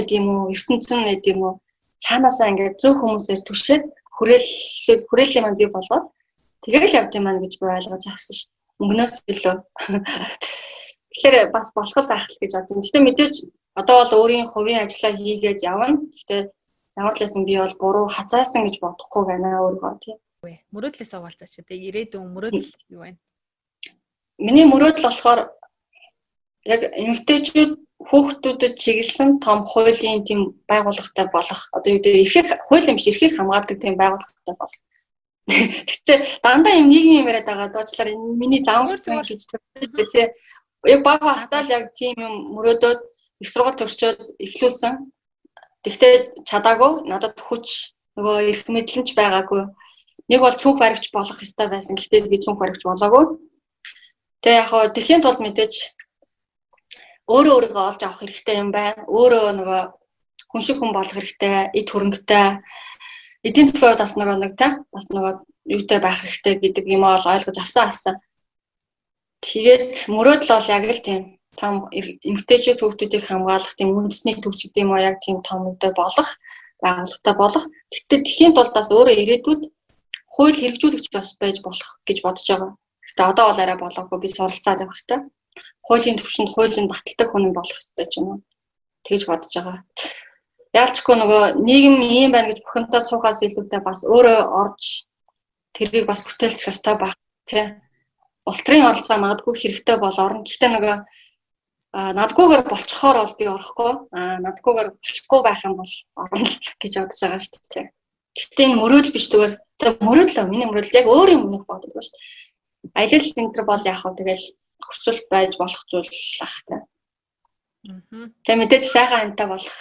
эд юм уу ертөнцийн эд юм уу цаанаасаа ингээд зөв хүмүүсээр түшээд хүрээлэл хүрээллийн манд бий болгоод тэгэл явд юм аа гэж би ойлгож авсан шүү. Мөнгнөөс илүү. Тэгэхээр бас болох байх л гэж бодсон. Гэхдээ мэдээж одоо бол өөрийн хувийн ажлаа хийгээд явна. Гэхдээ ямар ч лсэн би бол буруу хазаасан гэж бодохгүй байна өөрийгөө тийм. Мөрөөдлөөс овалцаач тийм ирээдүйн мөрөөдөл юу вэ? Миний мөрөөдөл болохоор яг эмэгтэйчүүд хүүхдүүдэд чиглэсэн том хуулийн тийм байгууллагатай болох одоо юу гэдэг эрхийг хууль юм шиг эрхийг хамгаалдаг тийм байгууллагатай болох. Гэхдээ дандаа юм нийгмийн юм яриад байгаа дуучлаар миний зам гэсэн гэж төсөө. Яг баг хатаа л яг тийм юм мөрөөдөөд их сургууль төгсчөөд эхлүүлсэн. Тэгтээ чадаагүй надад хүч нөгөө эрх мэдлэнч байгаагүй. Нэг бол цүнх баригч болох ёстой байсан. Гэхдээ би цүнх баригч болоогүй. Тэгээ яг хоо тэхийн тулд мэдээж өөрөө өөрийгөө олж авах хэрэгтэй юм байна. Өөрөө нөгөө хүн шиг хүн болох хэрэгтэй, эд хөрөнгөтэй. Эдийн засгийн бас нөгөө нэг та бас нөгөө юутай байх хэрэгтэй гэдэг юм ол ойлгож авсан асан. Тэгээд мөрөөдөл бол яг л тийм том эмгтээчүүд хүүхдүүдийг хамгаалах тийм үндэсний төвч гэдэг юм уу яг тийм том үедээ болох байгууллагатай болох. Гэхдээ тэхийн тулд бас өөрөө ирээдүйд хууль хэрэгжүүлэгч бас байж болох гэж бодож байгаа. Гэхдээ одоо бол арай болоогүй би суралцаад явах хэрэгтэй хуулийн төвшөнд хуулийн баталдаг хүн болох хэрэгтэй ч юм уу. Тэгж бодож байгаа. Яалчгүй нөгөө нийгэм ийм байна гэж бухимдаа суухаас илүүтэй бас өөрөө орж тэрийг бас бүтээлчих ёстой байх тий. Улс төрийн оролцоо магадгүй хэрэгтэй бол орно. Гэхдээ нөгөө надгүйгээр болцохоор бол би орохгүй. Аа надгүйгээр болчихгүй байх юм бол орно гэж бодож байгаа шүү дээ. Гэтэ энэ мөрөөдөл биш зүгээр тэг мөрөөдөл миний мөрөөдөл яг өөр юм нэг боддог шүү дээ. Аялал центр бол яг хөө тэгэл хүсэл байж болох зүйл ах та. Аа. Тэг мэдээж сайхан антай болох.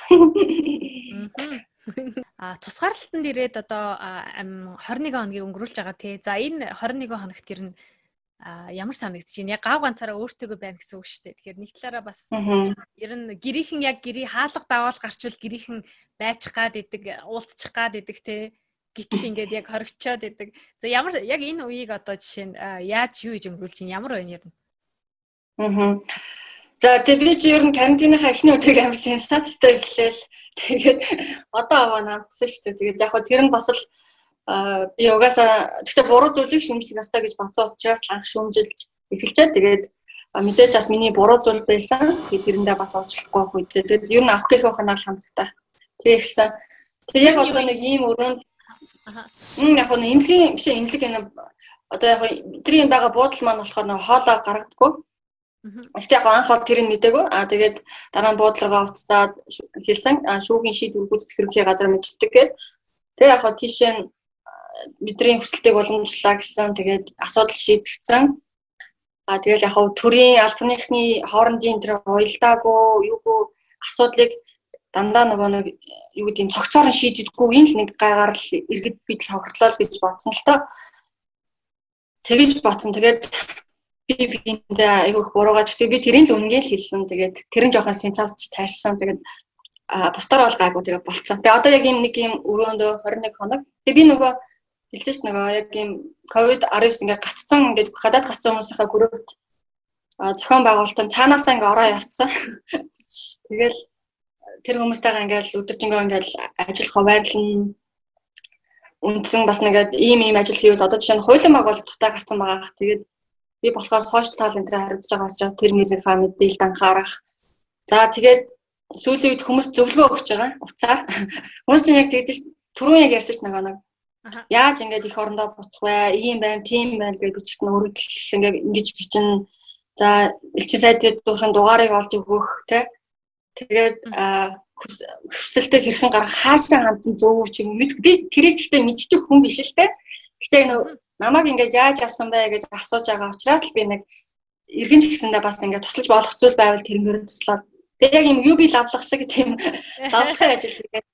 Аа тусгаарлалтанд ирээд одоо 21 хоногийг өнгөрүүлж байгаа тий. За энэ 21 хоногт ер нь ямар санагдчих чинь яг гав ганцаараа өөртөөгөө байна гэсэн үг шүү дээ. Тэгэхээр нэг талаараа бас ер нь гэрийнхэн яг гэрий хаалга даваал гарчвал гэрийнхэн байчих гад идэг, уулзчих гад идэг те. Гэтэл ингээд яг хоригчоод идэг. За ямар яг энэ үеийг одоо жишээ нь яаж юу гэж өнгөрүүл чинь ямар байна ер нь? Аа. За тэгээ би чи ер нь карантиныхаа эхний өдрийг амар сенсацтай эхлээл. Тэгээд одоо аваа намдсан шүү дээ. Тэгээд яг хөө тэр нь бас л би угаасаа гэхдээ буруу зүйлийг шүмжлэх ёстой гэж бодсон учраас анх шүмжилж эхэлчээ. Тэгээд мэдээж бас миний буруу зүйл байсан. Тэгээд тэрэндээ бас уучлахгүй байх үед. Тэгээд ер нь авах гэхээ ханаар хандлагатай. Тэгээ эхэлсэн. Тэгээ яг одоо нэг ийм өрөөнд Мм яг нэг имлэгийн биш имлэг энэ одоо яг тэр юм байгаа буудал маань болохоор нэг хоолоо гаргадаггүй. Гэхдээ яг анх бол тэрийг мэдээгүй. Аа тэгээд дараа нь буудлага уцтаад хэлсэн. Шүүгийн шийдвэр гүйцэтгэх хэрхий газар мэддэг гээд. Тэгээ яг тийшээ бидний хүсэлтийг уламжлаа гэсэн тэгээд асуудал шийдэгдсэн. А тэгэл яг хав төрийн албаныхны хоорондын тэр уялдаагүй юугүй асуудлыг дандаа нөгөө нэг юу гэдэг нь цогцоор нь шийдэгдэггүй энэ л нэг гайгаар л иргэд бид л хохирлоо л гэж бодсон л тоо. Тэгэж бодсон. Тэгээд би биэндээ айгүйх буруугаа ч би тэрийн л үнгийн л хэлсэн. Тэгээд тэр нь жоохон сенсацч таарсан. Тэгээд а бусдаар бол гайгүй тэгээд болцсон. Тэгээ одоо яг ийм нэг ийм өрөөндөө 21 хоног. Тэгээ би нөгөө хэлсэн ш нөгөө яг ийм ковид 19 ингээд гацсан ингээд гадаад гацсан хүмүүсийнхаа группт зохион байгуулалтанд цаанаасаа ингээд ороо явцсан. Тэгэл тэр хүмүүстэйгээ ингээд өдөржингөө ингээд ажил хуваарлна. Үндсэн бас нэгээд ийм ийм ажил хийвэл одоо жишээ нь хуулийн тустай гарсан байгаа. Тэгээд би болохоор сошиал тал энэ хариуцж байгаа учраас тэр нэрийнхаа мэдээлэлд анхаарах. За тэгээд сүүлийн үед хүмүүс зөвлөгөө өгч байгаа уцаар. Хүмүүс чинь яг тэгдэж түрүүн яг ярьсан ч нэг нэг Яаж ингэж их орондоо буцах вэ? Ийм байна, тийм байна гэж бичсэн өргөдөл ингээд ингэж бичнэ. За элчин сайдын дуухийн дугаарыг олж өгөх тий. Тэгээд хүсэлтэд хэрхэн гарах хаашаа хандсан зөв ч юм мэд би тэрийг гэхдээ мэддэг хүн биш л те. Гэхдээ энэ намайг ингэж яаж авсан бэ гэж асууж байгаа учраас л би нэг иргэн ч гэсэндээ бас ингээд туслаж болох зүйл байвал тэрнгээр туслаад тэгээ яг юм UB лавлах шиг тийм лавлахын ажил хийгээд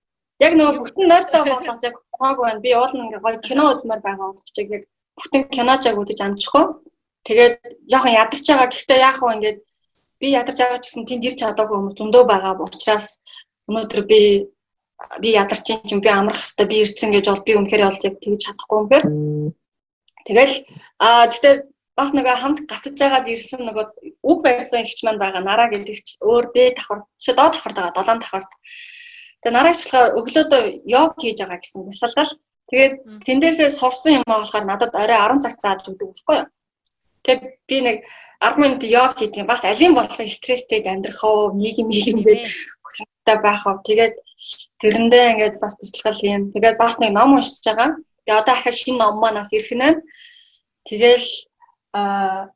яг нөгөө бүтэн нойртой болоос яг хаагүй байна. Би уул ингээ гоё кино үзмээр байгаа боловч яг бүтэн киножаг үзэж амжихгүй. Тэгээд жоохон ядарч байгаа. Гэхдээ яах вэ ингээд би ядарч байгаа ч гэсэн тэнд ирч чадаагүй хүмүүс зөндөө байгаа учраас өнөөдөр би би ядарч чинь би амрах хэвээр би ирсэн гэж бол би үнэхээр бол яг тэгж чадахгүй үнэхээр. Тэгэл аа гэхдээ бас нөгөө хамт гатж байгаад ирсэн нөгөө үг барьсан ихч маань байгаа нараа гэдэг ч өөр дээд давхар чи доод давхарт байгаа долоон давхарт Тэгээ нараагч болохоор өглөөдөө йог хийж байгаа гэсэн бясалгал. Тэгээд тэндээсээ сурсан юм болохоор надад орой 10 цаг зааж өгдөг байхгүй юу? Тэгээд би нэг 10 минут йог хийдэг. Бас алин болох стресстэй амьдрах уу, нийгэм нийгэмдээ хөлтэй байх уу. Тэгээд тэрэндээ ингээд бас бясалгал юм. Тэгээд бас нэг ном уншиж байгаа. Тэгээд одоо ахаа шинэ ном манаас ирэх нэ. Тэгэл аа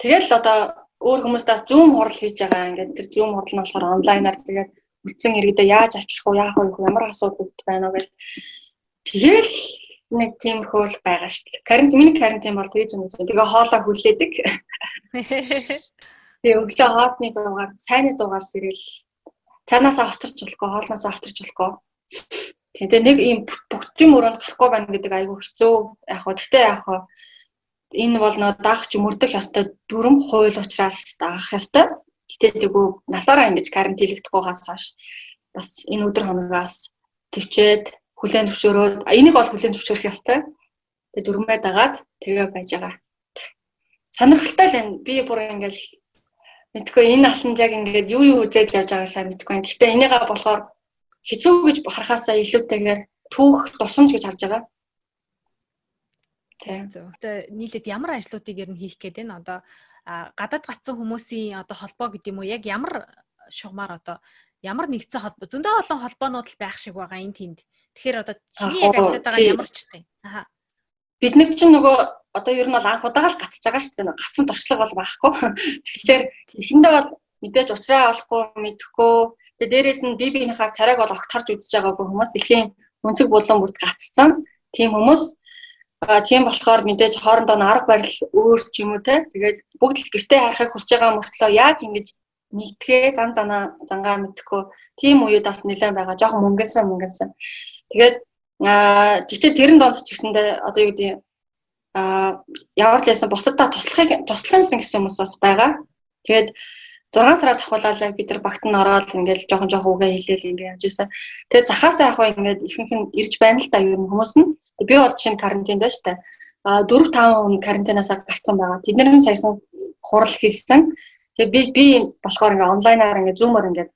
тэгэл одоо өөр хүмүүстээс зүүм хурал хийж байгаа. Ингээд тэр зүүм хурал нь болохоор онлайнаар тэгээд үлдсэн иргэдээ яаж авчрах вэ? Яах вэ? Ямар асуудал байна уу гэж. Тэгэл нэг тиймэрхүү л байгаа шүү дээ. Карантин миний карантин бол тэгж юм үзэн. Тэгээ хоолоо хүлээдэг. Тэгээ өглөө хоолны дуугаар, цайны дуугаар сэрэл цаанаасаа авторч болохгүй, хоолноос авторч болохгүй. Тэгээ нэг ийм бүгдийн мөрөнд гарахгүй байна гэдэг айгүй хэцүү. Яг хөө тэгтээ яг хөө энэ бол нөө дагч мөрдөх ёстой дүрм хууль учраас дагах ёстой. Гэтэл зүгөө насаараа ингэж карантинлэгдэхгүйгээс хойш бас энэ өдөр хоногоос төвчээд хүлэн зөвшөөрөөд энийг бол хүлэн зөвшөөрөх ёстой. Тэгээ дөрмөө дагаад тэгээ байж байгаа. Сонирхолтой л энэ би бүр ингээл мэдгүй энэ насанд яг ингээд юу юу үзээд явж байгааг сайн мэдгүй. Гэхдээ энийгээ болохоор хэцүү гэж харахаасаа илүүтэйгээр түүх дурсамж гэж харж байгаа. Тийм. Тэгээ нийлээд ямар ажлуудыг ер нь хийх гээд байна одоо гадаад гацсан хүмүүсийн одоо холбоо гэдэг юм уу яг ямар шугамар одоо ямар нэгдсэн холбоо зөндөө олон холбоонууд л байх шиг байгаа энэ тэнд. Тэгэхээр одоо чиний яг ажиллаад байгаа ямар ч тийм. Аха. Бид нар чинь нөгөө одоо ер нь бол анх удаага л гацж байгаа шүү дээ. Гацсан туршлага бол байхгүй. Тэгэхээр эхэндээ бол мэдээж уучраа олохгүй мэдэхгүй. Тэгээ дээрэс нь би биенийхээ царайг бол огт харж үзэж байгаагүй хүмүүс дэлхийн өнцөг булан бүрт гаццсан. Тийм хүмүүс А тийм болохоор мэдээж хоорондоо арга барил өөр ч юм уу те. Тэгээд бүгд л гэртээ харахыг хүсэж байгаа мөртлөө яаж ингэж нэгтгэе зан занаа зангаа мэдхгүй тийм үеуд бас нэлээд байгаа. Жохон мөнгөнсэн мөнгөнсэн. Тэгээд аа тэгтээ тэрэн донд ч гэсэндээ одоо юу гэдэг аа ямар ч байсан бусадаа туслахыг туслах юмсан гэсэн хүмүүс бас байгаа. Тэгээд 6 сараас ахуулаад бид нар багт нь ороод ингээд жоохон жоохон үгээ хэлээл ингээд явж исэн. Тэгээ захаасаа яг ингээд ихэнх нь ирж байна л да ер нь хүмүүс нь. Би бод чинь карантинд байна штэ. А 4 5 хүн карантинаас гарсан байгаа. Тэд нэр нь саяхан хурал хийсэн. Тэгээ би би болохоор ингээд онлайнаар ингээд зумаар ингээд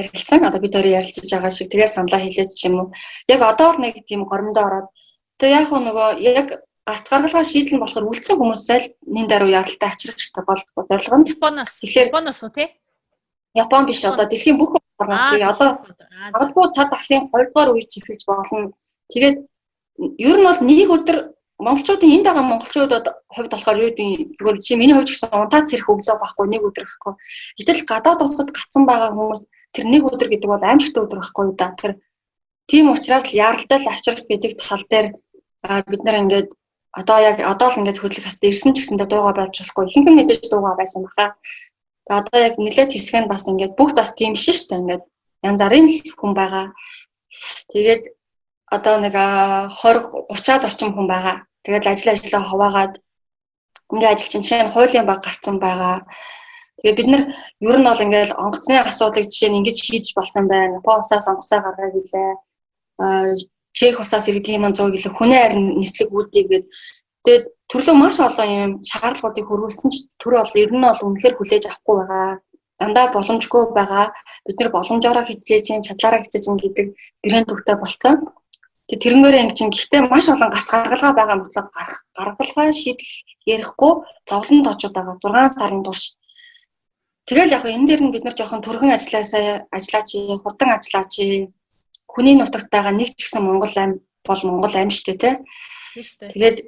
ярилцсан. Одоо бид өөрөө ярилцаж байгаа шиг тэгээ саналаа хэлээд ч юм уу. Яг одоо л нэг тийм горимдоо ороод тэгээ яг нөгөө яг гарт гаргалгаа шийдэл нь болохоор үлдсэн хүмүүсээ л нин даруй яралтай авчрах хэрэгтэй бол зорилго нь Японоос. Тэгэхээр Японоос уу тий? Япон биш одоо дэлхийн бүх орноос тий одоо магадгүй цар тахлын 2 дугаар үеч эхэлж болно. Тэгээд ер нь бол нэг өдөр монголчуудын энд байгаа монголчуудад хувьд болохоор юу гэдэг зүгээр чи миний хувьд гэсэн унтаац хэрэг өглөө байхгүй нэг өдөр гэхгүй. Гэтэл гадаад улсад гацсан байгаа хүмүүс тэр нэг өдөр гэдэг бол аимшигтай өдөр байхгүй да. Тэр тийм учраас л яралтай л авчрах гэдэг тал дээр бид нар ингээд одоо яг одоо л ингээд хөдлөх хастай ирсэн ч гэсэндээ дуугаа байж болохгүй. Ихэнх нь мэдээж дуугаа байсан баха. Тэгээ одоо яг нэлээд хэсэг нь бас ингээд бүгд бас тийм биш шүү дээ. Ингээд янз бүрийн хүн байгаа. Тэгээд одоо нэг 20 30-аад орчим хүн байгаа. Тэгээд ажил ажлаа хуваагаад ингээд ажил чинь жишээ нь хуулийн баг гарцсан байгаа. Тэгээд бид нар ер нь бол ингээд онгоцны асуудлыг жишээ нь ингэж шийдэж юм байна. Японоос онгоцоо гаргая гэлээ чек усаас иргэдэг юм 100 гэлээ хүнээ харин нислэг үүдийгээд тэгээд төрлөө маш олон юм шаардлагуудыг хөрвүүлсэн ч төр бол ер нь бол үнэхээр хүлээж авахгүй байгаа. Дандаа боломжгүй байгаа. Бид нэр боломжоор хичээж, чадлаараа хичээж гэдэг брэнд төвтэй болцсон. Тэгээ тэрнгээрээ ингэ чинь гэхдээ маш олон гац гаргалгаа байгаа мөртлөө гаргалгаа шийдэл ярихгүй зовлонд очоод байгаа 6 сарын турш. Тэгэл яг энэ дээр нь бид нар жоохон төргөн ажилласаа ажиллаач, хурдан ажиллаач хүний нутагт байгаа нэг ч гэсэн Монгол ам бол Монгол шүү дээ тий. Тэгээд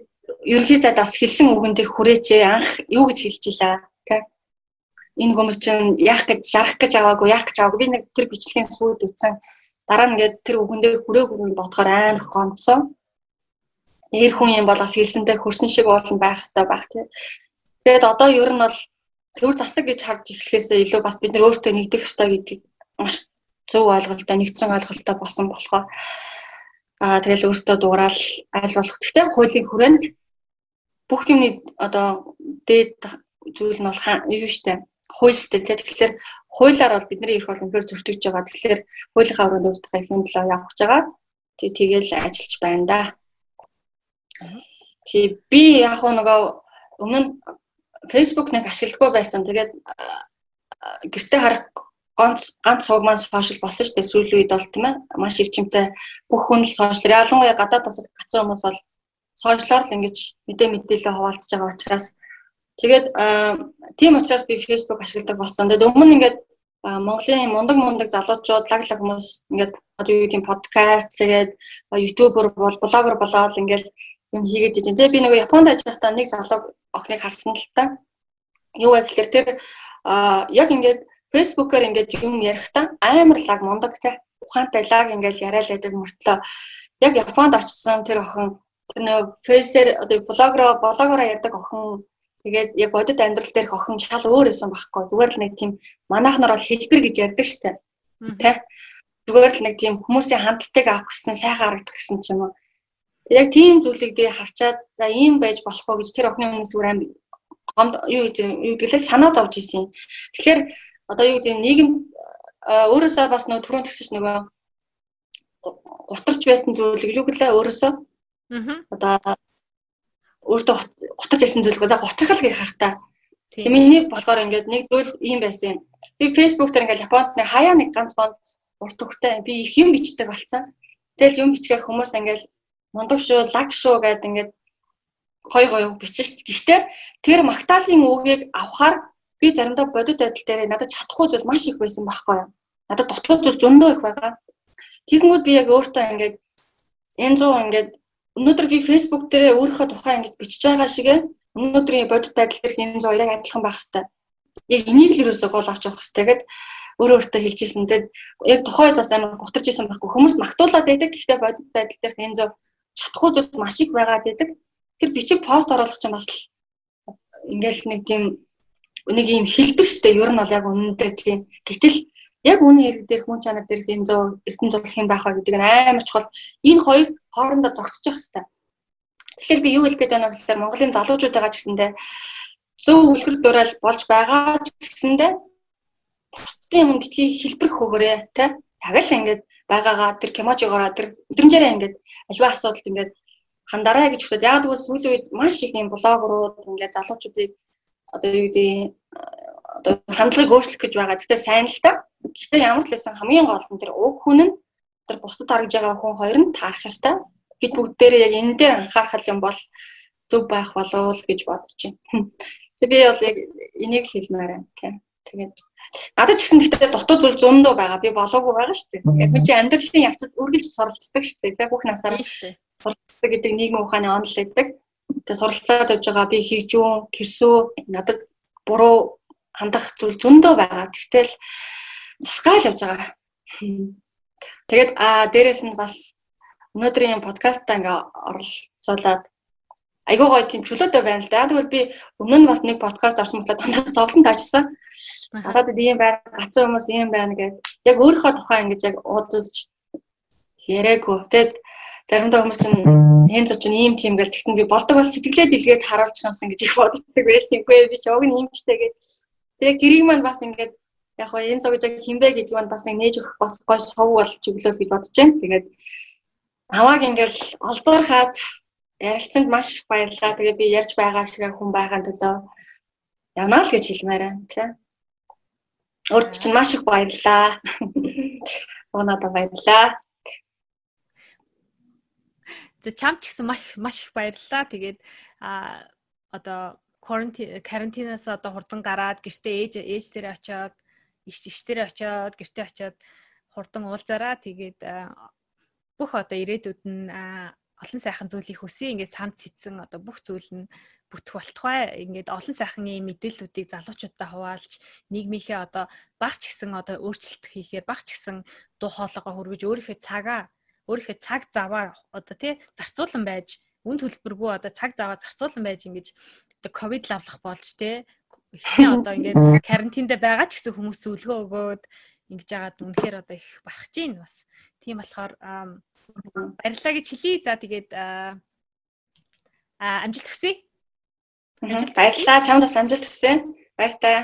ерөнхий сайдаас хэлсэн үгэндээ хүрээчээ анх юу гэж хэлж илаа тий. Энэ хүмүүс чинь яах гэж жарах гэж аваагүй яах гэж аваагүй би нэг тэр бичлэгийн сүүлд үтсэн дараа нь ингээд тэр үгэндээ хүрээгүй нь бодохоор амар гонцсон. Эр хүн юм бол бас хэлсэнтэй хөрсөн шиг уулан байх хэрэгтэй байх тий. Тэгээд одоо ер нь бол төр засаг гэж харж эхлэхээсээ илүү бас бид нар өөртөө нэгдэх ёстой гэдгийг маш зөв ойлголттой нэгдсэн ойлголттой болсон болохоор аа тэгэл өөртөө дуурал аль болох гэхдээ хуулийн хүрээнд бүх юмны одоо дээд зүйл нь бол юу штэ хууль штэ тэгэхээр хуулиар бол бидний эрх бол үнээр зөрчигдөж байгаа. Тэгэхээр хуулийнхаа өрөөнд өөртөө ихэн төлөө явах гэж байгаа. Тэг тэгэл ажиллаж байна да. Тэг би яг нөгөө өмнө Facebook нэг ашигладаггүй байсан. Тэгээд гэртээ харах ганц ганц сувг маань сошиал болсон шүү дээ сүүлийн үед бол тийм ээ маш өвчмтэй бүх хүн л сошиал ялангуяа гадаад тусад гацсан хүмүүс бол сошиалоор л ингэж мэдээ мэдээлэл хуваалцаж байгаа учраас тэгээд тийм учраас би Facebook ашигладаг болсон. Тэгээд өмнө ингээд Монголын мундаг мундаг залуучууд лаг лаг хүмүүс ингээд юу гэдэг подкаст тэгээд ютубер бол блогер болоод ингээд юм хийгээд идэв. Тэгээд би нөгөө Японд ажиллаж байхдаа нэг залуу охиныг харсан л та. Юу вэ гэхээр тэр яг ингээд фэйсбүүкээр ингээд юм ярихдаа амар лаг мундаг те. Ухаантай лаг ингээд яриад байдаг мөртлөө. Яг Японд очсон тэр охин тэр нөө фейсээр одоо блогероо блогероо ярьдаг охин. Тэгээд яг бодит амьдрал дээрх охин шал өөр байсан байхгүй. Зүгээр л нэг тийм манайх нар бол хэлбэр гэж ярьдаг штэ тэ? Зүгээр л нэг тийм хүмүүсийн хандлтыг авах гэсэн сайхан харагдах гэсэн ч юм уу. Яг тийм зүйлийг би харчаад за ийм байж болох уу гэж тэр охины өмнө зүгээр гомд юу юу гэвэл санаа зовж исэн. Тэгэхээр одоо юу гэдэг нийгэм өөрөөсөө бас нөгөө түрүүн тэгсэж нөгөө гутарч байсан зүйлийг юу гэлээ өөрөөсөө. Одоо өөртөө гутарч байсан зүйлийг за гутрахал гэх хахта тийм. Миний болохоор ингээд нэг зүйл ийм байсан юм. Би фэйсбүүк дээр ингээд японд нэг хаяа нэг ганц бонд урт хөхтэй би их юм бичдэг болсон. Тэгэл юм бичгээр хүмүүс ингээд мундаг шүү лаг шүү гэдэг ингээд гой гой бичсэн шүү гэхдээ тэр магтаалын үгийг авахаар би заримдаа бодит байдал дээр надад чадахгүй зүйл маш их байсан байхгүй юу. Надад дутуу зүйл зөндөө их байгаа. Тэгэнгүүт би яг өөртөө ингээд энэ зүү ингээд өнөөдөр би Facebook дээр өөрийнхөө тухай ингэж бичиж байгаа шиг өнөөдрийн бодит байдал дээр энэ зүү яг адилхан байх хэвээр. яг энийг л юусоо гол авч явах хэрэгтэй. Тэгээд өөрөө өөртөө хэлжсэн. Тэгээд яг тухайд бас амар гутарч исэн байхгүй. Хүмүүс магтуулаад байдаг. Гэхдээ бодит байдал дээр энэ зөв чадахгүй зүйл маш их байгаад байдаг. Тэр бичиг пост оруулах чинь бас ингээл нэг тийм нэг юм хэлбэр штэ ер нь бол яг үнэндээ тийм. Гэтэл яг үүний хэрэг дээр хүн чанар дээр энэ зөө эрдэнэ зурх юм байх ба гэдэг нь амар чухал. Энэ хоёр хоорондоо зогтчих хэвээр. Тэгэхээр би юу хэлэх гээд байна вэ гэхээр Монголын залуучуудаа гэсэндээ зөв үлгэр дуурайл болж байгаа ч гэсэндээ бусдын юм битгий хэлбэр хөөгөрөө тэ яг л ингээд байгаагаа тэр кеможигоороо тэр өдрөмжээрээ ингээд альва асуудалд ингээд хандараа гэж хүсээд яг тэгвэл сүүлийн үед маш их юм блогерууд ингээд залуучуудыг одоо юу гэдэг одоо хандлагыг өөрчлөх гэж байгаа. Гэхдээ сайн л та. Гэхдээ ямар ч лсэн хамгийн гол нь тэр уг хүн нь тэр бусдад харагдж байгаа хүн хоёр нь таарах ёстой. Бид бүгдээрээ яг энэ дээр анхаарах юм бол зөв байх болов уу гэж бодож байна. Тэг би бол яг энийг л хэлмээр байна тийм. Тэгээд надад ч гэсэн гэхдээ дутуу зүйл зөндөө байгаа. Би болоогүй байгаа шүү дээ. Яг би чи амьдралын явцад үргэлж суралцдаг шүү дээ. Яг бүх насаар шүү дээ. Суралцдаг гэдэг нийгмийн ухааны онол байдаг. Тэгээд суралцаад явж байгаа би хийжүүн, гэрсүү надад буруу хандах зүйл зөндөө байгаа. Тэгтэл тусгаал явж байгаа. Тэгээд а дээрэс нь бас өнөөдрийн подкастаа ингээ оролцуулаад айгуу гоё тийм чөлөөтэй байна л да. Тэгвэл би өмнө нь бас нэг подкаст орсон болохоор дандаа зовлон таажсан. Гадаад ийм байна, гацсан хүмүүс ийм байна гэдэг. Яг өөрийнхөө тухай ингэж яг уудалж яриаггүй. Тэгэд заримдаа хүмүүс чинь энэ зоч чинь ийм тийм гэл тэгтэн би болдог бол сэтгэлээ дэлгээд харуулчих юмсан гэж их боддог байсан. Үгүй би ч уг нь ийм ч тэгээд тэг тэрийг маань бас ингээд яг хоо энэ зогж яг хинбэ гэдэг нь бас нэг нээж өгөх бас гоё шоу болж өглөө гэж бодож байна. Тэгээд намайг ингээл олзуурхаад ярилцсанд маш баярлалаа. Тэгээ би ярьж байгаа шиг хүн байгаа төлөө явна л гэж хэлмээр байна тийм. Өөрт чинь маш их баярлалаа. Унада баярлалаа. За чам ч гэсэн маш маш их баярлалаа. Тэгээд а одоо карантинаас одоо хурдан гараад гэртээ ээж ээж дээр очиод иш иш дээр очиод гэртээ очиод хурдан уулзаараа. Тэгээд бүх одоо ирээдүйд нь олон сайхан зүйлийг хүсье. Ингээд санд сэтсэн одоо бүх зүйл нь бүтэх болтугай. Ингээд олон сайхан ийм мэдээллүүдийг залуучуудаа хуваалж нийгмийнхээ одоо багч гисэн одоо өөрчлөлт хийхээр багч гисэн дуу хоолойгоо хөргөж өөрийнхөө цагаа өөрийнхөө цаг заваа одоо тий зарцуулан байж үн төлбөргүй одоо цаг заваа зарцуулан байж ингэж одоо ковид лавлах болж тий ихний одоо ингээд карантинд байгаа ч гэсэн хүмүүс зөвлөгөө өгөөд ингэж яагаад үнэхээр одоо их барах чинь бас тийм болохоор Баярлалаа гэж хэлье. За тэгээд амжилт хүсье. Баярлалаа. Чамд бас амжилт хүсье. Баяр таа.